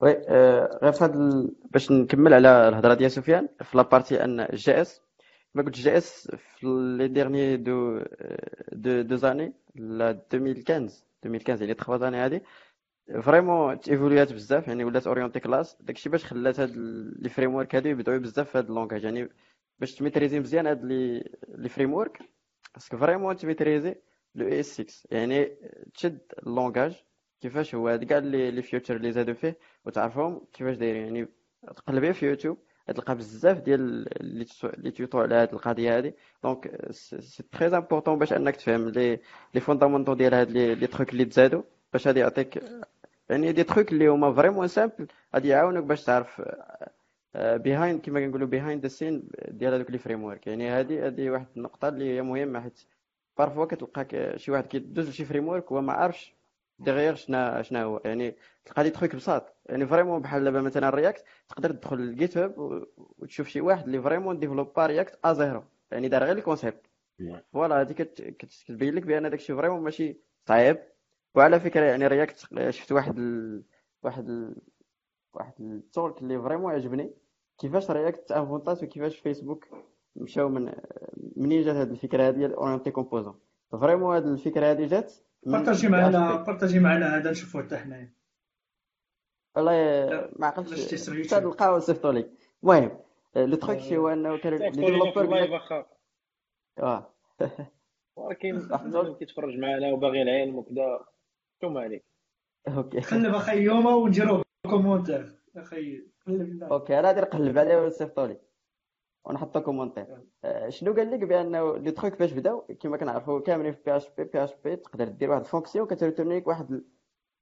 Speaker 2: oui آه، غير في هاد ال... باش نكمل على الهضرة ديال سفيان في la partie en JS كما قلت JS في les dernières deux deux deux années la 2015 2015 يعني 3 زاني هادي vraiment تيفوليات بزاف يعني ولات orientée classe داكشي باش خلات هاد ال- les frameworks هادو يبداو بزاف في هاد ال langage يعني باش تميتريزي مزيان هاد les les frameworks خاصك vraiment تميتريزي le ES 6 يعني تشد ال langage كيفاش هو هاد كاع les les features اللي زادوا فيه وتعرفهم كيفاش دايرين يعني تقلبي في يوتيوب تلقى بزاف ديال لي لي على هاد القضية هادي. donc c'est très important باش انك تفهم les les fondamentaux ديال هاد les les trucs اللي تزادوا باش غادي يعطيك يعني des trucs اللي هما vraiment simples غادي يعاونوك باش تعرف behind كما كنقولوا behind the scene ديال هذوك les frameworks يعني هذه هذه واحد النقطة اللي هي مهمة حيت parfois كتلقاك شي واحد كيدوز لشي framework هو ما عارفش derrière شنا شنا هو. يعني تلقى les trucs بساط يعني vraiment بحال دابا مثلا React تقدر تدخل ل GitHub وتشوف شي واحد اللي vraiment ديفلوبا React à zéro. يعني دار غير ال concept voilà هذه كت- كتبين لك بأن داكشي vraiment ماشي صعيب. وعلى فكرة يعني React شفت واحد ال... واحد ال... واحد ال truc اللي vraiment عجبني. كيفاش React تافونتات وكيفاش فيسبوك مشاو من منين جات هذه الفكرة هذه ديال orientée composants vraiment هذه الفكرة هذه جات
Speaker 5: بارطاجي معنا بارطاجي معنا هذا نشوفوه حتى حنايا.
Speaker 2: والله ما عقلتش. نلقاو نصيفطو لك المهم le truc شي هو أنه كانوا لي
Speaker 8: صيفطوا لينا في
Speaker 2: developer قال
Speaker 8: ال live
Speaker 2: لك
Speaker 8: اخا
Speaker 2: آه.
Speaker 8: ولكن كيتفرج معنا وباغي العلم وكذا شو عليك.
Speaker 2: OK.
Speaker 5: قلب أخي يوما ونديرو commentaire أخي قلب لنا
Speaker 2: OK أنا غادي نقلب عليه ونصيفطو لك ونحطو commentaire آه، شنو قال لك بانه les trucs باش بداو كما كنعرفوا كاملين في بي اش بي بي اش بي تقدر دير واحد ال fonction كتريتورني لك واحد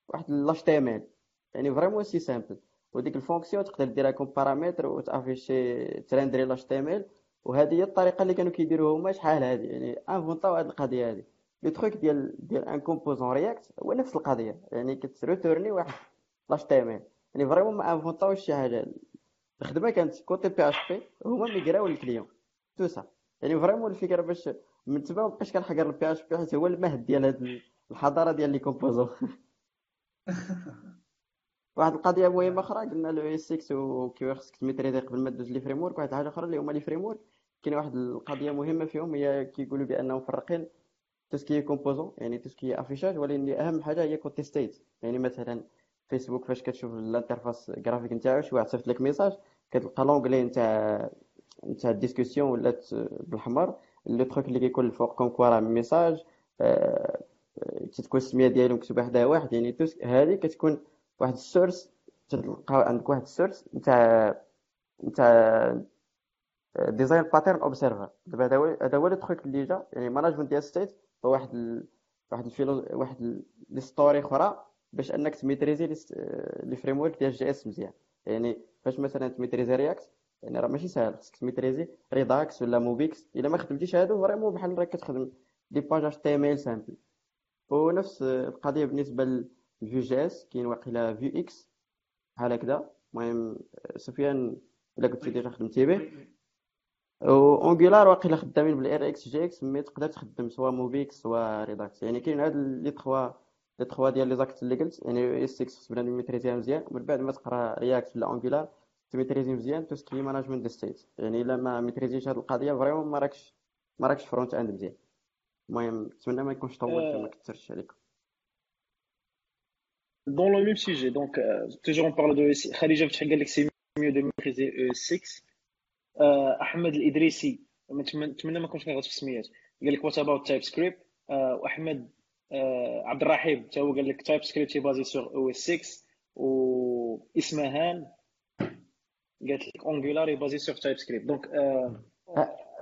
Speaker 2: واحد ال HTML يعني vraiment c'est simple وديك ال fonction تقدر ديرها comme paramètre وتافيشي ترندري l'HTML وهذه هي الطريقة اللي كانوا كيديروها هما شحال هذه؟ يعني انفونطاو هذه القضية هذه. le truc ديال ديال un composant React هو نفس القضية. يعني كتريتورني واحد l'HTML يعني vraiment ما انفونطاوش شي حاجة. الخدمه كانت côté PHP هما ميغراو ل client tout ça. يعني vraiment الفكرة باش من تما مبقاش كنحقر ال PHP حيت هو المهد ديال هاد الحضارة ديال les composants واحد القضية مهمة أخرى قلنا le ES 6 وكيف خصك تميتريزي قبل ما دوز les frameworks واحد الحاجة أخرى اللي هما les frameworks كاين واحد القضية مهمة فيهم هي كيقولوا بأنهم مفرقين tout ce qui est composant يعني tout ce qui est affichage ولكن اللي أهم حاجة هي côté state يعني مثلا فيسبوك فاش كتشوف ال interface graphique نتاعو شي واحد صيفط لك message كتلقى l'onglet نتاع نتاع ال discussion ولات بالاحمر le truc اللي كيكون الفوق comme quoi راه message آه، آه، تتكون السمية ديالو مكتوبه حداها واحد يعني توس هذه كتكون واحد ال source تلقى عندك واحد ال source نتاع نتاع design pattern observer دابا هذا هو هذا هو le truc اللي جا يعني management ديال state هو واحد ال... واحد الفيلو واحد لي story أخرى. باش انك تميتريزي les frameworks ديال JS مزيان. يعني فاش مثلا تميتريزي React يعني راه ماشي ساهل خصك تميتريزي Redux ولا MobX. إلا ما خدمتيش هادو vraiment بحال راك كتخدم des pages HTML simples. ونفس القضية بالنسبة ل Vue.js كاين واقيلا Vuex بحال هكذا. المهم سفيان إلا كنتي déjà خدمتي به. Angular واقيلا خدامين ب RxJS mais تقدر تخدم soit MobX soit Redux. يعني كاين هاد les trucs les trucs ديال لي زاكت اللي قلت يعني ES 6 خص بنادم ميتريزيها مزيان ومن بعد ما تقرا React ولا Angular تميتريزي مزيان tout ce qui management des states يعني إلا ما ميتريزيش هاد القضية vraiment ما راكش ما راكش front-end مزيان. المهم نتمنى ما يكونش طولت وما كثرتش عليكم.
Speaker 8: Dans le même sujet, donc euh, toujours on parle de Khadija فتحي قال لك c'est mieux de maîtriser ES6 آه، احمد الادريسي نتمنى ما كنتش كنغلط في السميات قال لك what about TypeScript واحمد آه، عبد الرحيم حتى هو قال لك TypeScript basé sur ES 6 واسمهان قالت لك Angular basé sur TypeScript donc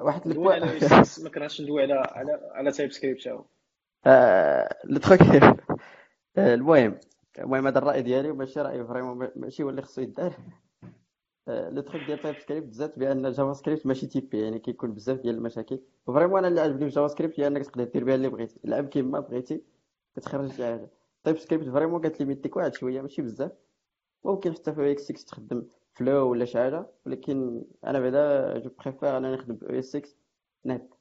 Speaker 2: واحد
Speaker 8: 6 ما كرهتش ندوي على على على TypeScript هو
Speaker 2: le truc المهم المهم هذا الرأي ديالي ماشي رأي vraiment ماشي هو اللي خصو يدار. le truc ديال TypeScript زاد بأن JavaScript ماشي typé يعني كيكون بزاف ديال المشاكل. و vraiment أنا اللي عجبني في JavaScript هي أنك تقدر دير بها اللي بغيتي. لعب كيما بغيتي كتخرج شي حاجة. TypeScript vraiment كتليميتيك واحد شوية ماشي بزاف. ممكن حتى في ES 6 تخدم Flow ولا شي حاجة ولكن أنا بعدا je préfère أنني نخدم في ES 6 نت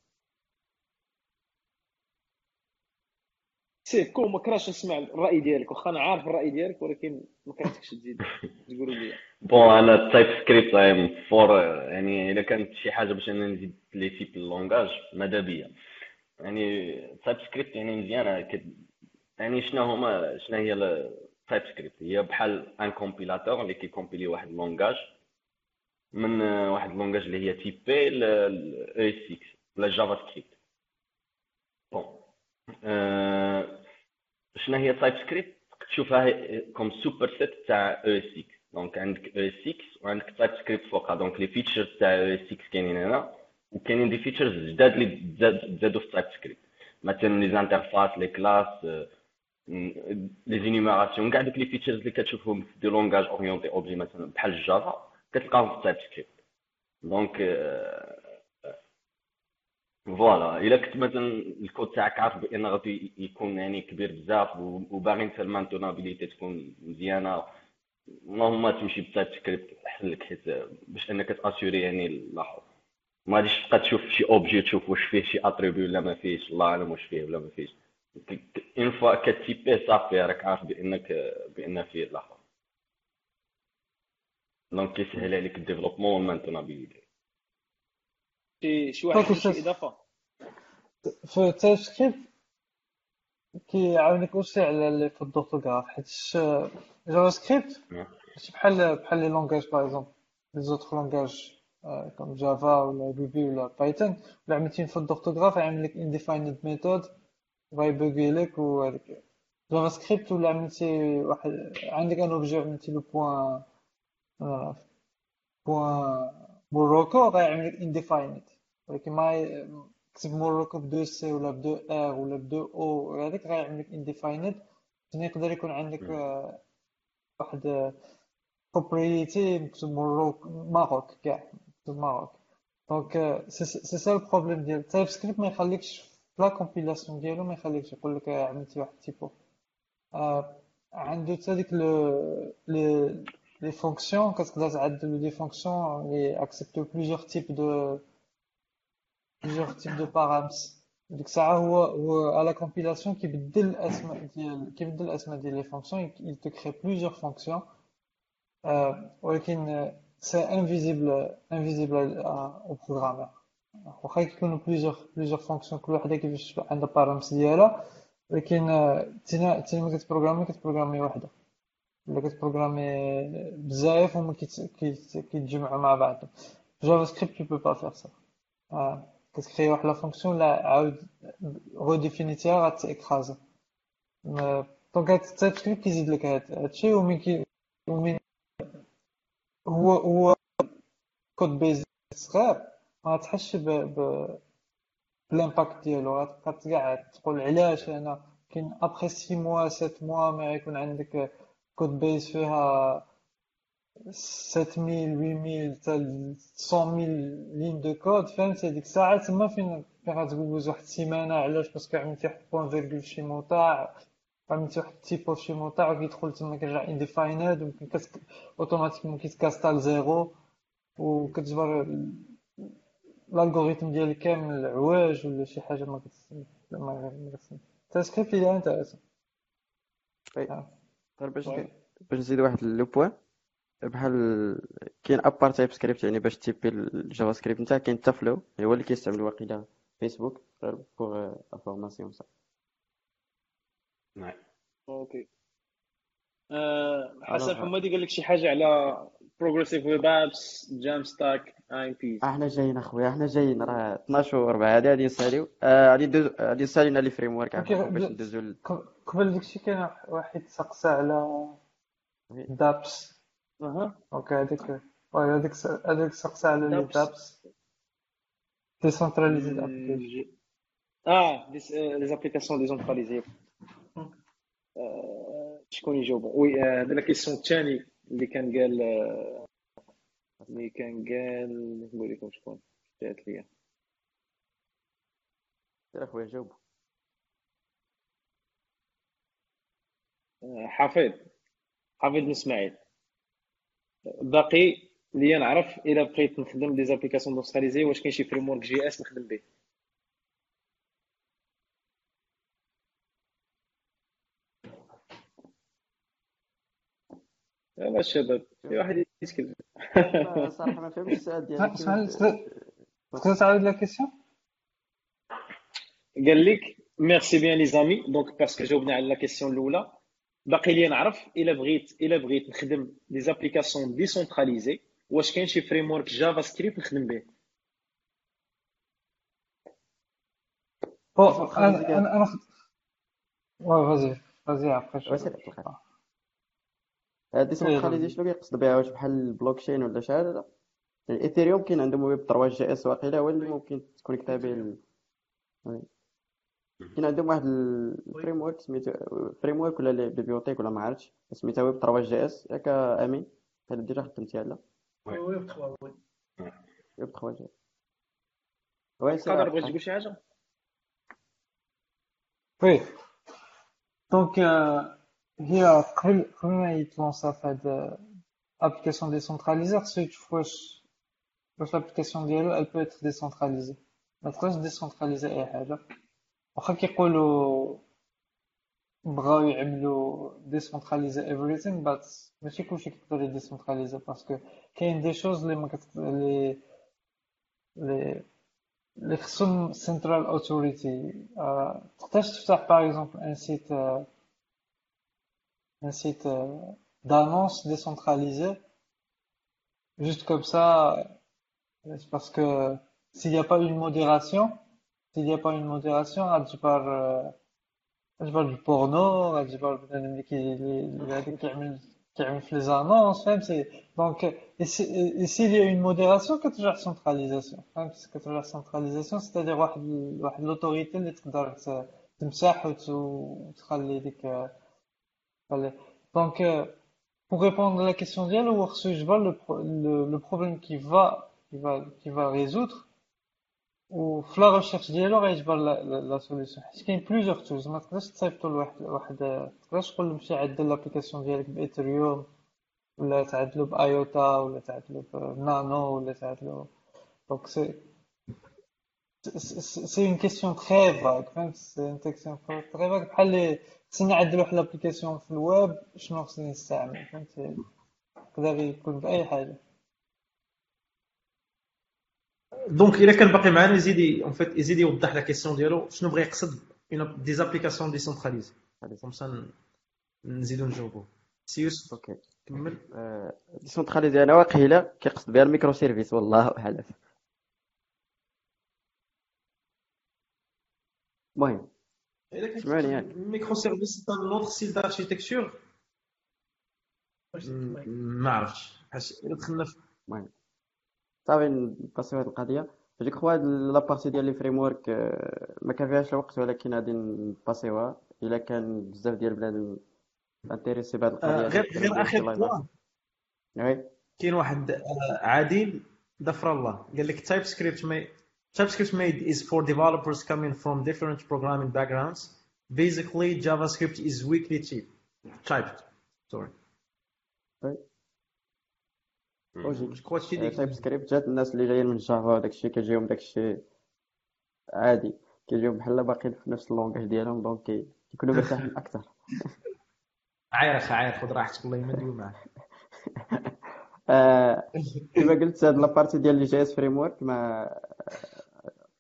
Speaker 8: سي كون ما كرهتش نسمع الرأي ديالك. واخا أنا عارف الرأي ديالك ولكن ما كرهتكش تزيد تقولوا لي.
Speaker 7: bon أنا ال Type Script I'm for يعني إلا كانت شي حاجة باش أنا نزيد les types ال langage ماذا بيا؟ يعني ال TypeScript يعني مزيانه يعني شنو هما شنو هي ال TypeScript هي بحال un compilateur اللي كيكومبيلي واحد ال langage من واحد ال langage اللي هي typé ل اي 6 ولا JavaScript bon شنو هي TypeScript تشوفها comme superset تاع ES 6 donc عندك ES 6 وعندك TypeScript فوقها donc les features تاع ES 6 كاينين هنا وكاينين des features جداد اللي زادوا في TypeScript مثلا les interfaces les classes les énumérations كاع دوك لي features اللي كتشوفهم في des langages orientés objet مثلا بحال ال Java كتلقاهم في TypeScript donc voilà إلا كنت مثلا الكود تاعك عارف بأن غادي يكون يعني كبير بزاف وباغي انت ال maintenabilité تكون مزيانة. اللهم تمشي ب TypeScript أحسن لك حيت باش أنك تاسيوري يعني الآخر. ما غاديش تبقى تشوف شي objet تشوف واش فيه شي attribut ولا ما فيهش الله أعلم واش فيه ولا ما فيهش. une fois كتيبيه صافي راك عارف بانك بأن فيه الآخر. donc كيسهل عليك ال développement وال maintenabilité
Speaker 8: شي شي واحد شي إضافة.
Speaker 3: في TypeScript كيعاونك aussi على les fautes d'orthographe حيت JavaScript بحال بحال les langages par exemple les autres langages comme Java ولا Ruby ولا Python ولا عملتي faute d'orthographe يعمل لك undefined method غايبوغي لك وهذاك JavaScript ولا عملتي واحد عندك un objet عملتي له point point Morocco غيعمل لك undefined ولكن ما كتب Morocco ب deux c ولا ب deux r ولا ب deux o هذاك غيعمل لك undefined يقدر يكون عندك واحد property مكتوب موروك ماروك كاع مكتوب ماروك donc c'est ça ال problème ديال TypeScript ما يخليكش في la compilation ديالو ما يخليكش يقول لك عملتي واحد typo عنده حتى ديك les les fonctions كتقدر تعدل des fonctions اللي acceptent plusieurs types de plusieurs types de paramètres ديك الساعة هو هو على compilation كيبدل الاسماء ديال كيبدل الاسماء ديال les fonctions il te crée plusieurs fonctions. ولكن c'est invisible invisible au programmeur واخا يكونوا plusieurs plusieurs fonctions كل وحده كيفاش عندها paramètres ديالها ولكن تينا تينا ملي كتبروغرامي كتبروغرامي وحده ولا كتبروغرامي بزاف هما كيتجمعوا مع بعضهم JavaScript tu peux pas faire ça. كتكري واحد la fonction لا عاود غوديفينيتيها غاتيكرازا donc هاد ال TypeScript كيزيد لك هادشي ومن كي ومن هو هو code base صغير ما تحسش ب ب بال impact ديالو غتبقى كاع تقول علاش أنا كاين ابخي 6 موا 7 موا ما غيكون عندك code base فيها 7000 8000 حتى 100000 lignes de code فهمتي ديك الساعة تما فين فين واحد السيمانه علاش parce que عملتي واحد point virgule شي موطع عملتي واحد typo شي موطع وكيدخل تما كيرجع undefined وممكن automatiquement كيتكاستا لزيرو وكتجبر ال algorithm ديالي كامل عواج ولا شي حاجة ما كتس ما كتس TypeScript اللي انت
Speaker 2: باش نزيد واحد le point بحال كاين à part TypeScript يعني باش تيبي ال JavaScript نتاعك كاين تا Flow هو اللي كيستعمل واقيلا فيسبوك غير pour information صح
Speaker 7: نعم
Speaker 1: OK حسن حمادي قال لك شي حاجة على progressive web apps JAMstack APIs
Speaker 2: أحنا جايين أخويا أحنا جايين راه 12 و 4 هادي غادي نساليو. آه، غادي ندوز غادي نسالينا
Speaker 3: les
Speaker 2: frameworks باش ندوزو
Speaker 3: قبل داكشي كاين واحد سقسى على. dApps
Speaker 1: أها.
Speaker 3: OK هذيك oui هذيك هذيك سقسى على les dApps application
Speaker 1: آه les applications décentralisées شكون يجاوب oui هذا la question الثاني اللي كان قال آه، اللي كان قال نقول لكم شكون جات ليا.
Speaker 2: سير اخويا جاوب
Speaker 1: آه، حفيظ حفيظ بن إسماعيل. بغا لي نعرف إلا بغيت نخدم des applications décentralisées واش كاين شي framework JS نخدم به. يلا الشباب في واحد يتكلم.
Speaker 2: ما صراحة ما فهمتش السؤال ديالك
Speaker 3: تقدر تعاود la question
Speaker 1: قال لك merci bien les amis donc parce que جاوبنا على la question الاولى باقي لي نعرف إلا بغيت إلا بغيت نخدم des applications décentralisées واش كاين شي framework JavaScript نخدم به
Speaker 2: أنا
Speaker 3: أنا
Speaker 2: vas-y
Speaker 3: vas-y
Speaker 2: décentralisé شنو كيقصد بها واش بحال البلوك تشين ولا شي حاجة لا. يعني كاين عندهم ويب 3 JS واقيلا هو اللي ممكن ت connecta به. كاين عندهم واحد ال framework سميتو framework ولا les bibliothèques ولا ما عرفتش. سميتها ويب 3 JS. ياك أمين. هاد déjà خدمتيها لا.
Speaker 7: oui.
Speaker 5: Web 3 oui.
Speaker 2: Web 3 JS oui سير.
Speaker 1: قادر بغيت تقول شي حاجة؟
Speaker 3: oui. donc هي قبل قبل ما يت lança في هاد applications décentralisées خصو يشوف واش واش l'application ديالو elle peut être décentralisée. ما تقدرش décentraliser اي حاجة واخا كيقولوا بغاو يعملوا décentraliser everything but ماشي كلشي كيقدر ي décentraliser parce que كاين des choses اللي ما كت... اللي اللي اللي خصهم central authority تقدرش تفتح par exemple un site un site euh, d'annonce décentralisé, juste comme ça, c'est parce que s'il n'y a pas une modération, s'il n'y a pas une modération, غتجبر آه، غتجبر البورنو غتجبر بنادم اللي كي اللي هذاك كيعمل كيعمل في لي زانونس فهمتي دونك et si- et s'il y a une modération كترجع centralisation فهمتي كترجع centralisation c'est-à-dire واحد ال- واحد l'autorité اللي تقدر ت- تمسح وت- وتخلي ديك آه، Allez. Donc, euh, pour répondre à la question d'elle, ou je vois le, pro- le, le problème qui va, qui va, qui va résoudre, ou في la recherche ديالو غيجبر la solution. حيت كاين plusieurs tools. ما تقدرش تصيفطو لواحد واحد تقدرش تقول له مشي عدل l'application ديالك ب Ethereum ولا تعدلو ب IOTA ولا تعدلو بنانو ولا تعدلو donc c'est c'est une question très vague. فهمت c'est une question très vague. بحال اللي خصني نعدل واحد l'application في الويب شنو خصني نستعمل فهمتي يقدر يكون بأي حاجة
Speaker 5: donc الا كان باقي معنا يزيد en fait يزيد يوضح la question ديالو شنو بغى يقصد un des applications décentralisées comme ça نزيدو نجاوبو سي يوسف
Speaker 2: OK
Speaker 5: كمل
Speaker 2: décentralisé أنا واقيلا كيقصد بها ال microservices والله اعلم المهم سمعني يعني
Speaker 5: microservices c'est un autre style d'architecture ما عرفتش حاس الا دخلنا في
Speaker 2: المهم صافي ن passer و هاد القضية ديك خو هاد la partie ديال les frameworks ما كان فيهاش الوقت ولكن غادي ن passer وها إلا كان بزاف ديال بنادم intéressé بهاد القضية.
Speaker 5: آه، غير غير
Speaker 2: آخر.
Speaker 5: point
Speaker 2: oui.
Speaker 5: كاين واحد آه، عادل ضفر الله. قال لك TypeScript mais TypeScript made is for developers coming from different programming backgrounds. Basically javascript is weakly typed typed. Sorry.
Speaker 2: logique
Speaker 9: je كخوا هادشي اللي
Speaker 2: TypeScript جات الناس اللي جايين من Java وداك الشيء كيجيهم داك الشيء عادي كيجيهم بحال باقيين في نفس ال langage ديالهم donc كيكونوا مرتاحين أكثر
Speaker 9: عاير أخي عاير خذ راحتك الله يمد معك
Speaker 2: آه، كما قلت هاد la partie ديال ال JS frameworks ما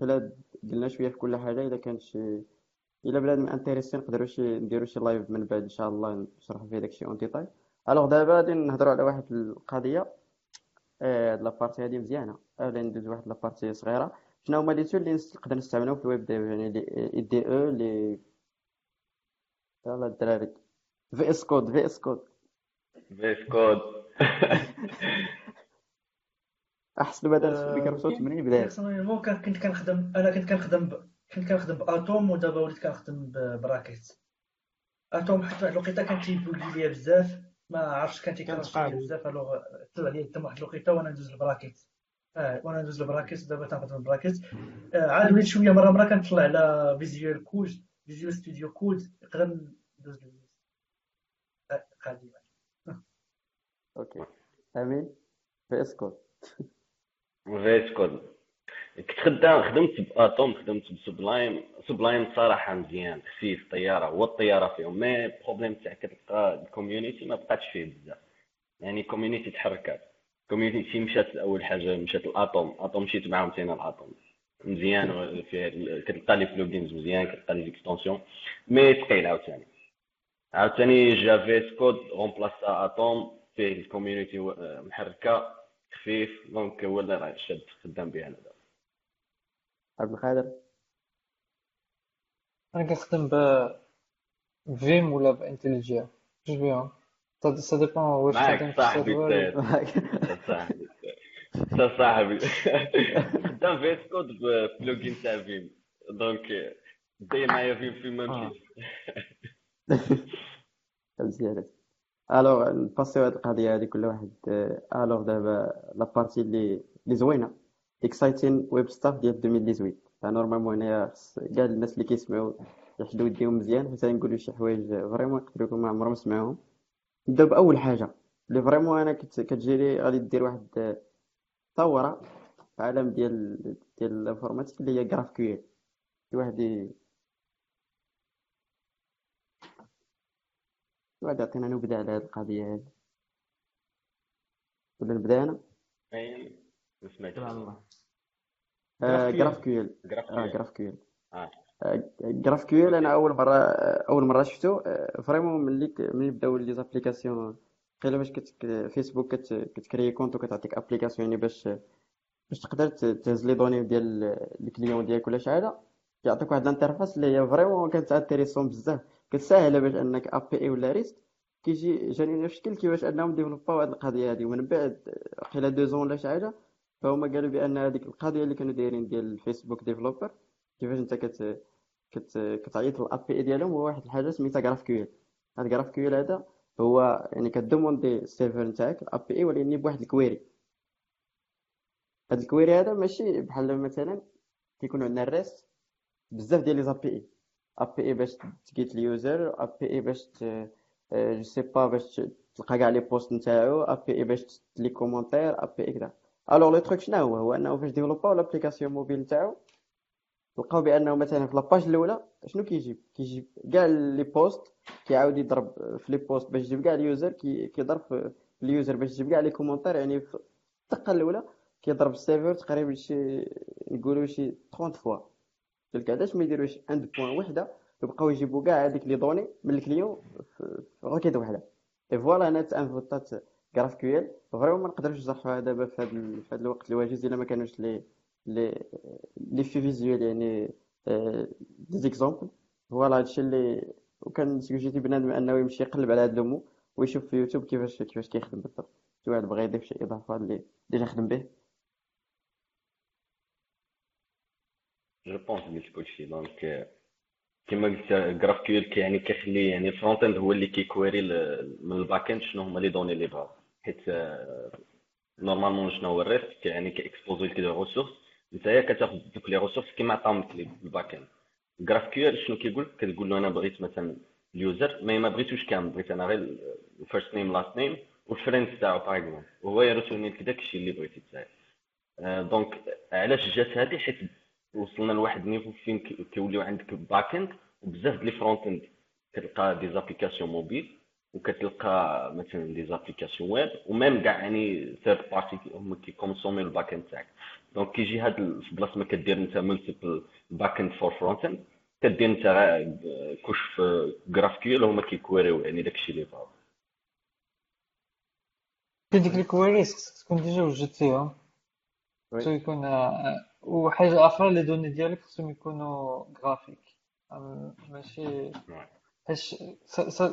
Speaker 2: إلا قلنا شوية في كل حاجة الا كان شي الا بنادم intéressé نقدروا شي نديروا شي live من بعد إن شاء الله نشرحوا فيه داكشي en détail alors دابا غادي نهضروا على واحد القضية. la partie هادي مزيانة. اولا ندوز واحد la partie صغيرة. شنو هما les tools اللي نقدر نستعملهم في ال web dev يعني les IDE أو les يلاه الدراري. VS Code VS Code
Speaker 7: VS Code
Speaker 2: أحسن ما دارت في مايكروسوفت من البدايه
Speaker 5: كان- كنت كنخدم أنا كنت كنخدم. كنت كنخدم ب Atom ودابا وليت كنخدم Brackets Atom حتى واحد الوقيتة كان تي bugger ليا بزاف. ما عرفتش كان تي crash ليا
Speaker 9: كنتقابل.
Speaker 5: بزاف alors طلع لي تم واحد الوقيتة وأنا ندوز ال Brackets آه وأنا ندوز ال Brackets دابا تنخدم ال Brackets. آه عاد وليت شوية مرة مرة كنطلع على Visual Code Visual Studio Code نقدر ندوز آه، غادي
Speaker 2: OK. أمين؟ VS Code.
Speaker 7: VS Code. كنت خدام خدمت ب Atom خدمت ب Sublime Sublime صراحة مزيان خفيف طيارة هو الطيارة فيهم mais problème تاع كتلقى ال community ما بقاتش فيه بزاف. يعني ال community تحركات ال community مشات اول حاجة؟ مشات ل Atom Atom مشيت معاهم تينا ل Atom. مزيان فيه كتلقى لي plugins مزيان كتلقى لي extensions mais ثقيل عاوتاني. عاوتاني جا VS Code رومبلاسا Atom فيه ال community محركة خفيف donc هو اللي راه شاد خدام به أنا
Speaker 2: عبد القادر؟
Speaker 3: أنا كنخدم ب Vim ولا ب IntelliJ جوج بيهم. ça dépend واش خدام
Speaker 7: معاك
Speaker 3: في
Speaker 7: صاحبي
Speaker 3: ال server
Speaker 7: السير صاحبي. تا صاحبي خدام VS Code plugin تاع Vim donc داير معايا Vim
Speaker 3: آه.
Speaker 7: مشيت
Speaker 2: مزيان alors نباسيو هاد القضية هادي كل واحد alors دابا la partie اللي اللي زوينه exciting web stuff ديال 2018 ف normalement هنايا خص كاع الناس اللي كيسمعوا يحدوا يديهم مزيان حيت نقولوا شي حوايج vraiment يقدروا يكونوا ما عمرهم سمعوهم. نبداو باول حاجة اللي vraiment أنا كنت كتجيني غادي دير واحد ثورة في العالم ديال ديال ال informatique اللي هي GraphQL شي واحد واحد يعطينا نبذه على هاد القضية هادي. ولا
Speaker 7: نبدأ
Speaker 9: أنا؟ الله.
Speaker 2: GraphQL
Speaker 7: Graph
Speaker 2: آه Graph كيو
Speaker 7: آه.
Speaker 2: كيو أنا أول مرة أول مرة شفتو vraiment ملي ملي بداو les applications. قيلا باش كت فيسبوك كت كتكري compte وكتعطيك application يعني باش باش تقدر تهز les données ديال ال client ديالك ولا شي حاجة. كيعطيك واحد ال interface اللي هي vraiment كانت intéressante بزاف كتسهل باش أنك API ولا REST كيجي جاني نفس الشكل كيفاش أنهم ديفلوباو هاد القضية هادي. ومن بعد قيلا deux ans ولا شي حاجة فهما قالوا بأن هذيك القضية اللي كانوا دايرين ديال ال Facebook developer كيفاش أنت كت كت كتعيط لل API ديالهم هو واحد الحاجة سميتها GraphQL هاد GraphQL هذا هو يعني كدوموندي ال server نتاعك ال API ولكن بواحد ال query. هاد ال query هذا ماشي بحال مثلا كيكون عندنا ال REST بزاف ديال les API. API باش تجيت ال user API باش je sais pas باش تلقى كاع les posts نتاعو API باش les commentaires API كذا alors le truc شنو هو؟ هو أنه فاش ديفلوباو l'application mobile نتاعو لقاو بأنه مثلا في la page الأولى شنو كيجيب؟ كيجيب كاع les posts كيعاود يضرب في les posts باش يجيب كاع ال user كي كيضرب في ال user باش يجيب كاع les commentaires يعني في الدقة الأولى كيضرب ال server تقريبا شي نقولوا شي 30 fois donc علاش ما يديروش end point وحدة يبقاو يجيبوا كاع هذيك les données من ال client في في requête وحدة. اي voilà أنا تانفوتات GraphQL vraiment ما نقدرش نشرحوها دابا في هذا في هذا الوقت الواجز الا ما كانوش لي لي لي في visuels يعني des exemples voilà هادشي اللي وكان سوجيتي بنادم انه يمشي يقلب على هاد le mot ويشوف في يوتيوب كيفاش كيفاش كيخدم بالضبط شي واحد بغى يضيف شي اضافه اللي déjà خدم به
Speaker 7: je pense قلت كلشي donc كما قلت GraphQL يعني كيخلي يعني ال front end هو اللي كيكويري من ال back end شنو هما les données اللي بغا حيت normalement شنو هو ال REST يعني كيكسبوزي لك des ressources. نتايا كتاخذ دوك les ressources كيما عطاهم لك لي بال back end GraphQL شنو كيقول؟ كتقول له أنا بغيت مثلا ال user mais ما بغيتوش كامل. بغيت أنا غير ال first name last name وال friends تاعو par exemple وهو يرسلني لك داكشي اللي بغيتي تساعد. donc علاش جات هادي؟ حيت وصلنا لواحد ال niveau فين كيوليو عندك back end وبزاف ديال ال front end كتلقى des applications mobiles وكتلقى مثلا des applications web و même كاع يعني third party هما كيكونسوميو ال back end تاعك. donc كيجي هاد في بلاصة ما كدير أنت multiple back end for front end كدير أنت couche في GraphQL هما كيكويريو يعني داكشي اللي فاض
Speaker 3: في ديك ال queries تكون déjà وجدتيهم خصو يكون وحاجة أخرى les données ديالك خصهم يكونوا graphiques ماشي حيت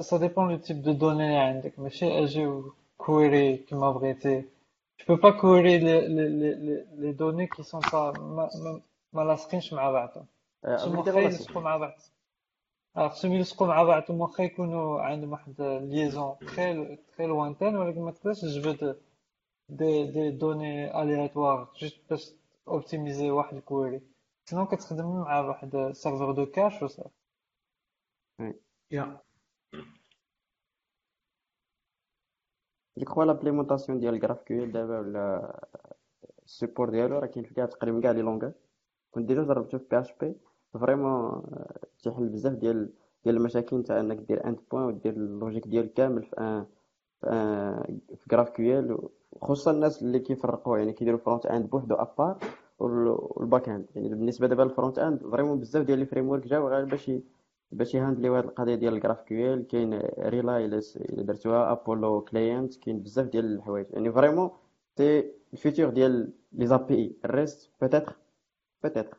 Speaker 3: ça dépend le type de données اللي عندك ماشي أجي query كيما بغيتي tu peux pas query les, les, les, les données qui sont pas ما, ما, ما لاصقينش مع بعضهم خصهم واخا يلصقوا مع بعض خصهم يلصقوا مع بعضهم واخا يكونوا عندهم واحد liaison très très lointaine ولكن ما تقدرش تجبد دي دي دوني aléatoires juste باش اوبتيميزي واحد ال query sinon كتخدم مع واحد serveur de cache وصافي
Speaker 9: يا
Speaker 2: جو l'implémentation ديال ال GraphQL دابا ولا ال support ديالو راه كاين فيها تقريبا كاع les langages كنت déjà جربته في PHP vraiment تيحل بزاف ديال ديال المشاكل تاع انك دير end point ودير ال logique ديال كامل في ان في GraphQL خصوصا الناس اللي كيفرقوا يعني كيديروا front end بوحدو à part وال back end يعني بالنسبة دابا لل front end vraiment بزاف ديال les frameworks جاو غير باش باش ي handle يو هاد القضية ديال ال GraphQL كاين Relay إلا درتوها Apollo Client كاين بزاف ديال الحوايج. يعني vraiment c'est le futur ديال les API ال REST peut-être peut-être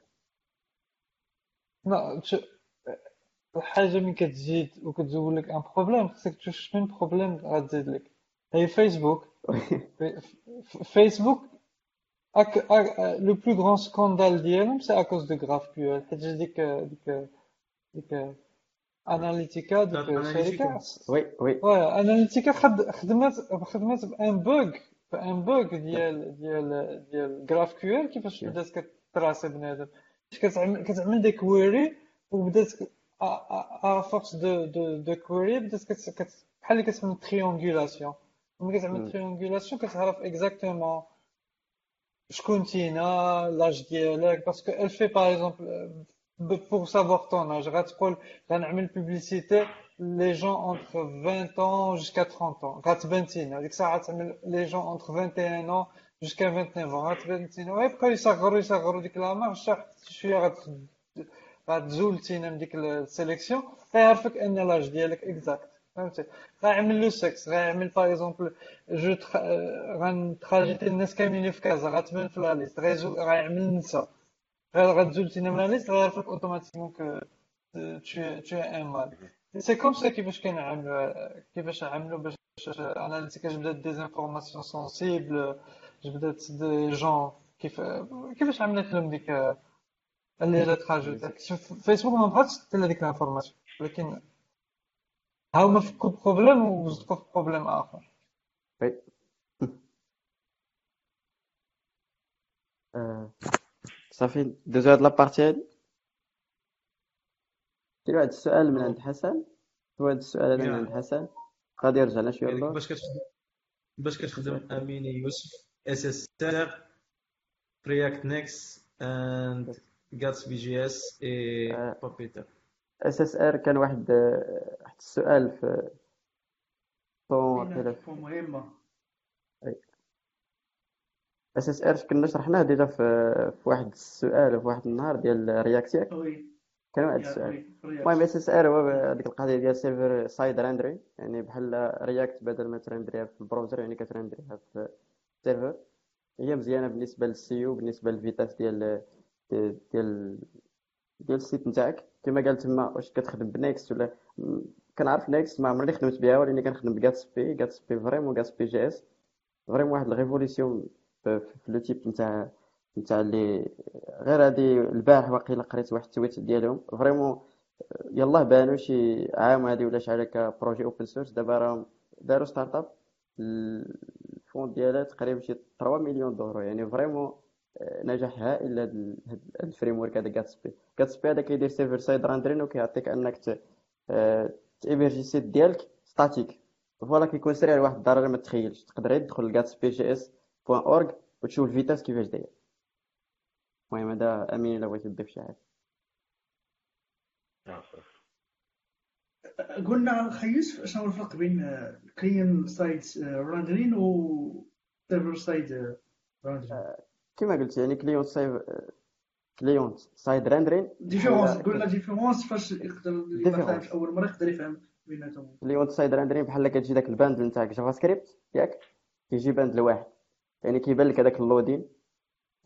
Speaker 3: لا الحاجة ملي كتزيد وكتزول لك un problème خصك تشوف شنو ال problème غتزيد لك. هي فيسبوك فيسبوك le plus grand scandale ديالهم c'est à cause de GraphQL حيت ديك ديك ديك Analytica ديك الشركة
Speaker 2: oui oui
Speaker 3: oui Analytica خدمت خدمت ب un bug ب un bug ديال ديال ديال GraphQL كيفاش بدات كت tracer بنادم كتعمل كتعمل des query وبدات à force de de de query بدات بحال اللي كتعمل triangulation ملي كتعمل triangulation كتعرف exactement شكون نتينا l'âge ديالك parce que elle fait par exemple pour savoir ton âge غتقول غنعمل publicité les jeunes entre 20 ans jusqu'à 30 ans. غتبان تينا ديك الساعة غتعمل les jeunes entre 21 ans jusqu'à 29 ans. غتبان تينا ويبقاو يصغروا يصغروا ديك la marge حتى شوية غتزول تينا من ديك ال sélection غيعرفك ان l'âge ديالك exact فهمتي غيعمل le sexe غيعمل par exemple je غن targeter الناس كاملين في كازا غتبان في la liste غيعمل نساء غتزول تينا من la liste غيعرفك automatiquement tu es un mâle c'est comme ça كيفاش كنعملوا كيفاش عملوا باش Analytica جبدات des informations sensibles جبدات des gens كيف كيفاش عملت لهم ديك اللي جات تراجوت فيسبوك ما بغاتش تدير هذيك ال information ولكن هاهما فكوا problème وزدقوا في problème اخر
Speaker 2: oui صافي دوزو هاد لابارتي هادي كاين واحد السؤال من عند حسن هو هاد السؤال هذا من عند حسن غادي يرجع لنا شوية للور
Speaker 9: باش كتخدم باش كتخدم امين يوسف اس اس ار رياكت نيكس اند جاتس بي جي اس اي بابيتر
Speaker 2: اس اس ار كان واحد واحد السؤال في طون
Speaker 5: مهمه
Speaker 2: SSR كنا شرحناه déjà في في واحد السؤال في واحد النهار ديال React
Speaker 5: oui
Speaker 2: كان واحد السؤال. المهم SSR هو هذيك القضية ديال server-side rendering يعني بحال React بدل ما ت render يها في ال browser يعني كت render يها في ال server هي مزيانة بالنسبة لل SEO بالنسبة لل vitesse ديال ديال ديال ال site نتاعك. كما قال تما واش كتخدم ب Next ولا كنعرف Next ما عمرني خدمت بها ولكن كنخدم بي بي vraiment بي JS vraiment واحد ال révolution في le type نتاع نتاع اللي غير هادي البارح واقيلا قريت واحد ال tweet ديالهم. vraiment يلاه بانوا شي عام هادي ولا شحال هكا projet open source دابا راهم داروا startup ال fonds ديالها تقريبا شي 3 مليون دورو يعني vraiment نجاح هائل لهاد ال framework هذا Gatsby Gatsby هذا كيدير server-side rendering وكيعطيك انك ت héberger ال site ديالك statique voilà كيكون سريع لواحد الدرجه ما تخيلش. تقدر تدخل ل Gatsby JS point org وتشوف ال vitesse كيفاش داير. المهم هذا أمين إلا بغيتي تضيف شي حاجة.
Speaker 5: قلنا خيس شنو الفرق بين client-side rendering و server-side rendering
Speaker 2: كما قلت يعني client-side client-side rendering
Speaker 5: différence قلنا différence فاش يقدر فهمش أول مرة يقدر يفهم بيناتهم.
Speaker 2: client-side rendering بحال كتجي داك ال bundle نتاعك JavaScript ياك كيجي bundle واحد يعني كيبان لك هذاك ال loading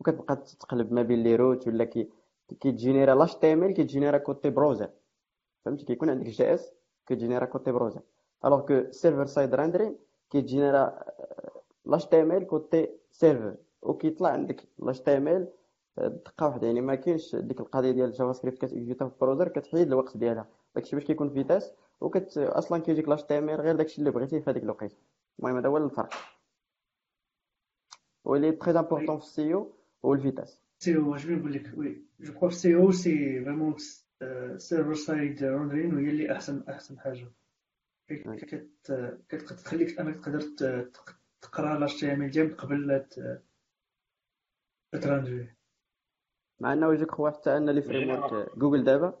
Speaker 2: وكتبقى تقلب ما بين les routes ولا كي كيت générer l'HTML كيت générer côté browser. فهمتي كيكون عندك JS كيت générer côté browser. alors que server-side rendering كيت générer l'HTML côté server. وكيطلع عندك l'HTML دقة واحدة يعني ما كاينش ديك القضية ديال ال JavaScript كتيجيتا في ال browser كتحيد الوقت ديالها. داكشي باش كيكون vitesse وكت أصلا كيجيك l'HTML غير داكشي اللي بغيتيه في هذيك الوقيتة. المهم هذا هو الفرق. واللي très important في ال SEO هو ال
Speaker 5: vitesse SEO اش نقول لك oui je crois في SEO c'est vraiment server-side rendering وهي اللي احسن احسن حاجة كتخليك انك تقدر تقرا لاش تي ام ال ديالك قبل لا تراندوي
Speaker 2: مع انه يجيك خو حتى ان لي فريم ورك جوجل دابا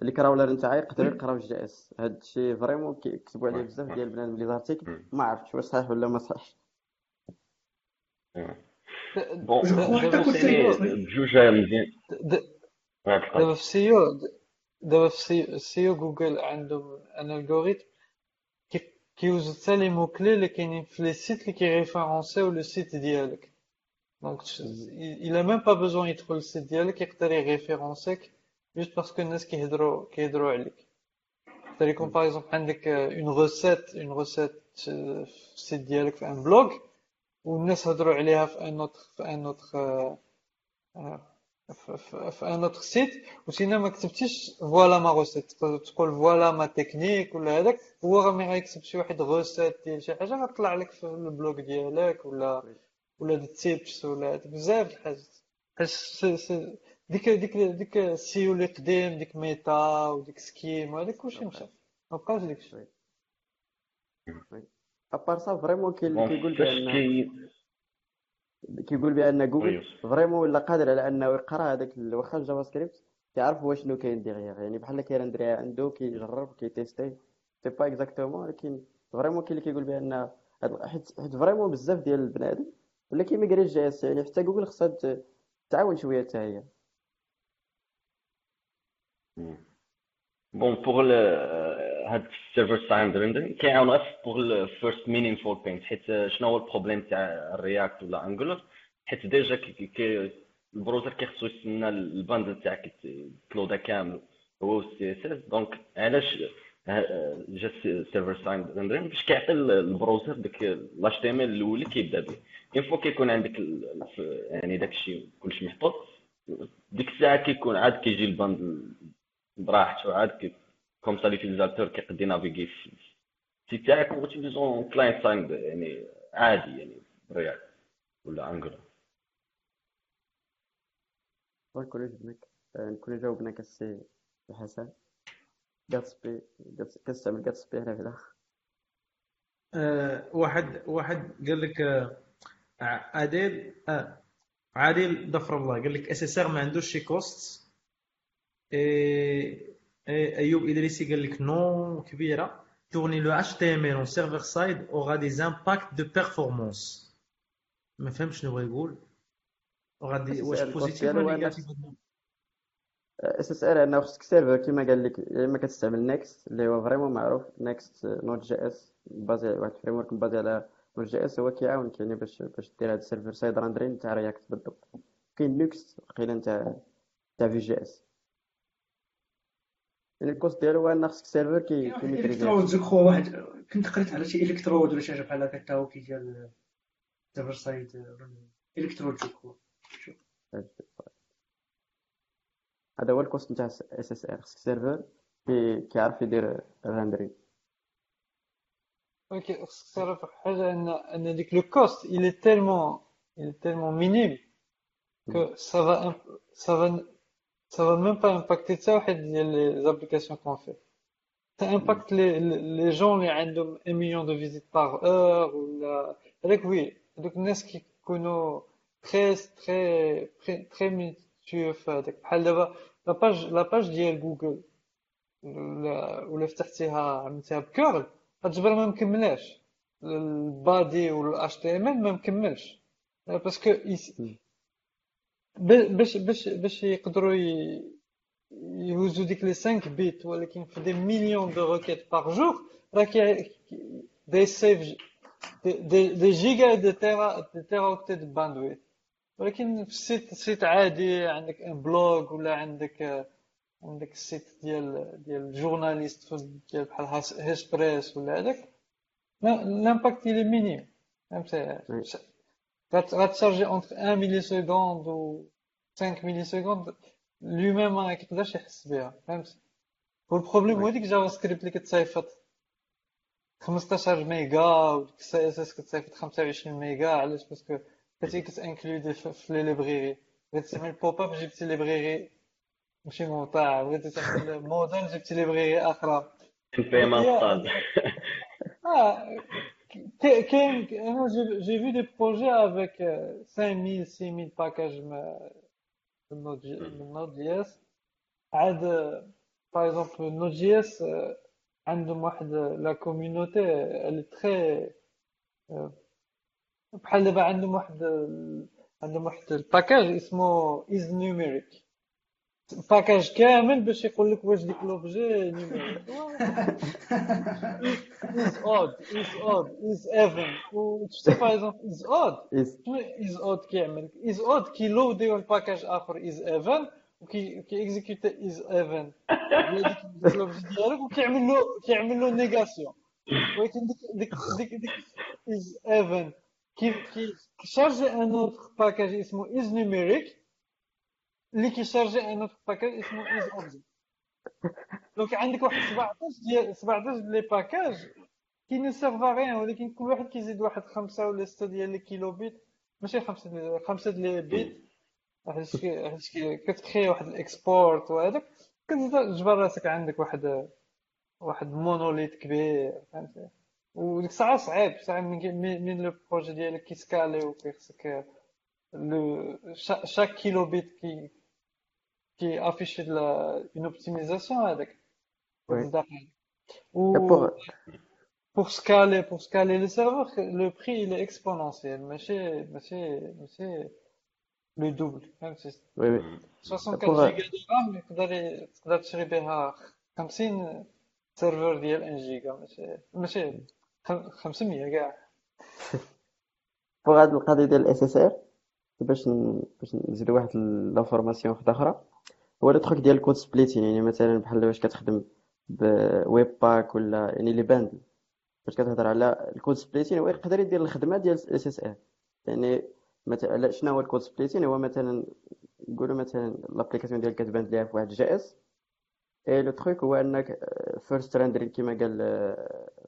Speaker 2: اللي كراولر نتاعي يقدروا يقراو الجي اس هذا الشيء فريمون كيكتبوا عليه بزاف ديال البنات اللي زارتيكل ما عرفتش واش صحيح ولا ما صحيحش
Speaker 7: بون بجوج مزيان
Speaker 3: دابا في سيو دابا في SEO Google عندهم un algorithme كي use و حتى les mots-clés اللي كاينين في les sites اللي كي référencer و le site ديالك donc il a même pas besoin يدخل ال site ديالك يقدر ي référencer ك juste parce que الناس كيهضروا كيهضروا عليك يقدر يكون par exemple عندك une recette une recette في ال site ديالك في un blog والناس هضروا عليها في un autre في un autre في un autre site. و sinon ما كتبتيش voilà ma recette. تقول voilà ma technique ولا هذاك هو ملي غيكتب شي واحد recette ديال شي حاجة غتطلع لك في ال blog ديالك ولا ولا des tips ولا بزاف د الحاجات. ديك ديك ديك ال SEO اللي قديم ديك meta وديك schema وهذاك كلشي مشى. ما بقاش ديك الشيء
Speaker 2: à part ça vraiment كاين كيقول بان كيقول بان Google vraiment ولا قادر على انه يقرا هذاك واخا ال JavaScript يعرف واش شنو كاين derrière يعني بحال كيرندري عنده كيجرب كيتيستي c'est pas exactement ولكن vraiment كاين اللي كيقول بان حيت vraiment بزاف ديال البنادم ولا كيما قال JS يعني حتى جوجل خصها تعاون شوية حتى هي
Speaker 7: bon pour هاد ال server side rendering كيعاون غير pour ال first meaningful paint حيت شنو هو ال problème تاع ال React ولا Angular حيت déjà ال browser كيخصو يستنى ال bundle تاعك تلودا كامل هو ال CSS donc علاش جا ال server side rendering باش كيعطي ال browser ديك ال HTML الأول اللي كيبدا به une fois كيكون عندك يعني داك الشيء كلشي محطوط ديك الساعة كيكون عاد كيجي ال bundle براحته عاد comme ça l'utilisateur كيقدر ينافيغي في ال site تاعك utilisant client side يعني عادي يعني رياكت ولا انجولار
Speaker 2: نكون جبناك نكون جاوبناك السي حسن جاتسبي كتستعمل جاتسبي هنا في
Speaker 9: الآخر واحد واحد قال لك أه عادل آه عادل ضفر الله. قال لك اس اس ار ما عندوش شي كوست ايوب ادريسي قال لك نو كبيره tourner le HTML en server side aura des impacts de performance. ما فهمتش شنو بغا يقول غادي واش positif ولا
Speaker 2: négatif SSR انه خصك server كيما قال لك يا اما كتستعمل Next اللي هو vraiment معروف Next Node.js basé واحد ال framework basé على Node.js هو كيعاونك يعني باش باش دير هاد ال server side rendering تاع React بالضبط كاين Next وقيلا نتاع تاع Vue.js يعني الكوست ديالو هو ان خصك سيرفر كي كيميتريزي
Speaker 5: إلكترود خو واحد كنت قريت على شي إلكترود ولا شي حاجة بحال هكا حتى هو كيدير سيرفر سايد الكترود خو
Speaker 2: هذا هو الكوست نتاع إس إس إر خصك سيرفر كيعرف يدير الريندرين
Speaker 3: أوكي خصك تعرف حاجة ان إن ديك لو كوست il est tellement il est tellement minime que ça va ça va ça va même pas impacter حتى واحد ديال les applications qu'on fait. Ça impacte les, les gens اللي عندهم 1 million de visites par heure ولا هذاك oui هذوك الناس كيكونوا très très très très minutieux في هذاك بحال دابا la page la page ديال جوجل ولا ولا فتحتيها عملتيها ب curl غتجبر ما مكملاش ال body وال HTML ما مكملش باش باش باش يقدروا يوزوا ديك les 5 bytes ولكن في des millions de requêtes par jour راه ça fait des, des gigas des téras des téraoctets de bandwidth ولكن في ال site site عادي عندك un blog ولا عندك عندك ال site ديال ديال journaliste ديال بحال Hespress ولا هذاك l'impact il est minime فهمتي entre 1 milliseconde و 5 millisecondes le même ما يقدرش يحس بها فهمت وال problème هو ديك JavaScript اللي كتصيفط 15 ميجا وديك ال CSS كتصيفط 25 ميجا علاش parce que كتجي كتانكلودي في les librairies بغيتي تعمل popup جبتي librairie ماشي موطع بغيتي تعمل modal جبتي librairie أخرى آه كاين أنا j'ai vu des projets avec 5000 6000 packages من Node.js عاد par exemple Node.js عندهم واحد la community اللي très بحال دابا عندهم واحد عندهم واحد ال package اسمه is numeric package كامل باش يقول لك واش ديك l'objet numérique از اود از اود از ايفن وشتي باغ اكزومبل از اود از اود كيعمل از اود كيلوديو الباكاج اخر از ايفن وكي كيكزيكوتي از ايفن ديك لوبجي ديالك وكيعمل له كيعمل له نيغاسيون ولكن ديك ديك ديك از ايفن كيف كيشارجي ان اوتر باكاج اسمه از نيميريك اللي كيشارجي ان باكاج اسمه از أوبجيكت. donc عندك واحد 17 ديال 17 les packages servent à rien ولكن كل واحد كيزيد واحد خمسة ولا ستة ديال les kilobytes ماشي خمسة خمسة ديال les bytes. حيت كتكري واحد ال export وهذاك. كتزيد تجبر راسك عندك واحد واحد monolithe كبير فهمتي؟ وديك الساعة صعيب صعيب من le projet ديالك كيسكالي وكيخصك le chaque kilobyte كي كي afficher une optimisation هذاك و pour scaler pour scaler le serveur le prix il est exponentiel. ماشي ماشي ماشي le double فهمتي
Speaker 2: oui oui
Speaker 3: 64 giga de RAM تقدر تقدر تشري بها 50 serveur ديال 1 جيجا ماشي ماشي 500 كاع
Speaker 2: pour هاد القضية ديال ال SSR باش باش نزيد واحد l'information وحده أخرى هو le truc ديال ال code splitting يعني مثلا بحال واش كتخدم ب Webpack ولا يعني les bundles باش كتهضر على ال code splitting هو يقدر يدير الخدمة ديال ال SSR يعني مثلا شنو هو ال code splitting؟ هو مثلا نقولوا مثلا l'application ديالك كتبان ليها في واحد JS et le truc هو أنك first rendering كيما قال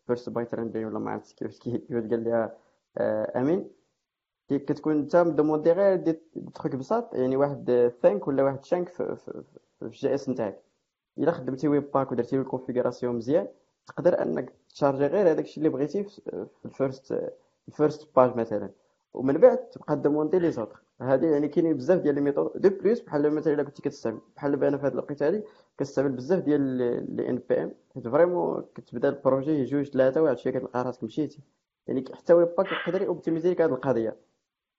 Speaker 2: first byte rendering ولا ما عرفتش كيفاش قال لها أمين. كتكون انت م demander غير des trucs بساط يعني واحد chunk ولا واحد chunk في, في, في JS نتاعك. إلا خدمتي Webpack ودرتي له ال configuration مزيان تقدر أنك ت charger غير هذاك الشيء اللي بغيتي في ال first ال first page مثلا. ومن بعد تبقى demander les autres هذه يعني كاينين بزاف ديال les méthodes de plus بحال مثلا الا كنتي كتستعمل. بحال أنا في هذا الوقت هذه كنستعمل بزاف ديال les NPM حيت vraiment كتبدا ال projet جوج ثلاثة وعاد شوية كتلقى راسك مشيتي. يعني حتى Webpack يقدر ي optimiser لك هذه القضية.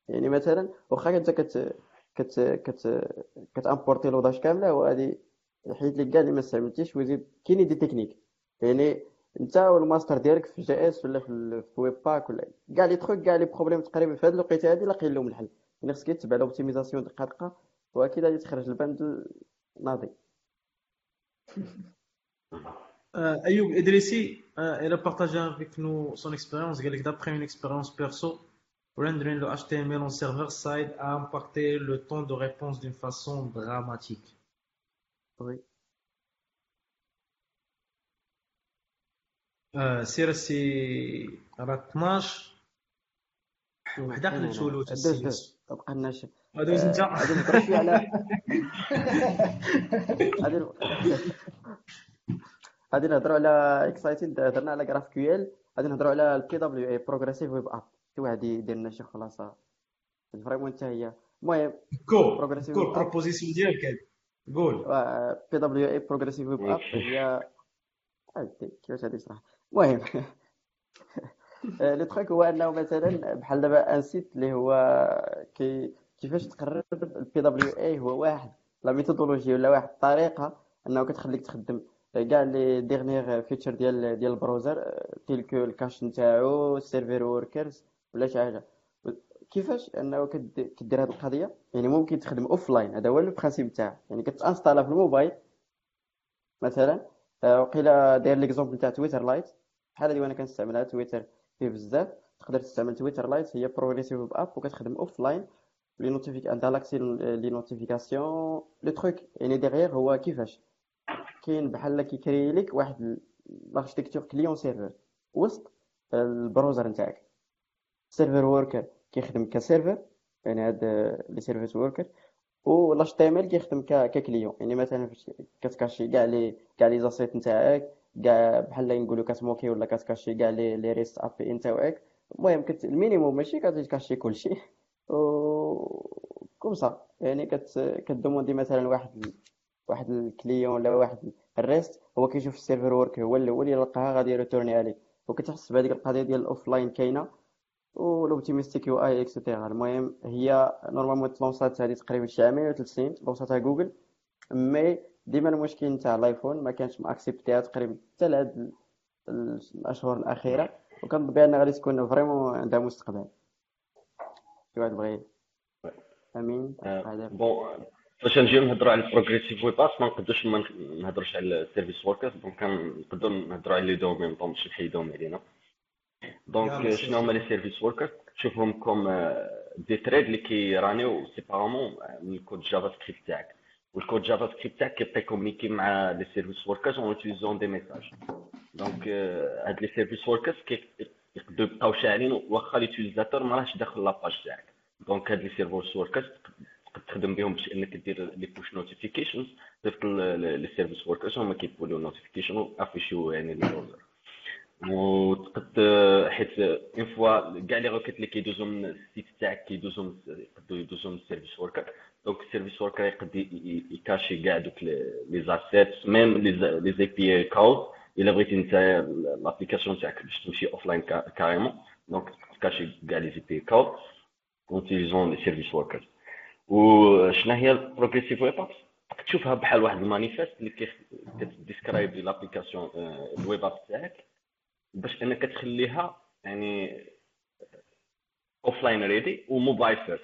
Speaker 2: يعني مثلا واخا انت كت كت كت كت importer Lodash كاملة وهذه حيت لك كاع اللي ما استعملتيش ويزيد كاينين des techniques يعني انت والماستر ديالك في JS ولا في Webpack ولا كاع les trucs كاع les problèmes تقريبا في هذه الوقيتة هذه لاقيين لهم الحل يعني خصك تتبع l'optimisation دقه دقه وأكيد غادي تخرج البند ناضي
Speaker 9: Ayoub Idrissi, euh, il a partagé son expérience. Il a dit d'après une expérience perso, rendering le HTML en server-side a impacté le temps de réponse d'une façon dramatique.
Speaker 2: Oui.
Speaker 9: آه سير سي راه 12 وحده حنا نتولوا
Speaker 2: دوز بقى لنا شي
Speaker 9: دوز انت
Speaker 2: غادي نهضروا شوية على غادي غادي نهضروا على اكسايتد هضرنا على جراف كيو ال غادي نهضروا على البي دبليو اي بروغريسيف ويب اب شي واحد يدير لنا شي خلاصه فريمون حتى هي؟ المهم اب
Speaker 9: بروبوزيسيون ديالك قول.
Speaker 2: بي دبليو اي بروغريسيف ويب اب هي كيفاش غادي نشرح المهم. le truc هو انه مثلا بحال دابا un site اللي هو كي كيفاش تقرب ال PWA هو واحد. la méthodologie ولا واحد. الطريقة أنه كتخليك تخدم. كاع les dernières features ديال ديال ال browser tel que ال cache نتاعو ال service workers ولا شي حاجة. كيفاش؟ أنه كد- كدير هذه القضية؟ يعني ممكن تخدم offline هذا هو ال principe تاعها. يعني كت installer في الموبايل مثلا. وقيلا داير l'exemple تاع Twitter Lite بحال هذه وأنا كنستعملها تويتر فيه بزاف. تقدر تستعمل Twitter Lite هي progressive app وكتخدم offline les notific عندها l'accès les notifications le truc يعني derrière هو كيفاش؟ كاين بحال كي créer لك واحد l'architecture client serveur وسط ال browser نتاعك. service worker كيخدم ك serveur يعني هاد les service workers و ال HTML كيخدم ك ك client. يعني مثلا فاش كت cacher كاع les كاع les assets نتاعك كاع بحال نقولوا كت mocker ولا كت cacher كاع les les REST API نتاعك المهم كت... ال minimum ماشي كت cacher كلشي. و comme ça. يعني كت ك demander مثلا واحد واحد ال client ولا واحد ال REST هو كيشوف ال service work هو الأول يلقاها غادي ي retourner عليه. وكتحس بهذيك القضية ديال ال offline كاينة. وال optimistic UI et cetera المهم هي normalement تلونسات هذه تقريبا شي عامين ولا ثلاث سنين لونساتها جوجل mais ديما المشكل نتاع الآيفون ما كانش ماكسبتيها تقريبا حتى لهاد ال- الأشهر الأخيرة وكنظن بان غادي تكون vraiment عندها مستقبل. شي واحد بغى أمين؟
Speaker 7: bon فاش نجيو نهضروا على ال progressive web app ما نقدروش ما نهضروش على ال service workers donc كنقدروا نهضروا على les deux même temps باش نحيدوهم علينا. donc
Speaker 9: يلا، سي-
Speaker 7: شنو هما les service workers تشوفهم comme des threads اللي كيرانيو séparément من ال code JavaScript تاعك وال code JavaScript تاعك كيبقى communiquer مع les service workers en utilisant des messages donc هاد les service workers يقدروا يبقاو شاعلين واخا l'utilisateur ما راهش داخل la page تاعك donc هاد les service workers تقدر تخدم بهم باش انك دير les push notifications ضيف les service workers هما كيبولوا notification وافيشيو يعني ال browser وتقد حيت en fait كاع les requêtes اللي كيدوزو من ال site تاعك كيدوزو من يقدروا يدوزو من ال service worker donc ال service worker يقد ي cacher كاع دوك les assets même les API calls الا بغيتي انت l'application تاعك باش تمشي offline carrément donc ت cacher كاع les API calls en utilisant les service workers وشنا هي ال progressive web apps تشوفها بحال واحد ال manifest اللي كت describe l'application ال web app تاعك باش انك تخليها يعني offline ready و mobile first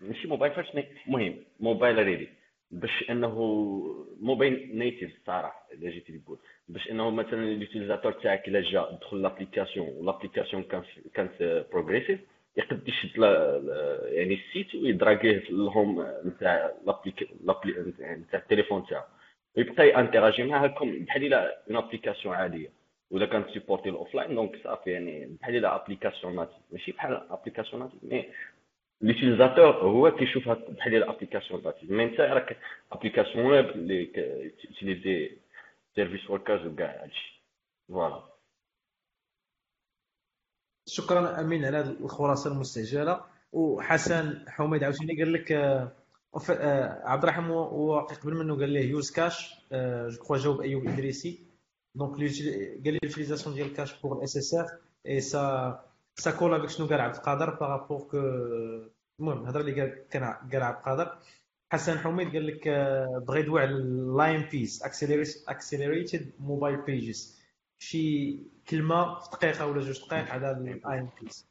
Speaker 7: ماشي mobile first mais مهم mobile ready باش أنه mobile native الصراحه إذا جيتي تقول. باش أنه مثلا ال utilisateur تاعك إلا جا دخل l'application وال application كانت كانت progressive يقد يشد يعني ال site ويدراغيه في ال home نتاع l'applic l'appli نتاع التليفون تاعو. ويبقى ي interagir معها comme بحال إلا une application عادية. ولا كانت supporter ال offline donc صافي يعني بحال الا application native ماشي بحال application native mais l'utilisateur هو كيشوفها بحال الا application native mais انت راك application web اللي t'utilisais service workers وكاع هادشي voilà
Speaker 9: شكرا أمين على هذه الخلاصة المستعجله وحسن حميد عاوتاني قال لك آه، آه، عبد الرحيم هو- قبل منه قال ليه يوز كاش جو كخوا جاوب أيوب الادريسي دونك قال لي ليوتيليزاسيون ديال كاش بور الاس اس اف اي سا سا كول افيك شنو قال عبد القادر بارابور كو المهم الهضره اللي قال كان قال عبد القادر حسن حميد قال لك بغى يدوي على اللاين بيس اكسلريتد موبايل بيجز شي كلمة في دقيقة ولا جوج دقائق على ال AMP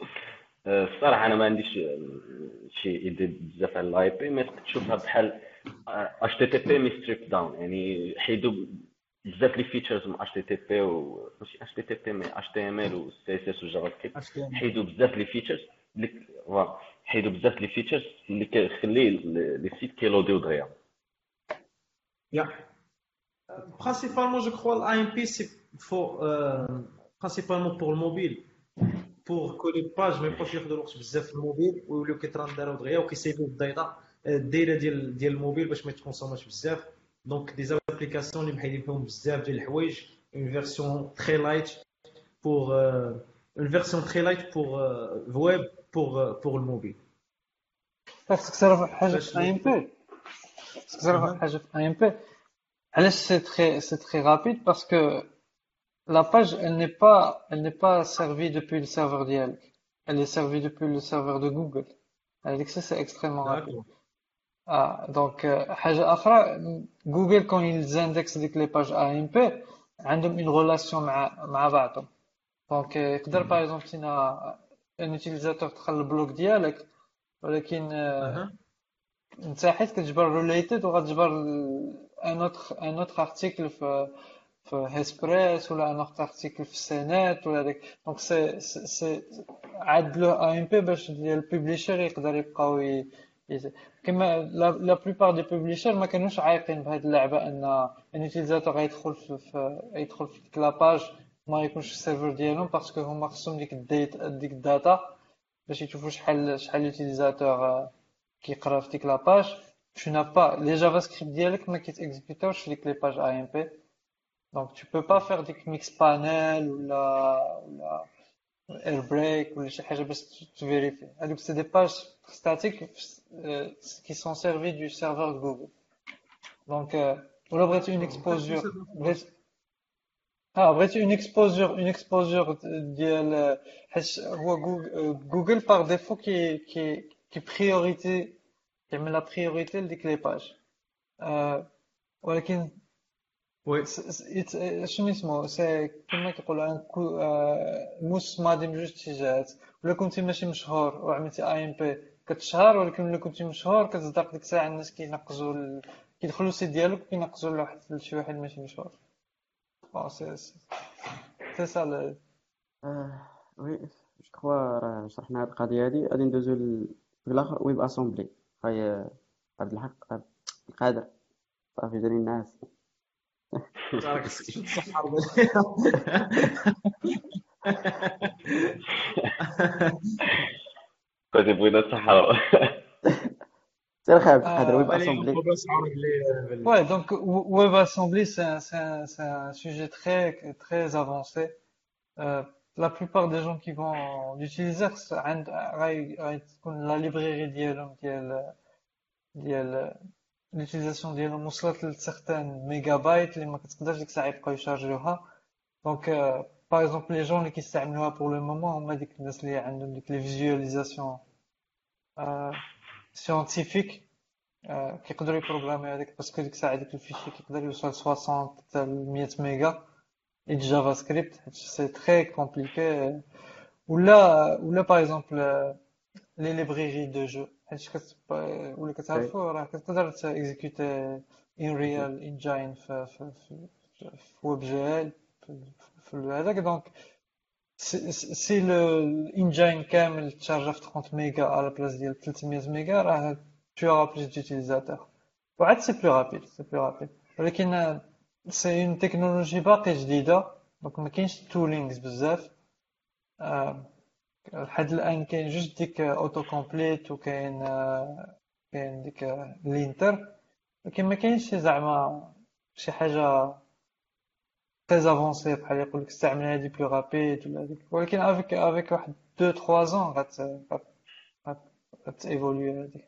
Speaker 7: آه، الصراحة أنا ما عنديش آه، شي idée بزاف على ال AMP mais تشوفها بحال HTTP mais strip down يعني حيدوا بزاف les features من HTTP و ماشي اتش تي تي بي مي اتش تي ام ال و CSS و JavaScript حيدوا بزاف les features اللي voilà حيدوا بزاف les features اللي كيخلي les sites كي loadيو دغيا.
Speaker 9: Yeah. Euh, Principalement, je crois l'AMP, c'est pour, euh, principalement pour le mobile. pour que les pages ما يبقاوش ياخذوا الوقت بزاف في الموبيل ويوليو كيت rendreو دغيا وكي saveيو ال data الدايره ديال ديال الموبيل باش ما يت consommeاش بزاف donc des applications اللي محيدين فيهم بزاف ديال الحوايج une version très light pour une version très light pour web pour pour الموبيل
Speaker 3: خاصك تعرف حاجة في AMP خاصك تعرف حاجة في AMP علاش c'est très c'est très rapide parce que la page elle n'est pas elle n'est pas servie depuis le serveur dialogue elle est servie depuis le serveur de Google avec ça c'est extrêmement rapide ah, donc حاجة أخرى Google quand ils indexent ديك les pages AMP عندهم une relation مع مع بعضهم دونك يقدر باغ اكزومبل تينا ان utilisateur دخل البلوك ديالك ولكن انت حيت كتجبر ريليتد وغتجبر ان اوتر ان اوتر ارتيكل في في هيسبريس ولا ان ارتيكل في سينات ولا داك دونك سي سي عاد له ام بي باش البوبليشر يقدر يبقاو كما لا بلوبار دي بوبليشر ما كانوش عايقين بهاد اللعبة إن un utilisateur غيدخل في يدخل في ديك la page ما يكونش في ال serveur ديالهم parce que هما خصهم ديك ال data ديك ال data باش يشوفوا شحال شحال utilisateur كيقرا في ديك la page tu n'as pas les JavaScript ديالك ما كيت exécuteاوش في ديك les pages AMP donc tu peux pas faire ديك Mixpanel ولا ولا Airbrake ولا شي حاجة باش تفيريفي هادوك c'est des pages statiques qui sont servies du serveur Google donc ولا بغيتي une exposure بغيت آه بغيتي une exposure une exposure ديال حيت هو Google par défaut كي كي كي priority تعمل la priorité لديك les pages ولكن
Speaker 9: oui
Speaker 3: شنو اسمه c'est كما كيقولوا un موس ماضي بجوج اتجاهات ولا كنتي ماشي مشهور وعملتي AMP كتشهر ولكن ولا كنتي مشهور كتصدق ديك الساعة الناس كينقزوا ال... كيدخلوا ال site ديالك وكينقزوا لواحد لشي واحد ماشي مشهور بون سي سي سا
Speaker 2: وي جو كخوا راه شرحنا هاد القضية هادي. غادي ندوزو الآخر. WebAssembly هاي عبد الحق قادر صافي جاني الناس.
Speaker 7: كنت بغينا نسحر
Speaker 2: سير خايف تحضر ويب اسامبلي
Speaker 3: Ouais, donc WebAssembly, c'est un, c'est un, c'est un sujet très, très avancé. Euh, la plupart des gens qui vont l'utiliser, عند غاي- غتكون la librairie ديالهم ديال ديال l'utilisation ديالهم وصلت ل certains mégabytes اللي ما كتقدرش ديك الساعة يبقاو يشارجيوها دونك par exemple les gens اللي كيستعملوها pour le moment هما ديك الناس اللي عندهم ديك les visualisations scientifiques كيقدروا ي programmer هذيك parce que ديك الساعة ديك ال fichier كيقدر يوصل 60 حتى ل 100 ميجا et du JavaScript, c'est très compliqué. Ou là, ou là par exemple, euh, les librairies de jeux. حيت كت- ولا كتعرفوا راه كتقدر ت exécuter Unreal Engine في في في في WebGL في هذاك. donc c'est ال engine كامل ت chargeا في 30 ميجا على بلاص ديال 300 ميجا راه tu auras plus d'utilisateurs. وعاد c'est plus rapide c'est plus rapide ولكن c'est une technologie باقي جديدة. donc ما كاينش toolings بزاف. آه، لحد الآن كاين جوج ديك auto complete وكاين كاين ديك linter ولكن ما كاينش شي زعما شي حاجة très avancé بحال يقولك استعمل هادي plus rapide ولا هاديك ولكن avec avec واحد deux trois ans غات غات غات évoluer هادي.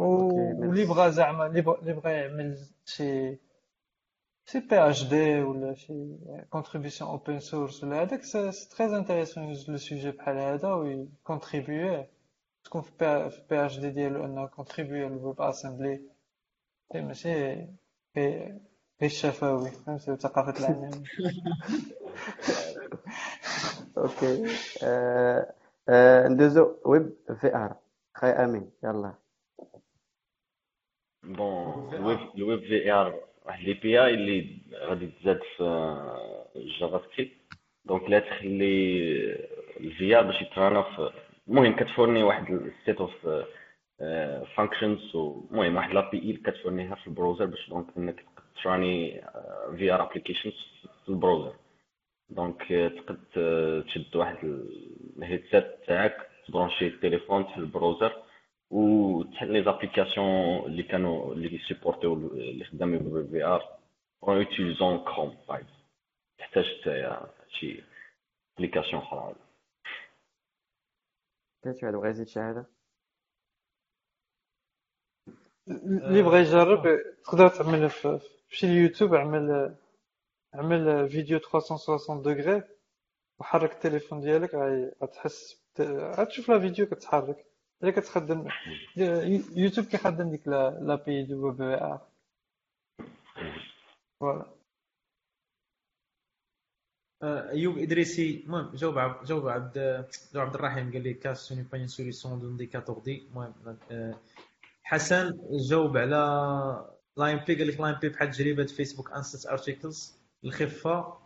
Speaker 2: OK
Speaker 3: واللي بغا زعما اللي بغا يعمل شي شي PhD ولا شي contribution open source ولا هذاك c'est très intéressant يوز le sujet بحال هذا وي contribuer تكون في بي في بي اش دي ديالو انه كونتريبيوي للويب اسامبلي ماشي غير غير الشفاوي فهمتي ثقافة العالم
Speaker 2: أوكي آه، آه، ندوزو ويب في ار خي امين يلا
Speaker 7: بون الويب الويب في ار واحد لي بي آي اللي غادي تزاد في الجافا سكريبت. donc لا تخلي ال VR باش يترانا في المهم كتفورني واحد ال set of functions المهم واحد l'API كتفورنيها في ال browser باش donc إنك تراني VR applications في ال browser. donc تقد تشد واحد ال headset تاعك تبرانشي التليفون تحل ال browser. وتحل les applications اللي كانوا اللي supportées اللي خدامين بال VR en utilisant Chrome بلا تحتاج شي application أخرى
Speaker 2: كاين شي واحد بغا يزيد شي حاجة
Speaker 3: اللي بغى يجرب تقدر تعمل في مشي ليوتيوب اعمل اعمل فيديو 360 دوغري وحرك التليفون ديالك غتحس غتشوف la vidéo كتحرك الا كتخدم يوتيوب كيخدم ديك لا بي دو بي آر. فوالا.
Speaker 1: أيوب إدريسي المهم جاوب عبد جاوب عبد جاوب عبد الرحيم قال لي كاس سوني با سوليسيون دونديكاتور دي المهم حسن جاوب على لاين بي قال لك لاين بي بحال تجربة فيسبوك انستنت ارتيكلز الخفة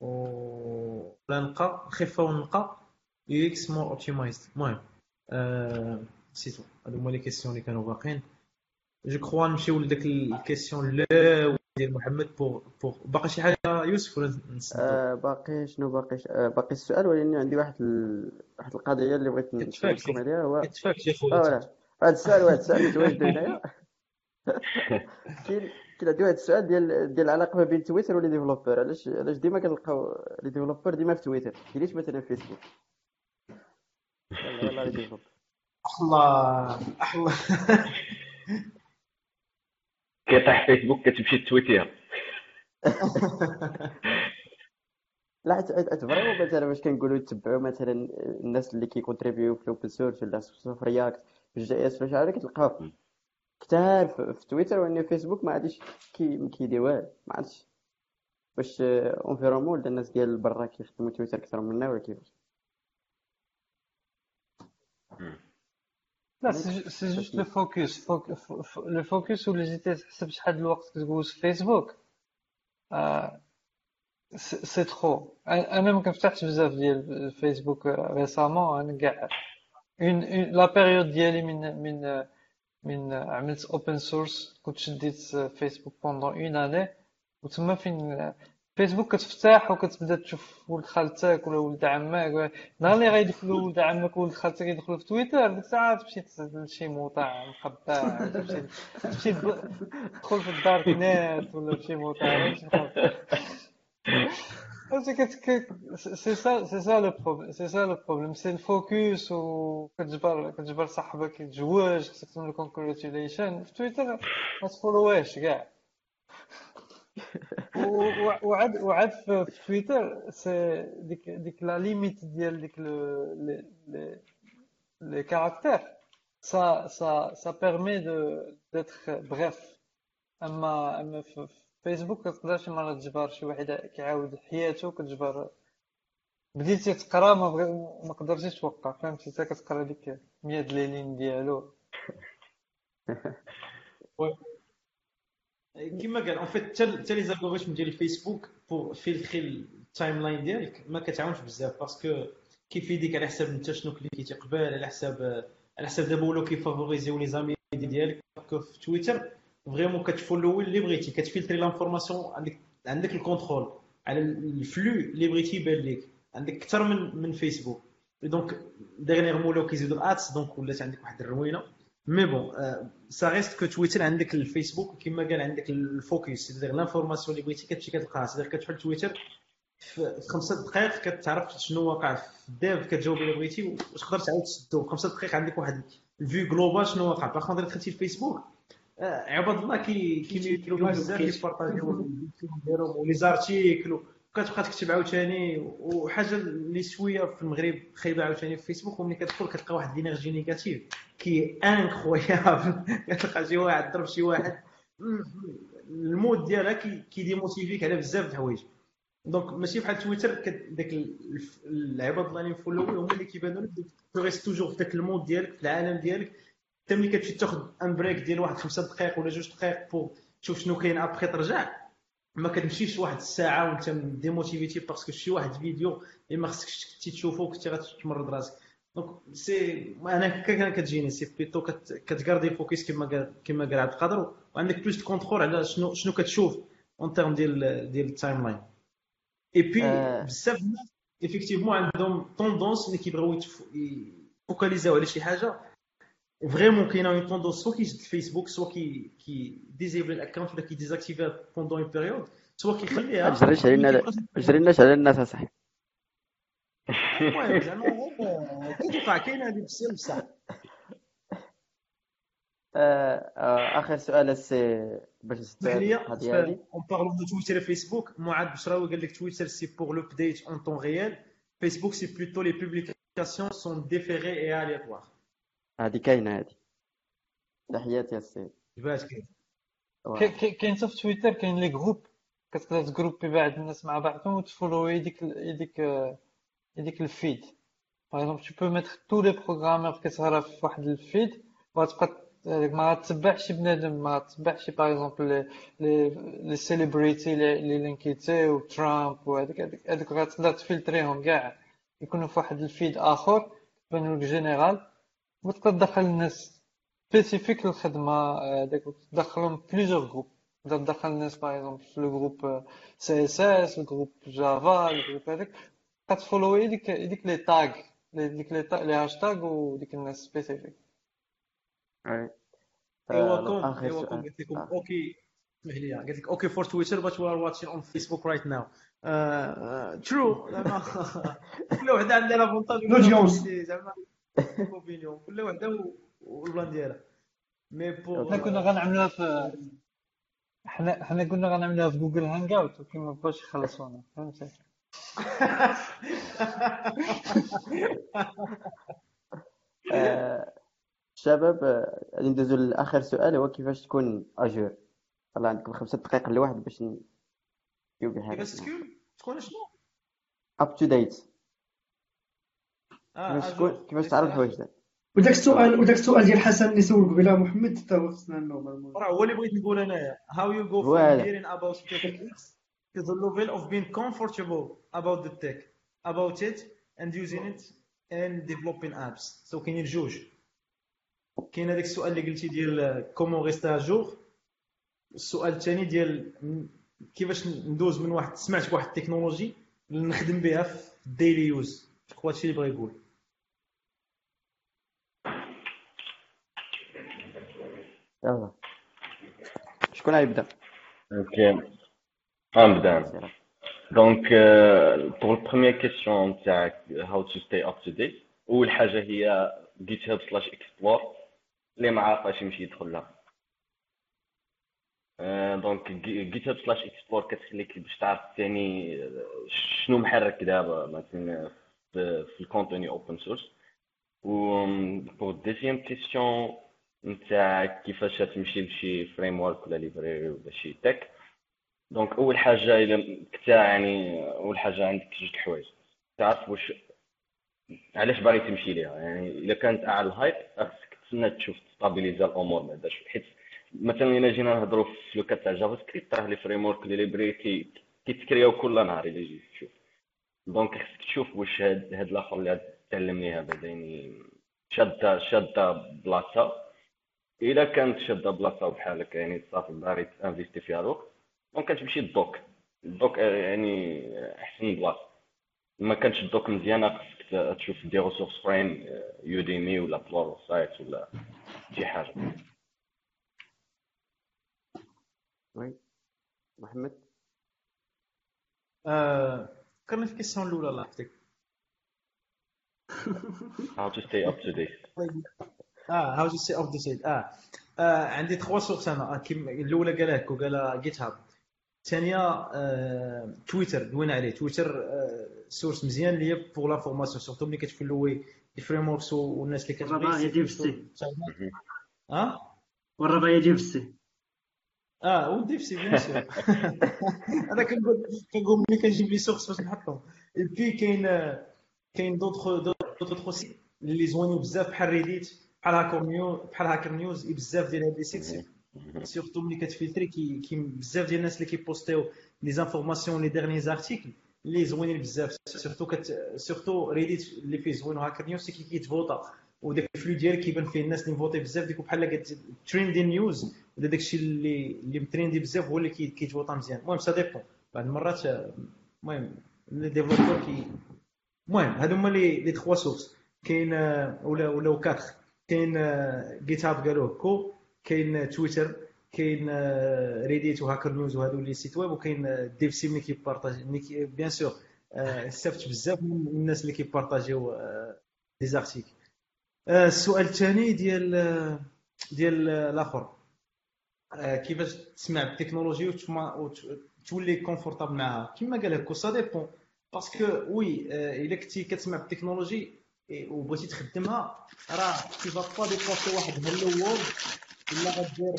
Speaker 1: ولا نقى الخفة والنقى UX more optimized. المهم c'est tout هادو هما les questions اللي كانوا باقيين je crois نمشيو لديك ال question الاولى ديال محمد pour pour باقي شي حاجة يوسف ولا
Speaker 2: آه باقي شنو باقي آه باقي السؤال ولكن عندي واحد. واحد القضية اللي بغيت نسولكم عليها هو
Speaker 1: كتفاك شي
Speaker 2: خويا هذا السؤال واحد السؤال متواجد هنايا كاين كاين عندي واحد السؤال ديال ديال العلاقه ما بين تويتر و les développeurs علاش علاش ديما كنلقاو les développeurs ديما في تويتر ليش مثلا في فيسبوك les développeurs
Speaker 1: الله الله
Speaker 7: كيطيح فيسبوك؟ كتمشي تويتر؟
Speaker 2: لا حيت vraiment مثلا باش كنقولوا تبعوا مثلا الناس اللي كيكونتريبيو في ال open source ولا في React في JS فاش عارف كتلقاه كثار في تويتر وان فيسبوك ما عادش كي كيدير والو ما عادش. واش environnement ولا الناس ديال برا كيخدموا تويتر أكثر منا ولا كيفاش؟
Speaker 3: لا c'est juste le focus le focus ولا جيتي تحسب شحال الوقت كتجوز في فيسبوك c'est trop أنا ما كنفتحش بزاف ديال فيسبوك récemment أنا كاع la période ديالي من من من عملت open source كنت شديت فيسبوك pendant une année وتما فين فيسبوك كتفتح وكتبدا تشوف ولد خالتك ولا ولد عمك نهار اللي غيدخلوا ولد عمك وولد خالتك يدخلوا في تويتر ديك الساعة تمشي لشي موطع مخبى تمشي تمشي تدخل في ال dark net ولا شي موطع c'est ça c'est ça le problème c'est ça le problème c'est ال focus وكتجبر كتجبر صاحبك يتزوج خصك له congratulation في تويتر ما تفولوهاش كاع. وعاد وعاد في تويتر c'est ديك ديك la limite ديال ديك les caractères ça ça ça permet de d'être bref. اما أما في فيسبوك كتقدر شي مرة تجبر شي واحد كيعاود حياته كتجبر بديتي تقرا ما ما توقع. فهمتي؟ حتى كتقرا ديك 100 ليلين ديالو.
Speaker 1: كما قال en fait حتى les algorithmes ديال الفيسبوك pour filtrer ال timeline ديالك ما كتعاونش بزاف parce que كيفيديك على حساب انت شنو كليكيتي قبل على حساب على حساب دابا ولاو كيفافوريزيو les amis ديالك. في تويتر vraiment كتفولو اللي بغيتي كتفلتري l'information عندك عندك ال contrôle على ال flow اللي بغيتي يبان لك عندك أكثر من من فيسبوك donc dernièrement ولاو كيزيدو ال ads donc ولات عندك واحد الروينة. mais bon ça reste que تويتر عندك الفيسبوك كما قال عندك ال focus c'est-à-dire l'information اللي بغيتي كتمشي كتلقاها c'est-à-dire كتفعل تويتر في خمسة دقائق كتعرف شنو واقع في ال dev كتجاوب الا بغيتي وتقدر تعاود تسدو خمسة دقائق عندك واحد ال vue globale شنو واقع par contre دخلتي الفيسبوك عباد الله كي كيميتيو بزاف كيبارطاجيو ديالهم و les articles وكتبقى تكتب عاوتاني وحاجة اللي شوية في المغرب خايبة عاوتاني في فيسبوك وملي كتدخل كتلقى واحد l'énergie négative qui incroyable كتلقى شي واحد ضرب شي واحد. ال mood ديالها كيديموتيفيك على بزاف د الحوايج donc ماشي بحال تويتر داك العباد الله اللي مفولوين هما اللي كيبانوا لك tu restes toujours في داك ال mood ديالك في العالم ديالك. حتى ملي كتمشي تاخذ un break ديال واحد خمسة دقائق ولا جوج دقائق pour تشوف شنو كاين ابخي ترجع. ما كتمشيش واحد الساعة وانت ديموتيفيتي parce que شي واحد فيديو اللي ما خصكش تشوفو كنتي غتمرض راسك donc c'est أنا هكا كتجيني c'est plutôt كتكاردي focus كما قال كما قال عبد القادر وعندك plus contrôle على شنو شنو كتشوف en termes ديال ديال ال timeline et
Speaker 2: puis.
Speaker 1: بزاف الناس effectivement عندهم tendance اللي كيبغيو يفوكاليزاو على شي حاجة. vraiment كاينة une tendance soit كيشد الفيسبوك soit كي كي disable ال account ولا كي ديزاكتيفيها pendant une période soit كيخليها
Speaker 2: ما تجريش علينا
Speaker 1: ملي كيبغي
Speaker 2: ما تجريناش على الناس اصاحبي
Speaker 1: المهم زعما غير كتوقع كاينة هذه بزاف بصح
Speaker 2: آه، آه، اخر سؤال السي باش
Speaker 1: اسمح لي
Speaker 2: القضية هذه
Speaker 1: en parlant de Twitter Facebook معاذ بشراوي قال لك Twitter c'est pour l'update en temps réel Facebook c'est plutôt les publications sont différées et aléatoires
Speaker 2: هذه كاينة هذه. تحياتي السي
Speaker 1: باش كاين.
Speaker 3: كاين حتى في تويتر كاين les groupes. كتقدر تجروبي بعض الناس مع بعضهم وتفولوي يديك آه، يديك ال feed. par exemple tu peux mettre tous les programmeurs كتهرا في واحد ال feed وغتبقى ما غتتبعش بنادم. ما غتتبعش par exemple les les les célébrités les les لينكيتي وترامب وهذاك هذاك هذاك غتقدر تفلتريهم كاع. يكونوا في واحد ال feed آخر يبانوا لك général وتقدر تدخل الناس. spécifiques للخدمه هذاك تدخلهم plusieurs groupes تقدر تدخل الناس par exemple في ال groupe CSS ال groupe Java ال groupe هذاك كتفولوي ديك ديك les tags ديك les tags les hashtags وديك الناس
Speaker 2: spécifiques.
Speaker 1: ايوا كون ايوا كون قالت لكم. okay اسمح لي قالت لك okay for Twitter but we are watching on Facebook right now true زعما كل وحده عندها
Speaker 5: l'avantage.
Speaker 1: زعما opinion كل وحده وال plan ديالها mais
Speaker 3: حنا
Speaker 1: pour
Speaker 3: كنا غنعملوها في حنا حنا كنا غنعملوها في Google Hangout ولكن ما بغاوش يخلصونا فهمتي
Speaker 2: الشباب غادي ندوزو لاخر سؤال هو كيفاش تكون à jour يلا عندكم خمسة دقائق لواحد باش نجاوب حاجة
Speaker 1: كيفاش تكون تكون شنو
Speaker 2: up to date
Speaker 1: آه
Speaker 2: كيفاش تكون
Speaker 1: à jour
Speaker 2: كيفاش تعرف الحوايج
Speaker 5: وداك السؤال وداك السؤال ديال حسن اللي سول قبيله محمد حتى هو خصنا normalement
Speaker 1: راه هو اللي بغيت نقول أنايا. How you go from
Speaker 2: voilà.
Speaker 1: hearing about techniques to the level of being comfortable about the tech about it and using it and developing apps. So كاينين جوج كاين هذاك السؤال اللي قلتي ديال comment rester à jour السؤال الثاني ديال كيفاش ندوز من واحد سمعت بواحد التكنولوجي نخدم بها في ال daily use هو هادشي اللي بغا يقول
Speaker 2: يلا. شكون غيبدا
Speaker 7: okay غنبدا.
Speaker 2: donc
Speaker 7: pour ال première question تاعك how to stay up to date اول حاجة هي GitHub slash explore اللي ما عارفاش يمشي يدخل لها donc GitHub slash explore كتخليك باش تعرف ثاني شنو محرك دابا مثلا في في ال communauté open source et pour deuxième question نتاع كيفاش تمشي لشي framework ولا library ولا شي tech؟ donc أول حاجة إلا كنت يعني أول حاجة عندك جوج الحوايج. تعرف واش علاش باغي تمشي ليها؟ يعني إلا كانت أعلى ال hype خاصك تسنى تشوف تستابيليزا الأمور بعدا حيت مثلا إلا جينا نهضروا في le تاع JavaScript راه les frameworks les library كي كيتكرياو كل نهار إلا جيت تشوف. donc خصك تشوف واش هاد هاد الآخر اللي تعلم ليها بعدا يعني شاده شادة بلاصة. الا كانت شاده بلاصه بحالك يعني صافي باغي تانفيستي فيها الوقت donc كتمشي ال doc ال doc آه، يعني أحسن بلاصه ما كانش ال doc مزيانه خصك تشوف des ressources فريم Udemy ولا Pluralsight ولا شي حاجة.
Speaker 2: oui محمد
Speaker 1: آه، فكرني في ال question الأولى الله يحفظك.
Speaker 7: How to stay up to date.
Speaker 1: آه how to stay up to date آه. آه، عندي تخوا سورس أنا. آه، كيم الأولى قالها لك وقالها جيت هاب الثانية آه، تويتر دوينا عليه؟ تويتر آه، سورس مزيان. اللي هي بوغ لافورماسيون سورتو ملي كتفلوي لي فريم وركس والناس اللي كتبغي
Speaker 5: ديال السي.
Speaker 1: آه؟
Speaker 5: والرباعية ديال في السي
Speaker 1: آه وديفسي بيان سور أنا كنقول كنقول ملي كنجيب لي سورس باش نحطهم. اي بي كاين كاين دوطخ d'autres sites اللي زوينين بزاف بحال Reddit بحال Hacker News بحال Hacker News بزاف ديال هاد les sites surtout ملي كتفلتري كي بزاف ديال الناس اللي كيبوستيو les informations les derniers articles اللي زوينين بزاف. surtout كت surtout Reddit اللي فيه زوين Hacker News كي كيتفوتا وداك ال flow ديالك كيبان فيه الناس اللي مفوتي بزاف. ديك بحال trending news ولا داك الشيء اللي اللي متريندي بزاف هو اللي كي- كيتفوتا مزيان. المهم ça dépend بعض المرات آه، المهم les développeurs كي المهم هادو هما les les trois sources كاين ولا ولا quatre كاين GitHub قالوه كو كاين تويتر كاين Reddit و Hacker News وهادو les sites web وكاين DevC ملي كيبارطاجي bien sûr استفدت بزاف من الناس اللي كيبارطاجيو des articles السؤال الثاني ديال ديال الآخر. كيفاش تسمع بالتكنولوجي وتولي confortable معاها كما قال لك ça dépend parce que oui إلا كنتي كتسمع بالتكنولوجي وبغيتي تخدمها راه tu vas pas dépasser واحد hello world ولا غدير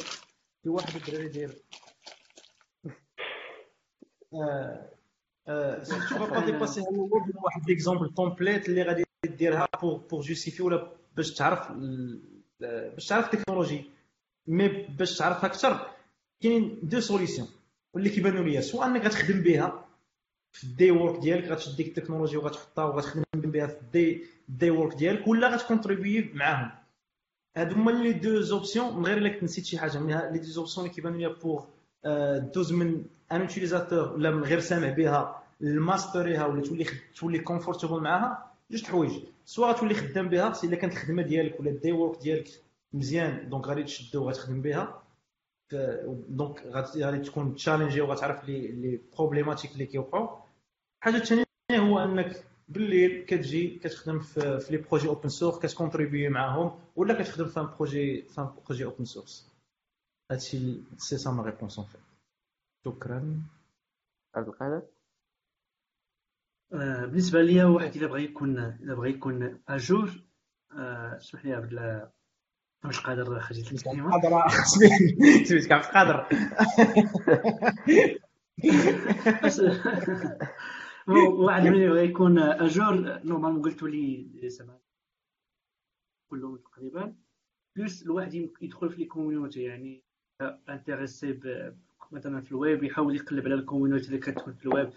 Speaker 1: في واحد الدراري داير. surtout pas dépasser hello world واحد l'exemple complet اللي غادي ديرها pour pour justifier ولا باش تعرف باش تعرف ال technologie mais باش تعرفها أكثر كاينين deux solutions واللي كيبانوا ليا سواء أنك غتخدم بها في ال day work ديالك غتشد ديك التكنولوجيا وغتحطها وغتخدم بها في ال day day work ديالك ولا غتكونتريبيي معاهم. هادو هما les deux options من غير إلا كنت نسيت شي حاجة من les deux options اللي كيبانوا ليا pour deux من un utilisateur ولا من غير سامع بها ال maîtriser ها ولا تولي تولي confortable معاها جوج حوايج. سواء غتولي خدام بها إلا كانت الخدمة ديالك ولا ال day work ديالك مزيان donc غادي تشدو وغتخدم بها. donc غادي تكون challengé وغتعرف les les problématiques اللي كيوقعوا الحاجة الثانية هو أنك بالليل كتجي كتخدم في, في les projets open source كت contribuer معاهم ولا كتخدم في projet في projet open source هادشي c'est ça ma réponse en fait شكرا.
Speaker 2: عبد القادر؟
Speaker 5: آه، بالنسبة ليا واحد الا بغى يكون الا بغى يكون à jour اسمح لي عبد مش قادر خرجت الكلمة
Speaker 1: قادر سميتك عبد القادر
Speaker 5: واحد ملي بغى يكون à jour. normalement قلتوا لي سبعه كلهم تقريبا. plus الواحد يدخل في les community يعني intéressé مثلا في الويب يحاول يقلب على ال community اللي كتكون في الويب.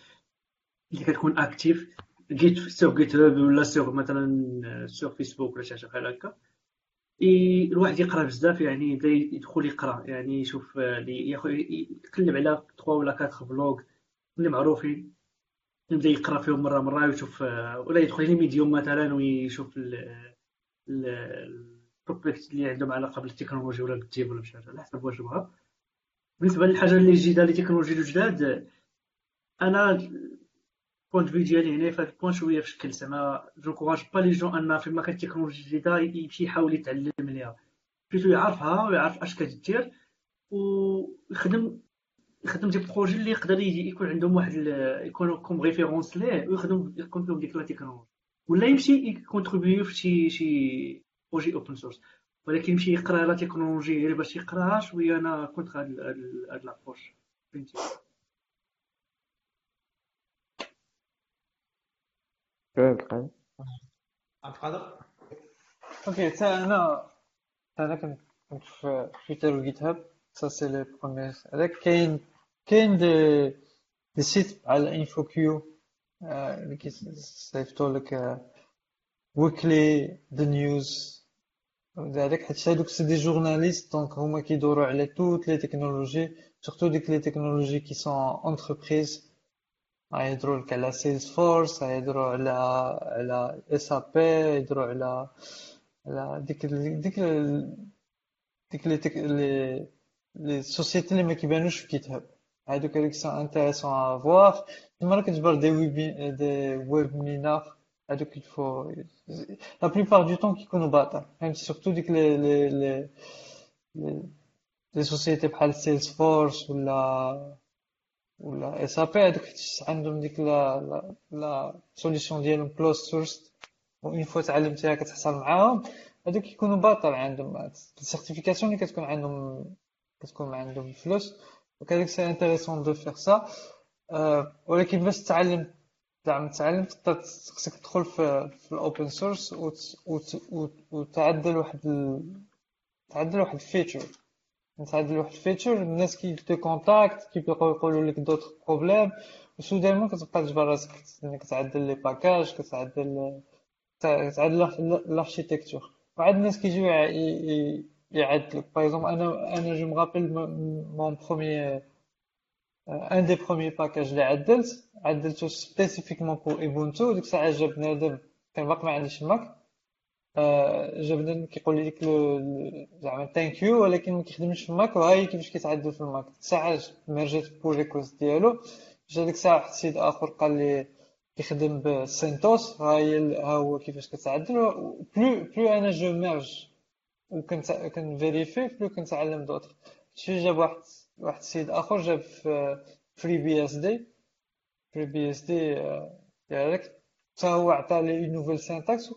Speaker 5: اللي كتكون active Git sur GitHub ولا sur مثلا sur Facebook ولا شي حاجة بحال هكا. الواحد يقرأ بزاف يعني يبدا يدخل يقرأ. يعني يشوف يتكلم على 3 ولا 4 blogs اللي معروفين. يبدأ يقرأ فيهم مرة مرة ويشوف ولا يدخل Medium مثلا ويشوف ال topic اللي عندهم علاقة بالتكنولوجيا ولا بالتيب ولا بشي حاجة على حسب واش بغا. بالنسبة للحاجة اللي جديدة les technologies الجداد أنا point de vue ديالي هنا في هذا ال point شوية في شكل زعما j'encourage pas les gens en fait ما كانت تكنولوجي جديده يمشي يحاول يتعلم ليها plutôt يعرفها ويعرف اش كدير ويخدم يخدم des projets اللي يقدر يكون عندهم واحد يكون comme référence ليه ويخدم يكون فيهم ديك la technologie ولا يمشي ي contribuer في شي شي projet open source ولكن يمشي يقرا la technologie غير باش يقراها شوية أنا كنت هاد هاد l'approche
Speaker 2: عبد
Speaker 1: القادر
Speaker 3: OK تا أنا تا أنا كنت في تويتر و GitHub ça c'est les premiers هذاك كاين كاين des des sites بحال InfoQ اللي كيصيفطوا لك weekly des news هذاك حيت هادوك c'est des journalistes donc هما كيدوروا على toutes les technologies surtout ديك les technologies qui sont entreprise يهضروا لك على Salesforce يهضروا على على SAP يهضروا على على ديك ديك ديك les les les sociétés اللي ما كيبانوش في GitHub هادوك اللي sont intéressantes à voir كيما كتجبر des web des webinars هادوك الفو la plupart du temps كيكونوا باطل فهمتي surtout ديك لي لي لي لي سوسيتي بحال Salesforce ولا ولا SAP هذوك عندهم ديك la la la solution ديالهم closed source une fois تعلمتيها كتحصل معاهم. هذوك كيكونوا باطل عندهم. ال certification اللي كتكون عندهم كتكون عندهم فلوس. وكذلك c'est intéressant de faire ça ولكن باش تتعلم زعما تتعلم تقدر خصك تدخل في, في ال open source وتعدل واحد. تعدل واحد ال feature. نتعدل واحد ال feature الناس qui te contactent كيبقاو يقولوا لك d'autres problèmes و soudainement كتبقى تجبر راسك كتعدل les packages كتعدل كتعدل ال architecture وعاد الناس كيجيو يعدلوك par exemple أنا أنا je me rappelle mon premier un des premiers packages اللي عدلت عدلته spécifiquement pour Ubuntu ديك الساعة جا بنادم كان باقي ما عنديش Mac آه، بنادم كيقول ديك زعما thank you ولكن ما كيخدمش في ال Mac وهاي كيفاش كيتعدل في ال Mac. ساعه merge ت pull request ديالو. جا ديك الساعة واحد السيد آخر قال لي كيخدم ب CentOS. هاي ها هو كيفاش كتعدل. plus plus أنا je merge وكنت كن vérifier plus كنتعلم d'autres choses جاب واحد واحد السيد آخر جاب في فري بي اس دي فري بي اس دي ديالك. حتى هو عطى لي nouvelle syntaxe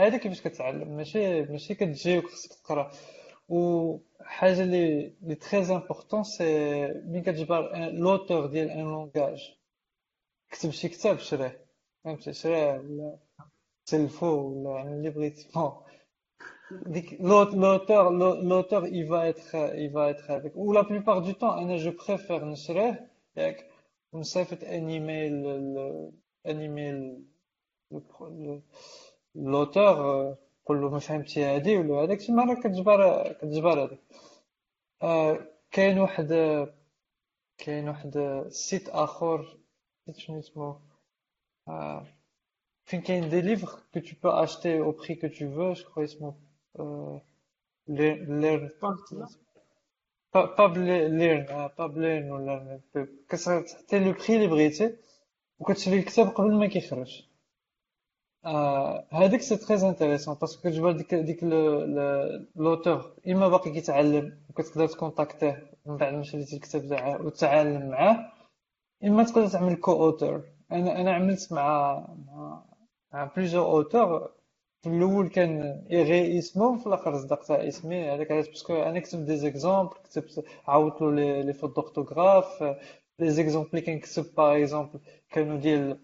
Speaker 3: هذا كيفاش كتعلم. ماشي ماشي كتجي وخصك تقرا. وحاجة اللي لي très important c'est ملي كتجبر l'auteur ديال un langage كتب شي كتاب شريه. فهمتي؟ شريه ولا تلفو ولا اللي بغيتي bon ديك l'auteur l'auteur il va être il va être avec. Ou la plupart du temps أنا je préfère نشريه. ياك ونصيفط un email un email l'auteur قول له ما فهمتي هادي ولا هذاك شي مرة كتجبر كتجبر هذاك. كاين واحد كاين واحد site آخر شنو اسمه فين كاين des livres que tu peux acheter au prix que tu veux je crois اسمه Leanpub. Leanpub ب Leanpub ولا كتحطي le prix اللي بغيتي وكتشري الكتاب قبل ما كيخرج. آه هذيك c'est très intéressant parce que كتجبر ديك ديك l'auteur اما باقي كيتعلم وكتقدر تكونتاكتيه من بعد ما شريتي الكتاب تاعه وتعلم معاه اما تقدر تعمل co-auteur أنا أنا عملت مع مع مع plusieurs auteurs في الأول كان ايغي اسمه في الآخر صدقت اسمي هذاك علاش parce que أنا كتبت des exemples كتبت عاودت له les fautes d'orthographe les exemples اللي كنكتب par exemple كانوا ديال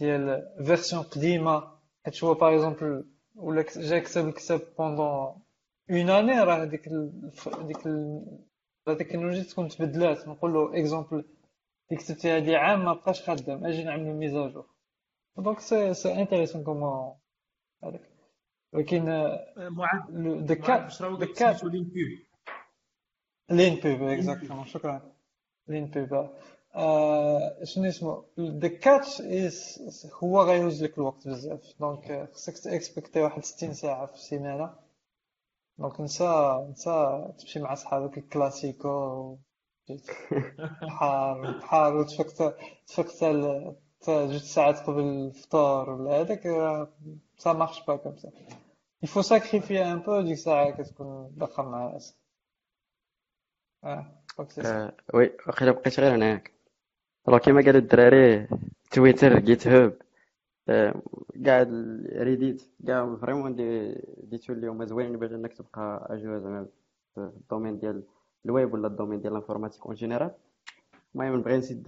Speaker 3: ديال version قديمه حيت هو par exemple ولا جا كتب الكتاب pendant une année راه ديك ديك التكنولوجيا تكون تبدلات نقول له exemple اللي كتبتي هادي عام ما بقاش خدام أجي نعملو mise à jour donc c'est c'est intéressant comment هذاك ولكن
Speaker 9: معاذ
Speaker 3: دكات
Speaker 9: باش راهو
Speaker 3: دكات
Speaker 9: سميتو
Speaker 3: Leanpub Leanpub exactement شكرا Leanpub آه شنو اسمه؟ دكات إس هو غيوز لك الوقت بزاف. دونك خصك تاكسبكتي واحد 60 ساعة في السيمانة. دونك نسى نسى تمشي مع صحابك الكلاسيكو بحار بحار وتفك تفك حتى حتى جوج ساعات قبل الفطور ولا هذاك سا مارش با كوم سا يفو ساكريفي ان بو ديك الساعة كتكون باقا مع راسك. آه
Speaker 2: آه oui واخيلا بقيت غير هناك. راه كيما قالوا الدراري تويتر جيت آه، كاع Reddit كاع vraiment des des tools اللي هما زوينين باش انك تبقى à jour زعما في ال domaine ديال الويب ولا ال domaine ديال ال informatique en général المهم نبغي نزيد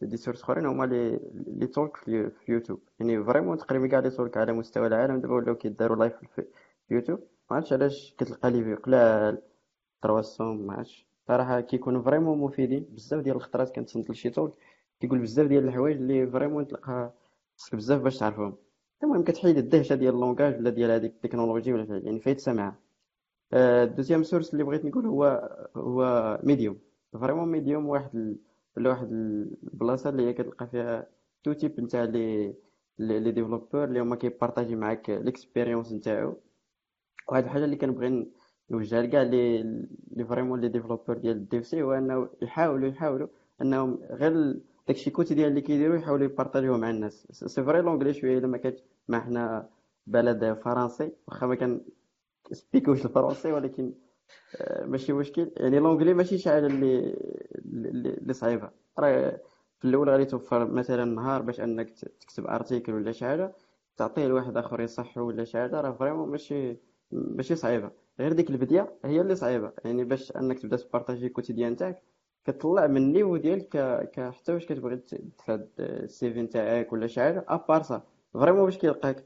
Speaker 2: des sources اخرين هما les les talks في في يوتيوب يعني vraiment تقريبا كاع les talks على مستوى العالم دابا ولاو كيداروا live في يوتيوب ما عرفتش علاش كتلقى les vues قلال 300 ما عرفتش صراحة كيكونوا vraiment مفيدين. بزاف ديال الخطرات كنتصنت لشي talk كيقول بزاف ديال الحوايج اللي vraiment تلقاها خصك بزاف باش تعرفهم. المهم كتحيد الدهشة ديال ال langage ولا ديال هذيك التكنولوجي ولا شي- يعني فايت سامعه ال deuxième source اللي بغيت نقول هو هو Medium vraiment Medium واحد. ولا واحد البلاصة اللي هي كتلقى فيها tout type نتاع les les développeurs اللي هما كيبارطاجي معاك l'expérience نتاعو. وهاد الحاجة اللي كنبغي نوجهها لكاع les les vraiment les développeurs ديال ال DevC هو أنه يحاولوا يحاولوا أنهم غير داكشي quotidien اللي كيديروا يحاولوا يبارطاجيوه مع الناس. c'est vrai l'anglais شوية إلا ما كانش ما حنا بلد فرنسي واخا ما كان سبيكوش الفرنسي ولكن آه، ماشي مشكل. يعني l'anglais ماشي شي حاجة اللي اللي صعيبة. راه في الأول غادي توفر مثلا نهار باش أنك تكتب article ولا شي حاجة تعطيه لواحد آخر يصحو ولا شي حاجة راه vraiment ماشي ماشي صعيبة. غير ديك البديه هي اللي صعيبة. يعني باش أنك تبدأ تبارطاجي ال quotidien تاعك كتطلع من ال niveau ديالك ك- حتى واش كتبغي ت- تفاد ال CV نتاعك ولا شي حاجة à part ça vraiment باش كيلقاك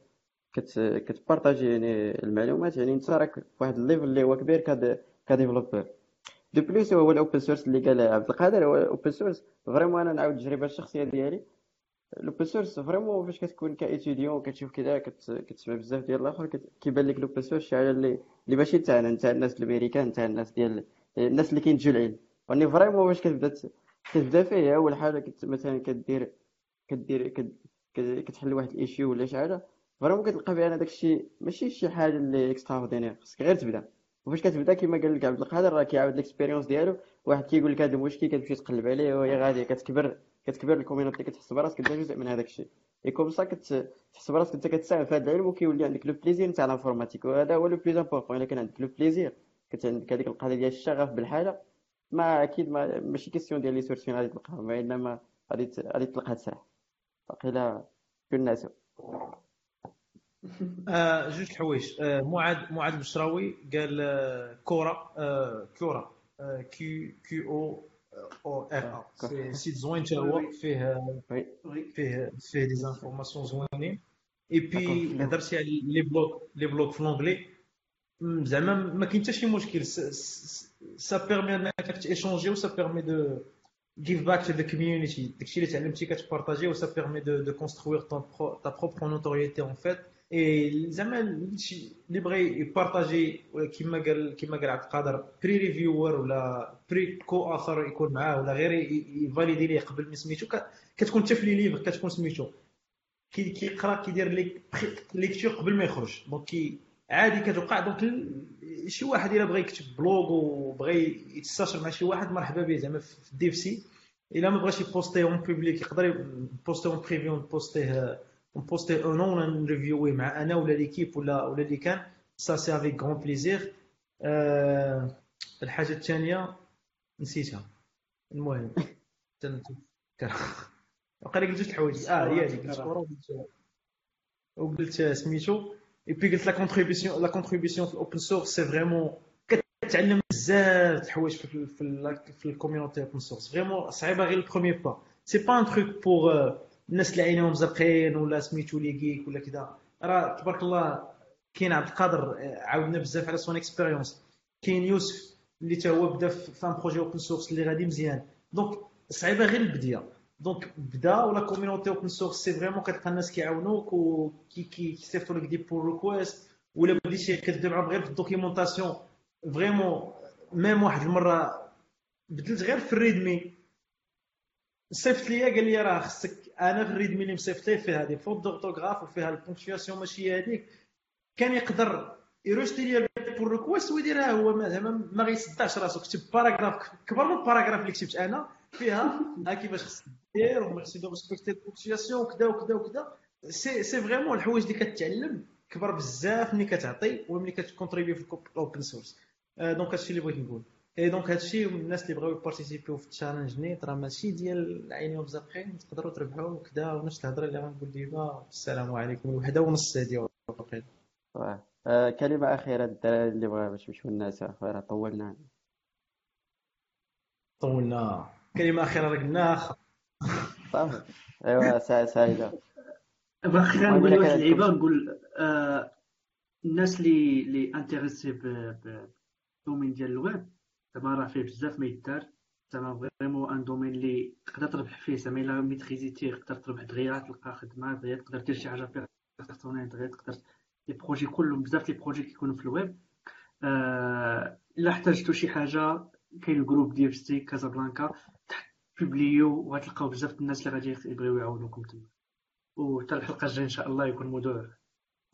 Speaker 2: كت كتبارطاجي يعني المعلومات. يعني أنت راك واحد ال level اللي هو كبير كد ك développeur de plus هو ال open source اللي قال عبد القادر. هو ال open source vraiment أنا نعاود التجربه الشخصية ديالي. ال open source vraiment فاش كتكون ك étudiant كتشوف كذا كت... كتسمع بزاف ديال الآخر. كيبان لك ال open source شي حاجة اللي اللي ماشي تاعنا نتاع الناس الامريكان نتاع الناس ديال الناس اللي كينتجوا العلم راني vraiment واش كتبدا كتبدا فيه اول حاجة مثلا كدير كدير كت- كت- كتحل واحد ال issue ولا شي حاجة vraiment كتلقى بان داك الشيء ماشي شي حاجة اللي extraordinaire خصك غير تبدا وفاش كتبدا كما قال لك عبد القادر راه كيعاود ال expérience ديالو واحد كيقول لك هذا المشكل كتمشي تقلب عليه وهي غاديه كتكبر كتكبر ال community كتحس براسك انت جزء من هذاك الشيء. et comme ça كتحس براسك أنت كتساهم في هذا العلم وكيولي عندك le plaisir نتاع ال informatique وهذا هو le plus important إلا كان عندك le plaisir كت عندك هذيك القضية ديال الشغف بالحاجة ما أكيد ما ماشي question ديال les sources فين غادي تلقاهم وإنما غادي غادي تلقاها تسرح. واقيلا كل
Speaker 1: آه جوج حوايج. آه معاذ معاذ البشراوي قال آه Quora آه Quora آه Q Q U O R A c'est site زوين حتى هو فيه
Speaker 2: oui
Speaker 5: oui
Speaker 1: فيه فيه des informations زوينين et puis
Speaker 2: d'accord.
Speaker 1: هضرتي على les blogs les blogs في l'anglais م، زعما ما كاين حتى شي مشكل ça permet انك تيشونجي و ça permet de give back to the community? داكشي اللي تعلمتي كتبارطاجي و ça permet de de construire ta propre notoriété en fait? اي زعما اللي بغى يبارطاجي كيما قال كيما قال عبد القادر pré reviewer ولا بري كو اخر يكون معاه ولا غير يفاليدي ليه قبل ما سميتو كتكون حتى في les livres كتكون سميتو. كي كيقرا كيدير ليك lecture قبل ما يخرج. donc كي عادي كتوقع. donc شي واحد إلا بغى يكتب blog وبغى يتستاشر مع شي واحد مرحبا به زعما في ال DevC. إلا ما بغاش يبوستيه en public يقدر يبوستيه en privé ونبوستيه ونبوستيه أو نو ولا نريفيويه مع أنا ولا l'équipe ولا ولا اللي كان ça c'est avec grand plaisir آه الحاجة الثانية نسيتها المهم تنتذكر وقال قلت جوج الحوايج آه هي هذيك قلت كورة وقلت وقلت سميتو اي بي قلت la contribution la contribution في ال open source c'est vraiment كتعلم بزاف د الحوايج في ال- في ال- في ال community open source vraiment صعيبه غير ال premier pas c'est pas un truc pour الناس اللي عينيهم زرقين ولا سميتو les geeks ولا كذا. راه تبارك الله كاين عبد القادر آه، عاودنا بزاف على son expérience كاين يوسف اللي تا هو بدا في un projet open source اللي غادي مزيان. donc صعيبة غير البديه donc بدا و la community open source c'est vraiment كتلقى الناس كيعاونوك وكي كي كيصيفطوا لك des pull request ولا بديتي كتبدا معاهم غير في ال documentation vraiment même واحد المرة بدلت غير في ال readme. صيفط ليا قال لي راه خصك أنا في ال readme اللي مصيفط ليه فيها des fautes d'orthographe وفيها ال ponctuation ماشي هذيك. كان يقدر يروشتي ليا pull request ويديرها هو ما زعما ما غيصدعش راسو كتب paragraphe كبر من ال paragraphe اللي كتبت أنا فيها. ها كيفاش خصك دير و merci de respecter ال ponctuation وكذا وكذا وكذا c'est c'est vraiment الحوايج اللي كتعلم كبر بزاف ملي كتعطي وملي كتكونتريبي في ال open source donc هادشي اللي بغيت نقول. اي donc هادشي الناس اللي بغاو يبارتيسيبيو في ال challenge نيت راه ماشي ديال عينيهم زرقين تقدروا تربحوا وكذا ونفس الهضرة اللي غنقول ديما السلام عليكم الوحده ونص ديال الوقت
Speaker 2: واه. آه، كلمة أخيرة للدراري اللي بغا باش يمشيو الناس أخويا طولنا.
Speaker 1: طولنا. كلمة أخيرة راه قلناها
Speaker 2: صافي ايوا ساعة سعيدة.
Speaker 5: أخيرا
Speaker 2: المهم
Speaker 5: نقول
Speaker 2: إلا
Speaker 5: لواحد
Speaker 2: كانت
Speaker 5: اللعيبه نقول آه الناس اللي اللي intéressés بال domaine ديال الويب زعما راه فيه بزاف ما يدار. زعما vraiment un domaine اللي تقدر تربح فيه زعما إلا ميتريزيتيه تقدر تربح دغيا تلقى خدمة دغيا تقدر دير شي حاجة personnelle دغيا تقدر les projets كلهم بزاف les projets كيكونوا في الويب آه إلا احتاجتوا شي حاجة كاين ال groupe ديال ستي كازابلانكا تحت بوبليو وغتلقاو بزاف د الناس اللي غادي يبغيو يعاونوكم تما. وحتى الحلقة الجاية إن شاء الله يكون موضوع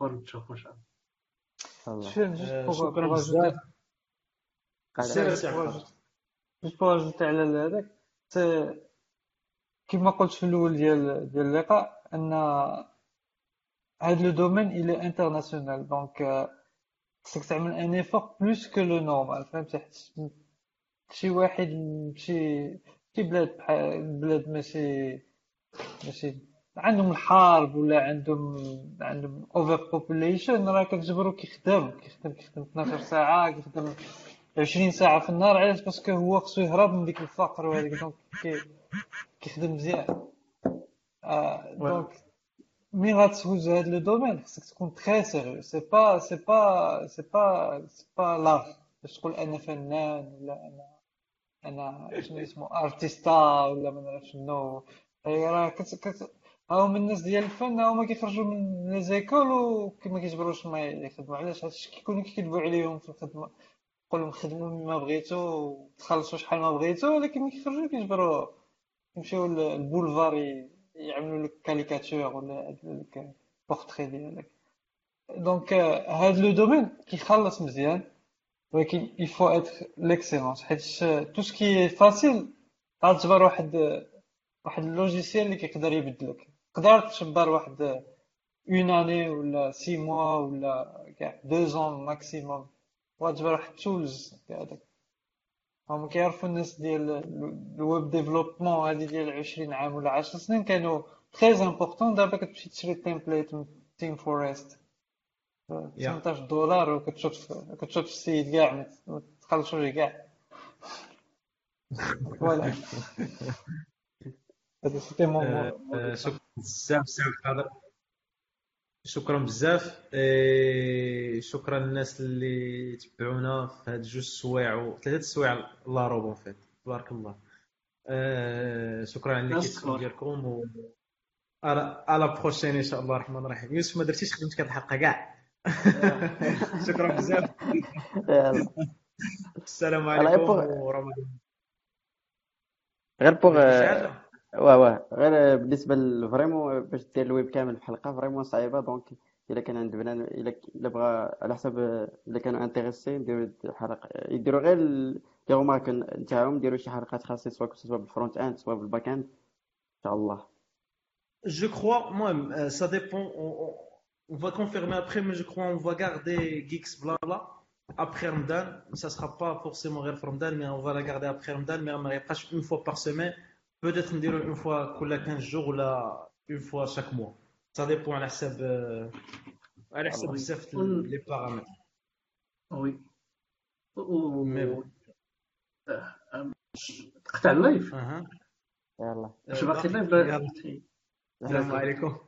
Speaker 5: أخر تشوفوا إن شاء الله.
Speaker 1: آه، شكرا
Speaker 3: ajouter,
Speaker 1: بزاف.
Speaker 3: Ajouter على هذاك سي- كما قلت في الأول ديال ديال اللقاء ان هذا le domaine est international donc خصك تعمل un effort plus que le normal فهمتي حيت شي واحد شي شي بلاد بحال بلاد ماشي ماشي عندهم الحرب ولا عندهم عندهم overpopulation راه كتجبرو كيخدم كيخدم كيخدم 12 ساعة كيخدم 20 ساعة في النهار علاش؟ parce que هو خصو يهرب من ديك الفقر وهذيك. donc كي- كيخدم مزيان. آه donc ملي غتسوج هاد le domaine خصك تكون très sérieux c'est pas c'est pas c'est pas c'est pas l'art باش تقول أنا فنان ولا أنا أنا شنو اسمه ارتيستا ولا ما نعرف شنو راه كت كت هاهم الناس ديال الفن هما كيخرجوا من les écoles وكما كيجبروش ما يخدموا؟ علاش؟ هادشي كيكونوا كيكذبوا عليهم في الخدمة. تقول لهم خدموا بما بغيتو وتخلصوا شحال ما بغيتو ولكن ملي كيخرجوا كيجبروا يمشيو للبولفار يعملوا لك caricature ولا لك بورتري ديالك. donc هاد le domaine كيخلص مزيان ولكن il faut être l'excellence حيت tout ce qui facile غتجبر واحد واحد ال logiciel اللي كيقدر يبدلك. تقدر تجبر واحد une année ولا six mois ولا كاع deux ans maximum وغتجبر واحد ال tools داك هما كيعرفوا الناس ديال ال web développement هادي ديال 20 عام ولا 10 سنين كانوا très importants دابا كتمشي تشري template من ThemeForest 18 دولار وكتشوف كتشوف السيد كاع ما تخلصوش كاع voilà هذا سيتي مون
Speaker 1: بزاف الحاضر شكرا بزاف. إيه، شكرا للناس اللي تبعونا في هاد جوج سوايع و ثلاثة سوايع لا روب فيت. تبارك الله. آه، شكرا على اللي ديالكم و على بروشين إن شاء الله الرحمن الرحيم. يوسف ما درتيش خدمتك هاد الحلقة كاع؟ شكرا بزاف. السلام عليكم ورمضان
Speaker 2: غير بوغ واه واه غير بالنسبة فريمون باش دير الويب كامل في حلقه فريمون صعيبة دونك إلا كان عند بنان إلا إلا بغى على حسب إلا كانوا انتريسي نديرو حلقة يديروا غير لي رومارك نتاعهم يديروا شي حلقات خاصة سواء سواء بالفرونت اند سواء بالباك اند إن شاء الله
Speaker 1: Je crois, moi, ça dépend. On, on va confirmer après, mais je crois on va garder Geeks blabla après Ramadan. Ça sera pas forcément Ramadan, mais on va la garder après Ramadan, mais on presque une fois par semaine. Peut-être نديرو une fois كل 15 jours ولا une fois chaque mois. Ça dépend على حساب على حساب بزاف les paramètres
Speaker 5: oui تقطع ال
Speaker 2: live
Speaker 5: يلا باقي ال live
Speaker 1: السلام عليكم